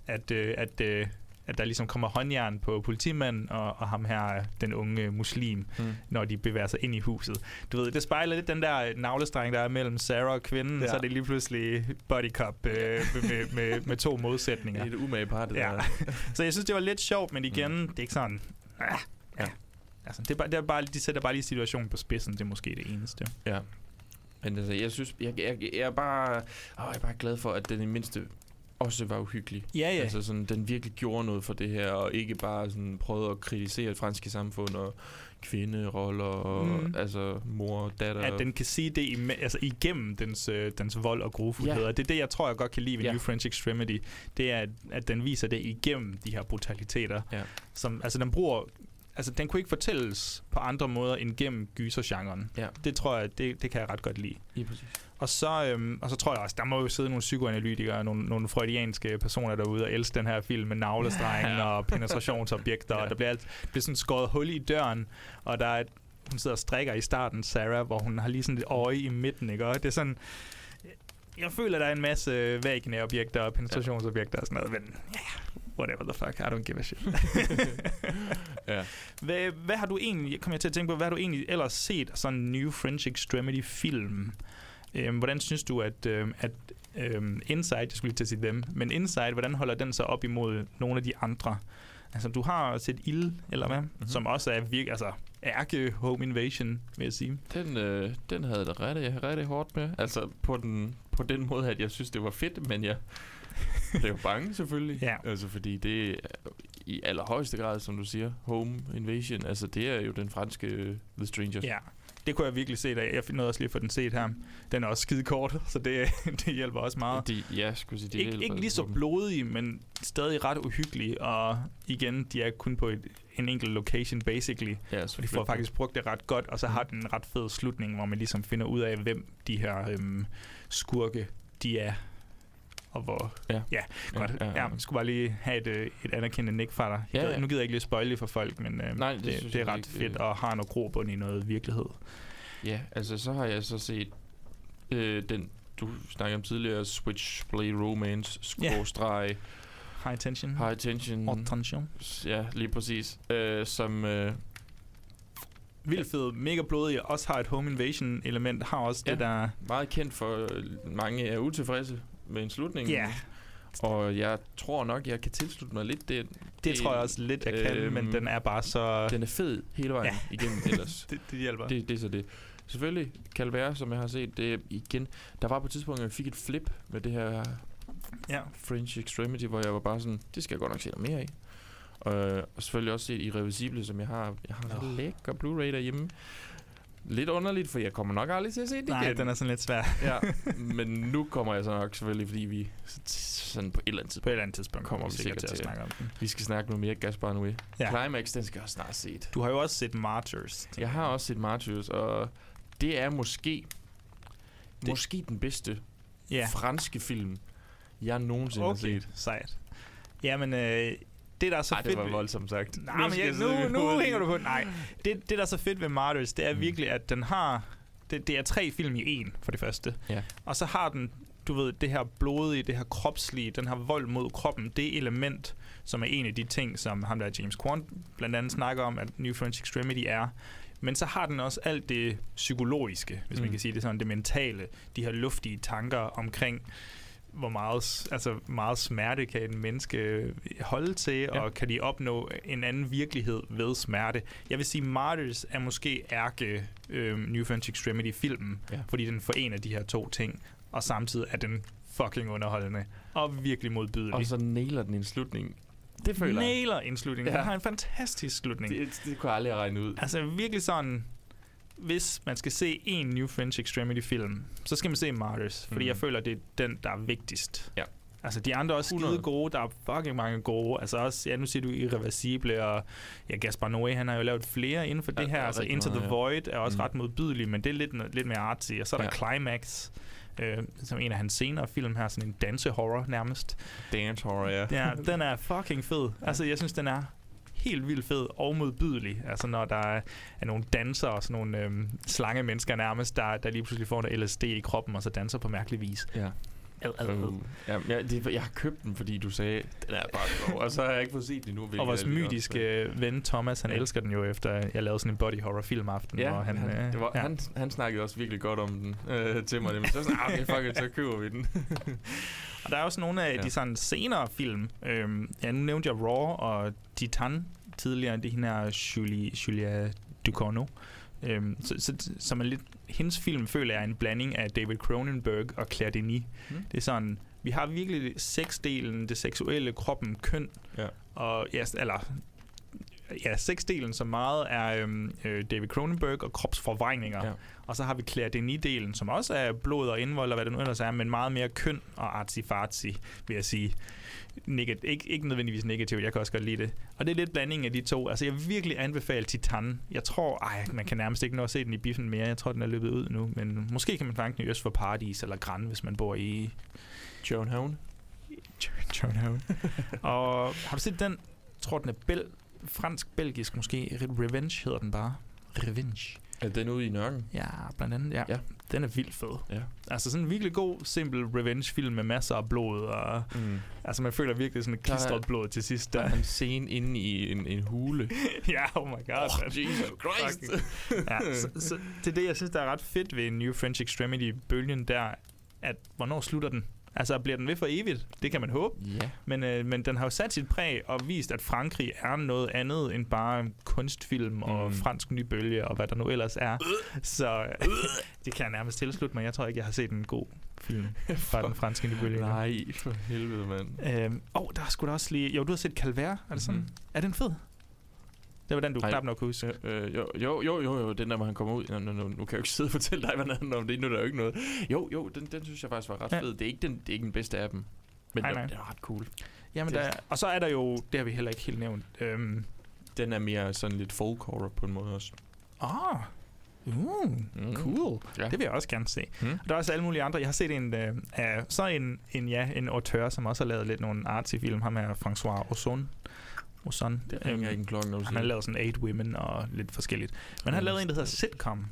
at, øh, at, øh, at der ligesom kommer håndjern på politimanden og, og ham her, den unge muslim, Mm. når de bevæger sig ind i huset. Du ved, det spejler lidt den der navlestreng, der er mellem Sarah og kvinden, ja. Så er det lige pludselig body cop øh, med, med, med to modsætninger. Det er et umage par, det Ja. der. Så jeg synes, det var lidt sjovt, men igen, mm. det er ikke sådan... Ah, ja. Ja. Altså, det er bare, det er bare, de sætter bare lige situationen på spidsen, det er måske det eneste. Ja. Men altså, jeg synes, jeg, jeg, jeg, er bare, åh, jeg er bare glad for, at den i mindste også var uhyggelig. Ja, ja. Altså sådan, den virkelig gjorde noget for det her, og ikke bare sådan prøvede at kritisere det franske samfund og kvinderoller og Mm. altså mor og datter. at den kan sige det ime- altså igennem dens, øh, dens vold og grufuldhed. Ja. Og det er det, jeg tror, jeg godt kan lide ved Ja. New French Extremity. Det er, at, at den viser det igennem de her brutaliteter. Ja. Som, altså, den bruger... Altså, den kunne ikke fortælles på andre måder end gennem gysergenren. Ja. Det tror jeg, det, det kan jeg ret godt lide. Lige præcis. Og så, øhm, og så tror jeg også, der må jo sidde nogle psykoanalytikere, nogle, nogle freudianske personer derude og elske den her film med navlestrengen Ja. og penetrationsobjekter, ja. Og der bliver, alt, bliver sådan skåret hul i døren, og der er hun sidder og strikker i starten, Sarah, hvor hun har lige sådan et øje i midten, ikke? Og det er sådan... Jeg føler, der er en masse vaginæobjekter og penetrationsobjekter og sådan noget, men ja, whatever the fuck, I don't give a shit. Ja. hvad, hvad har du egentlig, kom jeg til at tænke på, hvad har du egentlig ellers set af sådan en New French Extremity film? Øhm, hvordan synes du, at, øhm, at øhm, Inside, jeg skulle lige til at sige dem, men Inside, hvordan holder den sig op imod nogle af de andre? Altså, du har set Ild, eller hvad? Mm-hmm. Som også er virkelig, altså, ærke home invasion, vil jeg sige. Den, øh, den havde det rigtig, rigtig hårdt med. Altså på den, på den måde, at jeg synes, det var fedt, men jeg blev bange selvfølgelig. Ja. Altså fordi det i allerhøjeste grad, som du siger, home invasion. Altså det er jo den franske øh, The Strangers. Ja, det kunne jeg virkelig se, da jeg nåede også lige at få den set her. Den er også skide kort, så det, det hjælper også meget. De, ja, skulle sige, ikke, hjælper ikke lige så blodige, men stadig ret uhyggelige, og igen, de er kun på et, en enkelt location, basically. Ja, Så de får faktisk brugt det ret godt, og så har den en ret fed slutning, hvor man ligesom finder ud af, hvem de her øhm, skurke, de er. Og hvor... Ja. ja godt. Ja, ja, ja. Jeg skulle bare lige have et, øh, et anerkendende nik fra dig. Ja, Ja, ja. Nu gider jeg ikke lige spoile det for folk, men øh, Nej, det det, det er ret ikke, fedt, og har noget grobund i noget virkelighed. Ja, altså så har jeg så set øh, den, du snakkede om tidligere, Switchblade Romance, skråstreg, High tension. High Tension. Og tension. Ja, lige præcis. Øh, som... Øh, Vildt fed, mega blodig, også har et home invasion element, har også ja. Ja. det der... meget kendt for, øh, mange er utilfredse med en slutning. Ja, Og jeg tror nok, jeg kan tilslutte mig lidt. Det, det, Det- tror jeg også lidt, jeg kan, øhm, men den er bare så... den er fed hele vejen Ja. igennem ellers. Det, det hjælper. det, det er så det. Selvfølgelig, Calvert, som jeg har set, det igen... Der var på et tidspunkt, at jeg fik et flip med det her Ja. French Extremity, hvor jeg var bare sådan, det skal jeg godt nok se noget mere af. Og, og selvfølgelig også set Irreversible, som jeg har. Jeg har en Nå. lækker Blu-ray derhjemme. Lidt underligt, for jeg kommer nok aldrig til at se det Nej, igen. den er sådan lidt svær. ja, men nu kommer jeg så nok selvfølgelig, fordi vi sådan på et eller andet På tidspunkt et eller andet tidspunkt Kommer vi sikkert sikkert til at snakke om den. Vi skal snakke noget mere Gaspar nu. Ja. Climax, den skal jeg også snart set. Du har jo også set Martyrs. Jeg har også set Martyrs, og det er måske Det- måske den bedste Ja, franske film, jeg nogensinde har okay. set. Sejt. Jamen, øh, det der er så Ej, fedt... det var voldsomt sagt. Nej, men jeg, nu, nu hænger du på. Nej, det, det der er så fedt ved Martyrs, det er Mm. virkelig, at den har... Det, det er tre film i en, for det første. Ja. Og så har den, du ved, det her blodige, det her kropslige, den her vold mod kroppen, det element, som er en af de ting, som ham der James Quant blandt andet snakker om, at New French Extremity er. Men så har den også alt det psykologiske, hvis mm. man kan sige det sådan, det mentale, de her luftige tanker omkring, hvor meget, altså meget smerte kan en menneske holde til, ja. Og kan de opnå en anden virkelighed ved smerte. Jeg vil sige, Martyrs er måske ærke øh, New French Extremity-filmen, ja. Fordi den forener de her to ting, og samtidig er den fucking underholdende, og virkelig modbydelig. Og så nailer den en slutning. Det føler jeg. Nailer en slutning. Ja. Den har en fantastisk slutning. Det. Det, kunne jeg aldrig have regnet ud. Altså virkelig sådan... hvis man skal se en New French Extremity film, så skal man se Martyrs, fordi Mhm. jeg føler, det er den, der er vigtigst. Ja. Altså, de andre er også 100. skide gode. Der er fucking mange gode. Altså også, ja, nu siger du Irreversible, og ja, Gaspar Noé, han har jo lavet flere inden for Ja, det her. er Altså, Into the ja. Void er også Mm. ret modbydelig, men det er lidt, lidt mere artsy. Og så er der Ja. Climax, øh, som en af hans senere film her, sådan en dansehorror nærmest. Dance horror, ja. Ja, den er fucking fed. Altså, jeg synes, den er helt vildt fed og modbydelig. Altså, når der er, er nogle dansere og sådan nogle øhm, slange mennesker nærmest, der, der lige pludselig får noget LSD i kroppen og så danser på mærkelig vis. ja. Ad, ad, ad. Uh, ja, ja det, jeg har købt den, fordi du sagde, den er bare sjov, og så har jeg ikke fået set den endnu. Og vores mytiske ven Thomas, han Ja. elsker den jo efter, jeg lavede sådan en body horror filmaften. Ja, hvor han, han, øh, det var, ja. han, han snakkede også virkelig godt om den øh, til mig. Men så sådan, ah, okay, fuck it, så køber vi den. Og der er også nogle af Ja. de sådan senere film. Øhm, ja, nu nævnte jeg Raw og Titan tidligere. Det er hende her Julie, Julia Ducournau. Øhm, så, så, som er lidt, hendes film føler jeg er en blanding af David Cronenberg og Claire Denis. Hmm. Det er sådan, vi har virkelig sexdelen, det seksuelle, kroppen, køn, Ja. og ja, eller ja, sexdelen som meget er øhm, øh, David Cronenberg og kropsforvrængninger. Ja. Og så har vi Claire Denis-delen, som også er blod og indvold, og hvad det nu ellers er, men meget mere køn og artsy-fartsy, vil jeg sige. Negat- ikke, ikke nødvendigvis negativt, jeg kan også godt lide det. Og det er lidt blanding af de to. Altså, jeg virkelig anbefale Titan. Jeg tror, ej, man kan nærmest ikke nå at se den i biffen mere. Jeg tror, den er løbet ud nu. Men måske kan man fange den i Øst for Paradis eller Gran, hvis man bor i Joan Havn. København. og har du set den? Jeg tror, den er bel- fransk-belgisk måske. Re- Revenge hedder den bare. Revenge. Er den ude i nørken? Ja, blandt andet, ja. Ja. Den er vildt fed. Ja. Altså sådan en virkelig god, simpel revenge-film med masser af blod, og Mm. altså man føler virkelig sådan et klistret blod til sidst. Der er en scene inde i en, en hule. ja, oh my god. Oh. Jesus Christ. Ja, så, så, det er det, jeg synes, der er ret fedt ved New French Extremity-bølgen der, at hvornår slutter den? Altså, bliver den ved for evigt? Det kan man håbe. ja. Men, øh, men den har jo sat sit præg og vist, at Frankrig er noget andet end bare kunstfilm og Mm. fransk nybølge og hvad der nu ellers er. Så øh, det kan jeg nærmest tilslutte mig. Jeg tror ikke, jeg har set en god film fra den franske nybølge. Nej, for helvede, mand. Øhm, oh, der er sgu da også lige... Jo, du har set Calvert, er det sådan? Mhm. Er den fed? Det var den, du Ej. knap nok kunne huske. Øh, jo, jo, jo, jo, jo, den der, hvor han kommer ud. Nå, nå, nå, nu kan jeg jo ikke sidde og fortælle dig, hvad den om. Det er nu der jo ikke noget. Jo, jo, den, den synes jeg faktisk var ret Ja. fed. Det er ikke den, det er ikke den bedste af dem. Men Nej, nej. den er ret cool. Jamen, det- der, og så er der jo... Det har vi heller ikke helt nævnt. Øhm, Den er mere sådan lidt folk horror på en måde også. ah, uh, Mm. cool. Ja. Det vil jeg også gerne se. Mm. Og der er også alle mulige andre. Jeg har set en, øh, af, så en, en, ja, en auteur, som også har lavet lidt nogle artsy film. Ham er François Ozon. Ozon. Det ringer ikke en klokke, når du Han siger har lavet sådan Eight Women og lidt forskelligt. Men han har lavet en, der hedder Sitcom.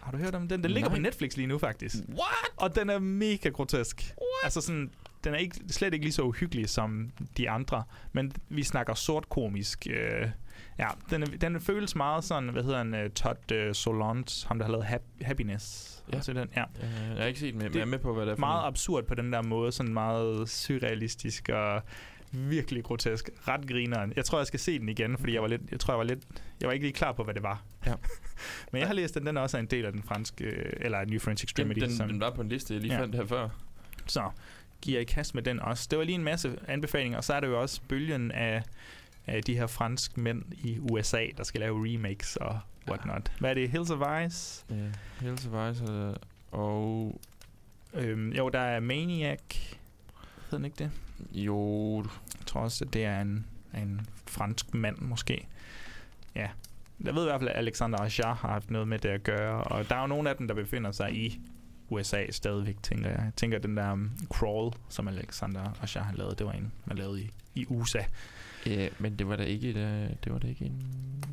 Har du hørt om den? Den ligger Nej. på Netflix lige nu, faktisk. What? Og den er mega grotesk. What? Altså sådan, den er ikke, slet ikke lige så uhyggelig som de andre, men vi snakker sort komisk. Øh, ja, den, er, den føles meget sådan, hvad hedder han, uh, Todd uh, Solondz, ham der har lavet Hap- Happiness. Ja. Altså den, ja. Øh, jeg har ikke set den, men jeg er med på, hvad det er for Meget noget. absurd på den der måde, sådan meget surrealistisk og virkelig grotesk. Ret grineren. Jeg tror, jeg skal se den igen, fordi jeg var lidt, jeg tror, jeg var lidt, jeg var ikke lige klar på, hvad det var. Ja. Men jeg har læst, den også er en del af den franske, eller New French Extremity. Den, den, den var på en liste, jeg lige Ja. fandt her før. Så giver I kast med den også. Det var lige en masse anbefalinger, og så er der jo også bølgen af, af de her franske mænd i USA, der skal lave remakes og whatnot. Hvad er det? Hills of Ice? Ja, Hills of Ice øh, og... Øhm, jo, der er Maniac. Hedder den ikke det? Jo, Jeg tror også, at det er en, en fransk mand, måske. Ja. Jeg ved i hvert fald, at Alexander Aja har haft noget med det at gøre, og der er jo nogle af dem, der befinder sig i USA stadigvæk, tænker jeg. Jeg tænker, den der um, Crawl, som Alexander Aja har lavet, det var en, man lavede i, i USA. Ja, men det var da ikke, et, øh, det var da ikke en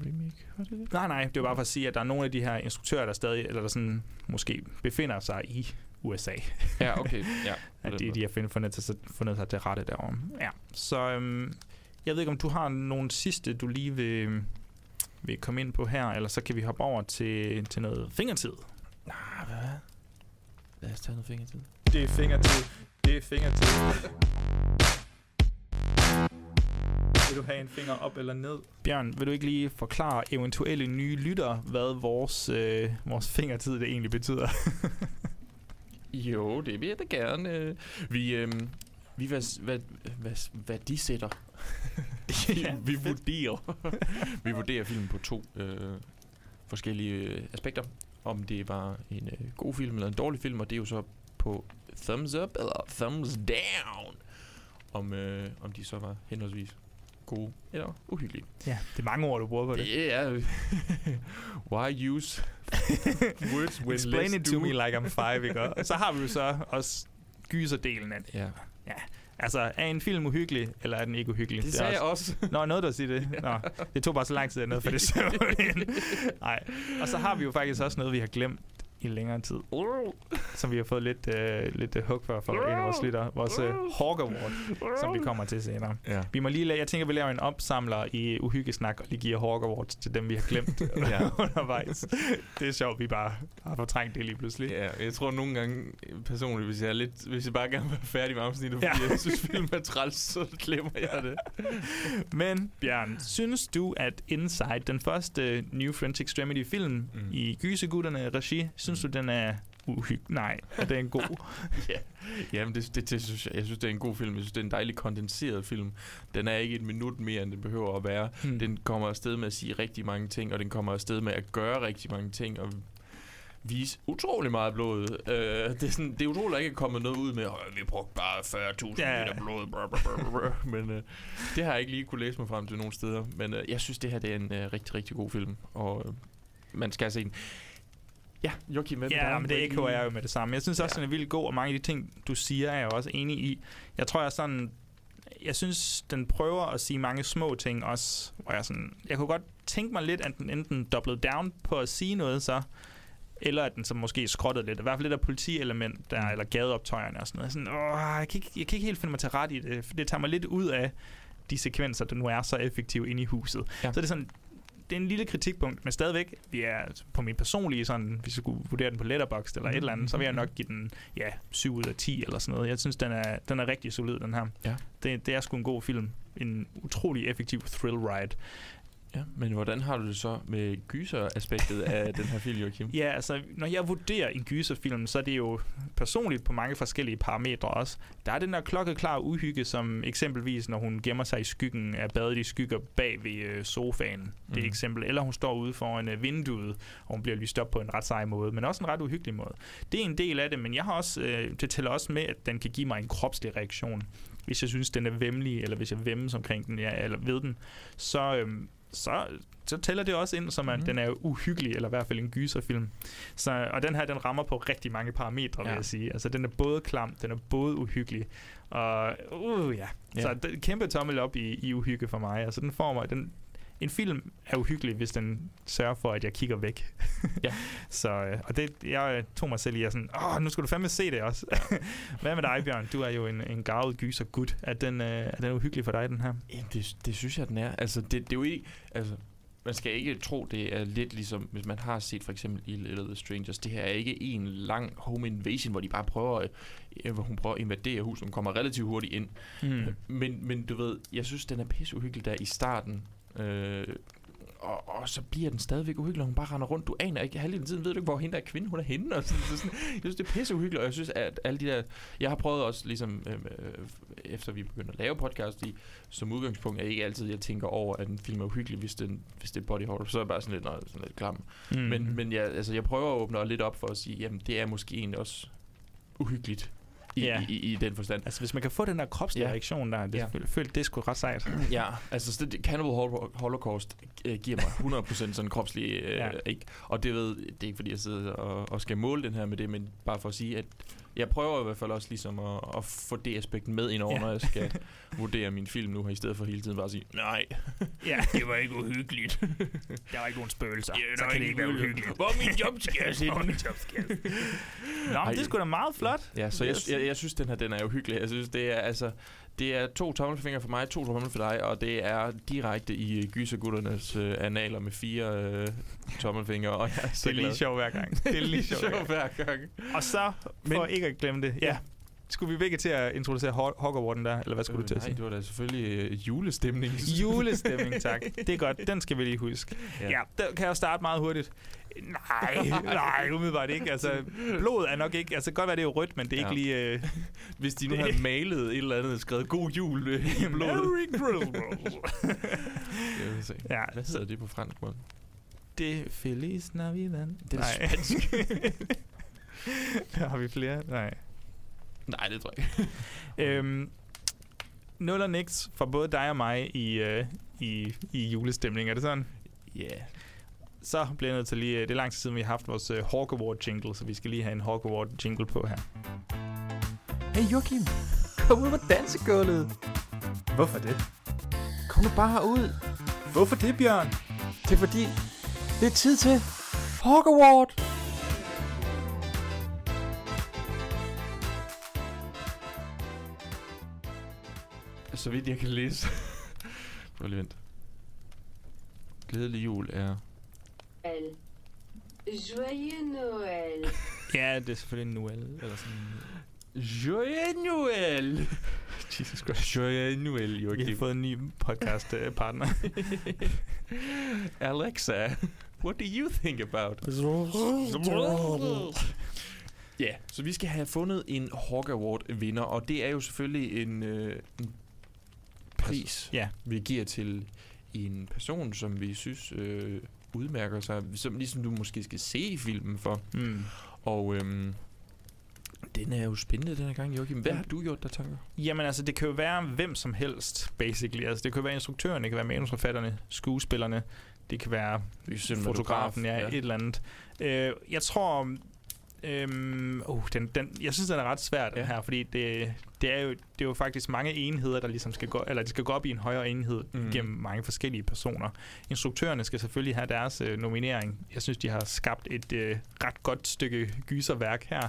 remake, var det det? Nej, nej, det var bare for at sige, at der er nogle af de her instruktører, der stadig, eller der sådan, måske befinder sig i USA. Ja, okay. Ja, At de, de har fundet, fundet, sig, fundet sig til rette derovre. Ja, så øhm, jeg ved ikke, om du har nogle sidste, du lige vil, vil komme ind på her, eller så kan vi hoppe over til, til noget fingertid. Nej, hvad? Lad os tage noget fingertid. Det er fingertid. Det er fingertid. Vil du have en finger op eller ned? Bjørn, vil du ikke lige forklare eventuelle nye lyttere, hvad vores, øh, vores fingertid det egentlig betyder? Jo, det vil jeg da gerne. øh. Vi, øhm, vi hvad, hvad, hvad, hvad de sætter. vi, Ja, vi vurderer. vi vurderer filmen på to, øh, forskellige øh, aspekter. Om det var en øh, god film eller en dårlig film, og det er jo så på thumbs up eller thumbs down. Om, øh, om de så var henholdsvis gode eller uhyggelige. Ja, det er mange ord, du bruger på det. Det er... Why use words when Explain it to do? me like I'm five, ikke? Og så har vi jo så også gyserdelen af det. Ja, Altså, er en film uhyggelig, eller er den ikke uhyggelig? det er sagde jeg også... også. Nå, noget der siger det. Nå, det tog bare så lang tid at ned for det Nej. Og så har vi jo faktisk også noget, vi har glemt i længere tid, som vi har fået lidt, øh, lidt øh, hug for fra en af vores lytter. Vores øh, Hawk Award, som vi kommer til senere. Ja. Vi må lige lave, jeg tænker, vi laver en opsamler i uhyggesnak, og lige giver Hawk Awards til dem, vi har glemt undervejs. Det er sjovt, vi bare har fortrængt det lige pludselig. Ja, jeg tror nogle gange personligt, hvis jeg, er lidt, hvis jeg bare gerne vil være færdig med afsnittet, fordi Ja. jeg synes, film er træls, så glemmer jeg det. Men Bjørn, synes du, at Inside, den første New French Extremity film mm. i Gysegutterne regi, synes du, den er uhyggelig? Nej, er den god? ja, Jamen, det, det, det, synes jeg, jeg synes, det er en god film. Jeg synes, det er en dejlig kondenseret film. Den er ikke et minut mere, end den behøver at være. Hmm. Den kommer afsted med at sige rigtig mange ting, og den kommer afsted med at gøre rigtig mange ting, og vise utrolig meget blod. Uh, det, er sådan, det er utroligt, at ikke er kommet noget ud med, at vi brugte bare 40.000 Ja. liter blod. Brr, brr, brr. Men uh, det har jeg ikke lige kunne læse mig frem til nogen steder. Men uh, jeg synes, det her det er en uh, rigtig, rigtig god film, og uh, man skal se den. Ja, Joachim, med Ja, men det Hvad echo I- jeg jo med det samme. Jeg synes også, Ja. den er vildt god, og mange af de ting, du siger, er jeg også enig i. Jeg tror, jeg er sådan... Jeg synes, den prøver at sige mange små ting også, hvor jeg sådan... Jeg kunne godt tænke mig lidt, at den enten doubled down på at sige noget så, eller at den så måske skrottede lidt. I hvert fald lidt af politielement, der, Mm. eller gadeoptøjerne og sådan noget. Sådan, åh, jeg, kan ikke, jeg kan ikke helt finde mig til ret i det, for det tager mig lidt ud af de sekvenser, der nu er så effektive inde i huset. Ja. Så det er sådan, det er en lille kritikpunkt, men stadigvæk, vi er på min personlige, sådan, hvis jeg skulle vurdere den på Letterboxd eller et eller andet, så vil jeg nok give den, ja, 7 ud af 10 eller sådan noget. Jeg synes, den er, den er rigtig solid, den her. Ja. Det, det er sgu en god film. En utrolig effektiv thrill ride. Ja, men hvordan har du det så med gyser-aspektet af den her film, Joachim? Ja, altså, når jeg vurderer en gyserfilm, så er det jo personligt på mange forskellige parametre også. Der er den der klokkeklar uhygge, som eksempelvis, når hun gemmer sig i skyggen, er badet i skygger bag ved øh, sofaen. Det er Mhm. et eksempel. Eller hun står ude foran øh, vinduet, og hun bliver lyst op på en ret sej måde, men også en ret uhyggelig måde. Det er en del af det, men jeg har også, øh, det tæller også med, at den kan give mig en kropslig reaktion. Hvis jeg synes, den er vemmelig, eller hvis jeg vemmes omkring den, ja, eller ved den, så, øhm, så, så tæller det også ind, som at Mhm. den er uhyggelig, eller i hvert fald en gyserfilm. Så, og den her, den rammer på rigtig mange parametre, vil Ja. jeg sige. Altså, den er både klam, den er både uhyggelig, og uh, ja. Ja. Så det, kæmpe tommel op i, i uhygge for mig. Altså, den får mig, den, en film er uhyggelig, hvis den sørger for, at jeg kigger væk. Ja. så, øh, og det, jeg tog mig selv i at sådan, åh, nu skal du fandme se det også. Hvad med dig, Bjørn? Du er jo en, en garvet gyser gut. Er den, øh, er den uhyggelig for dig, den her? Jamen, det, det synes jeg, den er. Altså, det, det er jo ikke... Altså, man skal ikke tro, det er lidt ligesom, hvis man har set for eksempel i Little The Strangers. Det her er ikke en lang home invasion, hvor de bare prøver, øh, hvor hun prøver at invadere huset, som kommer relativt hurtigt ind. Mm. Men, men du ved, jeg synes, den er pisse uhyggelig der i starten. Øh, og, og så bliver den stadigvæk uhyggelig, når hun bare render rundt. Du aner ikke, halvdelen af tiden ved du ikke, hvor hende der er kvinde, hun er henne. Og sådan, så sådan, jeg synes, det er pisse uhyggeligt, og jeg synes, at alle de der... Jeg har prøvet også, ligesom, øh, øh, efter vi begyndte at lave podcast i, som udgangspunkt er ikke altid, jeg tænker over, at en film er uhyggelig, hvis, den, hvis det er body horror. Så er jeg bare sådan lidt, nej, sådan lidt klam. Mm. Men, men jeg, altså, jeg prøver at åbne lidt op for at sige, jamen, det er måske egentlig også uhyggeligt. I, Ja. i, i, i den forstand. Altså, hvis man kan få den der kropslige Ja. reaktion der, det, Ja. føler, det er sgu ret sejt. Ja, altså så det, Cannibal Hol- Holocaust øh, giver mig 100% sådan kropslig, øh, ja. ikke? Og det ved, det er ikke fordi jeg sidder og, og skal måle den her med det, men bare for at sige, at jeg prøver i hvert fald også ligesom at, at få det aspekt med ind over, Ja. når jeg skal vurdere min film nu, i stedet for hele tiden bare at sige, nej, Ja. det var ikke uhyggeligt. Der var ikke nogen spøgelser. Ja, så kan det ikke være uhyggeligt. Hvor er min jumpscare Hvor er henne? min jumpscare? Nå, Ej. det er sgu da meget flot. Ja, så jeg, jeg, jeg synes, den her den er uhyggelig. Jeg synes, det er altså... Det er to tommelfingre for mig, to tommelfingre for dig, og det er direkte i gysergutternes øh, analer med fire øh, tommelfingre, og jeg er Det er lige sjovt hver gang. Det er lige sjovt hver gang. Og så, for Men- ikke at glemme det, ja. Skulle vi begge til at introducere Hog- Hogwarten der, eller hvad skulle Øh, du til at nej, sige? det var da selvfølgelig øh, julestemning. Julestemning, tak. Det er godt. Den skal vi lige huske. Ja, ja der kan jeg starte meget hurtigt. Nej, nej, umiddelbart ikke. Altså, blod er nok ikke... Altså, godt være, det er jo rødt, men det er Ja. ikke lige... Øh, Hvis de nu havde malet et eller andet og skrevet god jul øh, i blodet. Merry Christmas. Jeg vil se. ja, Hvad hedder det på fransk måde? Det Feliz Navidad. Det er Nej. spansk. Har vi flere? Nej. Nej, det tror jeg ikke. Øhm, nul og niks for både dig og mig i, øh, i, i julestemning. Er det sådan? Ja. Yeah. Så bliver jeg nødt til lige... øh, Det er lang tid siden, vi har haft vores øh, Hawk Award jingle, så vi skal lige have en Hawk Award jingle på her. Hey Joachim, kom ud på dansegulvet. Hvorfor det? Kom nu bare ud. Hvorfor det, Bjørn? Det er fordi, det er tid til Hawk Award. Så vidt jeg kan læse. Prøv lige vent. Glædelig jul er... Joyeux Noël. Ja, det er selvfølgelig Noel, eller sådan... Joyeux Noël! Jesus Christ. Joyeux Noël, Vi har fået en ny podcast-partner. Alexa, what do you think about? Ja, så vi skal have fundet en Hawk Award vinder, og det er jo selvfølgelig en, øh, en pris, ja. vi giver til en person, som vi synes øh, udmærker sig, som ligesom du måske skal se i filmen for. Mm. Og øhm, den er jo spændende den her gang, Joachim. Hvad har du gjort der tanker? Jamen altså, det kan jo være hvem som helst, basically. Altså, det kan jo være instruktøren, det kan være manusforfatterne, skuespillerne, det kan være fotografen, ja, ja, et eller andet. Øh, jeg tror... Øhm, uh, den, den, jeg synes, den er ret svært ja. Ja. her, fordi det, det, er jo, det er jo faktisk mange enheder, der ligesom skal gå, eller de skal gå op i en højere enhed mm. Gennem mange forskellige personer. Instruktørerne skal selvfølgelig have deres øh, nominering. Jeg synes, de har skabt et øh, ret godt stykke gyserværk her.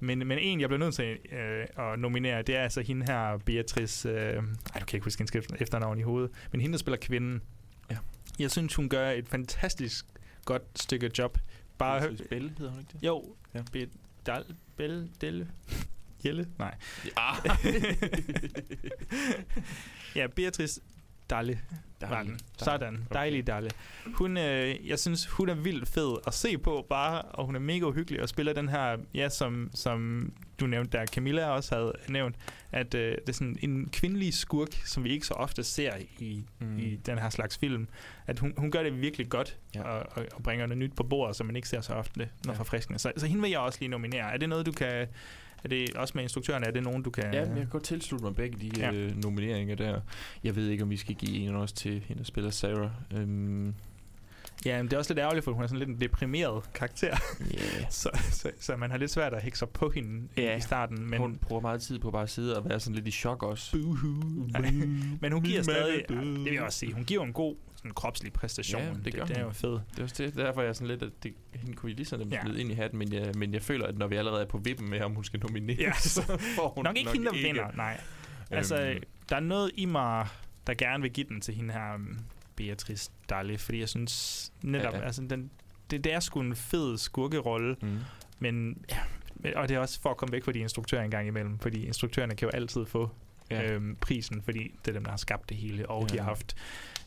Men, men en, jeg bliver nødt til øh, at nominere, det er altså hende her, Beatrice... Øh, ej, du kan ikke huske hendes efter- efternavn i hovedet. Men hende, der spiller kvinden. Ja. Jeg synes, hun gør et fantastisk godt stykke job. Bare, Belle hedder hun ikke det? jo, Ja. ja. Be, Dal, Belle, Delle, Jelle? Nej. Ah. ja, Beatrice Dalle den. Sådan. Dejlig Dalle. Hun, øh, jeg synes, hun er vildt fed at se på bare, og hun er mega uhyggelig og spiller den her, ja, som, som du nævnte der, Camilla også havde nævnt, at øh, det er sådan en kvindelig skurk, som vi ikke så ofte ser i, Mm. i den her slags film. At hun, hun gør det virkelig godt, Ja. og, og, og bringer noget nyt på bordet, som man ikke ser så ofte, når ja. forfriskende. Så, så hende vil jeg også lige nominere. Er det noget, du kan... Er det også med instruktøren? Er det nogen, du kan... Ja, men jeg kan godt tilslutte mig begge de Ja. øh, nomineringer der. Jeg ved ikke, om vi skal give en også til hende, der spiller Sarah. Øhm, Ja, men det er også lidt ærgerligt, for hun er sådan lidt en deprimeret karakter. yeah. så, så, så man har lidt svært at hække sig på hende ja. i starten. Men, hun bruger meget tid på bare at sidde og være sådan lidt i chok også. Men hun giver stadig... Ja, det vil jeg også sige. Hun giver en god sådan, kropslig præstation. Ja, det gør det, det er jo fedt. Det er også det, derfor er jeg sådan lidt, at det, hende kunne vi lige sådan Ja. ind i hatten, men jeg, men jeg føler, at når vi allerede er på vippen med, om hun skal nomineres, Ja, så får hun Nok ikke hende, der vinder, nej. Altså, Øhm. der er noget i mig, der gerne vil give den til hende her, um, Beatrice Dalle, fordi jeg synes netop, Ja, ja. altså, den, det, det er sgu en fed skurkerolle, Mm. men ja, og det er også for at komme væk fra de instruktører en gang imellem, fordi instruktørerne kan jo altid få Ja. øhm, prisen, fordi det er dem, der har skabt det hele, og ja. de har haft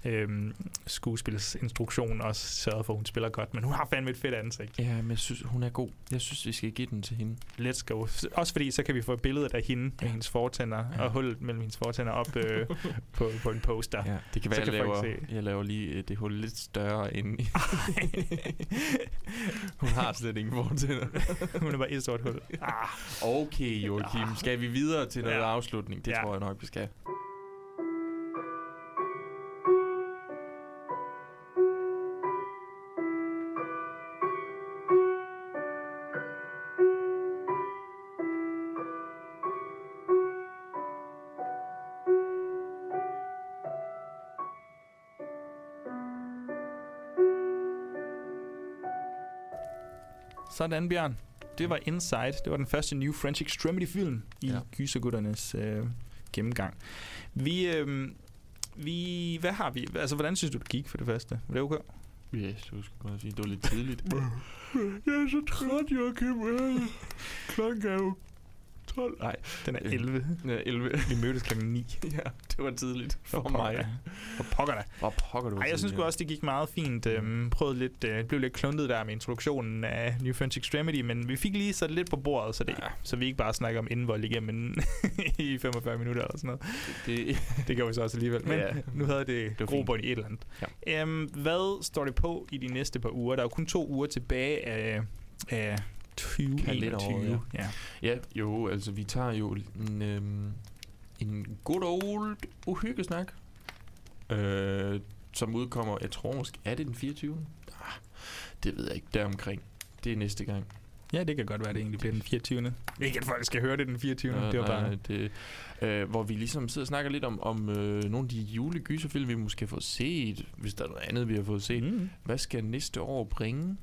øhm, skuespilsinstruktion også sørget for, at hun spiller godt, men hun har fandme et fedt ansigt. Ja, men jeg synes, hun er god. Jeg synes, vi skal give den til hende. Let's go. Også fordi, så kan vi få billedet af hende med hendes fortænder, Ja. og hullet mellem hendes fortænder op øh, på, på en poster. Ja, det kan være, kan jeg folk laver, se. jeg laver lige øh, det hul lidt større end... hun har slet ingen fortænder. hun er bare et stort hul. Ah, Okay, Joachim. Skal vi videre til noget Ja. afslutning? Det Ja. tror jeg nok, vi skal. Sådan, Bjørn. Det var Inside. Det var den første New French Extremity-film i Ja. Gysergutternes øh, gennemgang. Vi, øh, vi... Hvad har vi? Altså, hvordan synes du, det gik for det første? Var det okay? Ja, yes, du skulle godt sige, det var lidt tidligt. jeg er så træt, Joachim. Klokken er jo 12. Nej, Den er Øh, 11. ja, 11. Vi mødtes klokken 9. ja, det var tidligt for, For mig. For pokker da. Hvor pokker du Ej, jeg synes sgu også, det gik meget fint. Øhm, prøvede lidt, øh, blev lidt kluntet der med introduktionen af New French Extremity, men vi fik lige sat lidt på bordet, så, det, ja. så vi ikke bare snakker om indvold igennem i 45 minutter eller sådan noget. Det, Det gør vi så også alligevel. Men Ja. ja. nu havde det, det grobund i et eller andet. Ja. Øhm, hvad står det på i de næste par uger? Der er jo kun to uger tilbage af, af 2021. Ja. ja, jo, altså vi tager jo en, øhm, en good old uhyggesnak, øh, som udkommer, jeg tror måske, er det den 24. Ah, det ved jeg ikke, deromkring. Det er næste gang. ja, det kan godt være, at det egentlig bliver den 24. Ikke at folk skal høre det den 24. Nå, det var bare... det, øh, hvor vi ligesom sidder og snakker lidt om, om øh, nogle af de julegyserfilm, vi måske har fået set, hvis der er noget andet, vi har fået set. Mm. Hvad skal næste år bringe?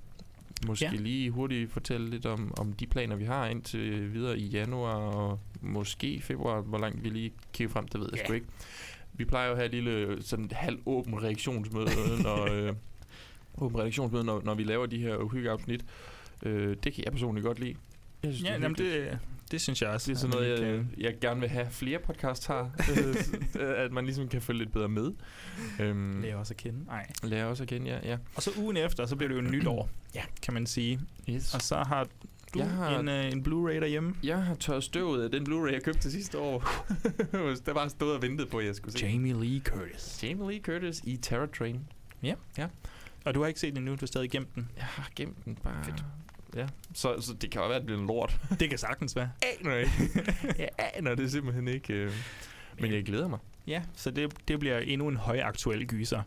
Måske Ja. lige hurtigt fortælle lidt om, om de planer, vi har indtil videre i januar og måske februar, hvor langt vi lige kigger frem, det ved jeg Ja. sgu ikke. Vi plejer jo at have et lille sådan halv åben reaktionsmøde, når, øh, åben reaktionsmøde, når, når vi laver de her uhyggeafsnit. Øh, det kan jeg personligt godt lide. Jeg synes, Ja, er jamen det, det synes jeg også. Det er sådan noget, jeg, jeg gerne vil have flere podcasts har. øh, at man ligesom kan følge lidt bedre med. Øhm, lærer også at kende. Nej. lærer også at kende, ja. ja. Og så ugen efter, så bliver det jo nytår, Ja. kan man sige. Yes. Og så har du Jeg har- en, øh, en Blu-ray derhjemme. Jeg har tørret støvet af den Blu-ray, jeg købte sidste år. der bare stået og ventet på, at jeg skulle se. Jamie Lee Curtis. Jamie Lee Curtis i Terror Train. Og du har ikke set den endnu, du har stadig gemt den. Jeg har gemt den bare. Fedt. Ja, så, så det kan jo være, at det bliver en lort. Det kan sagtens være. aner ikke. jeg aner det simpelthen ikke. øh. Men jeg glæder mig. Ja, så det, det bliver endnu en højaktuel gyser.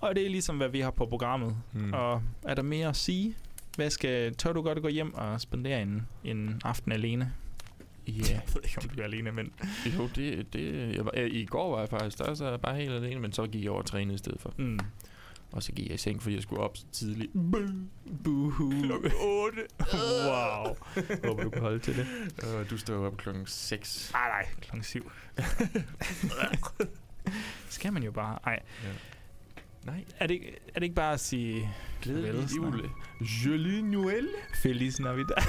Og det er ligesom, hvad vi har på programmet. Hmm. Og er der mere at sige? Hvad skal, tør du godt gå hjem og spendere en, en aften alene? Ja, Jeg ved ikke, om du er alene, men... jo, det, det jeg var, I går var jeg faktisk der, så bare helt alene, men så gik jeg over og trænede i stedet for. Mm. Og så gik jeg i seng, fordi jeg skulle op så tidligt. Boohoo. Klokken 8. wow. Håber, du kan holde til det. Øh, du står op klokken 6. Nej, nej, klokken syv. Skal man jo bare. Ej, Nej, er det, ikke- er det ikke bare at sige glædelig jul. Jolie Noël. Feliz Navidad?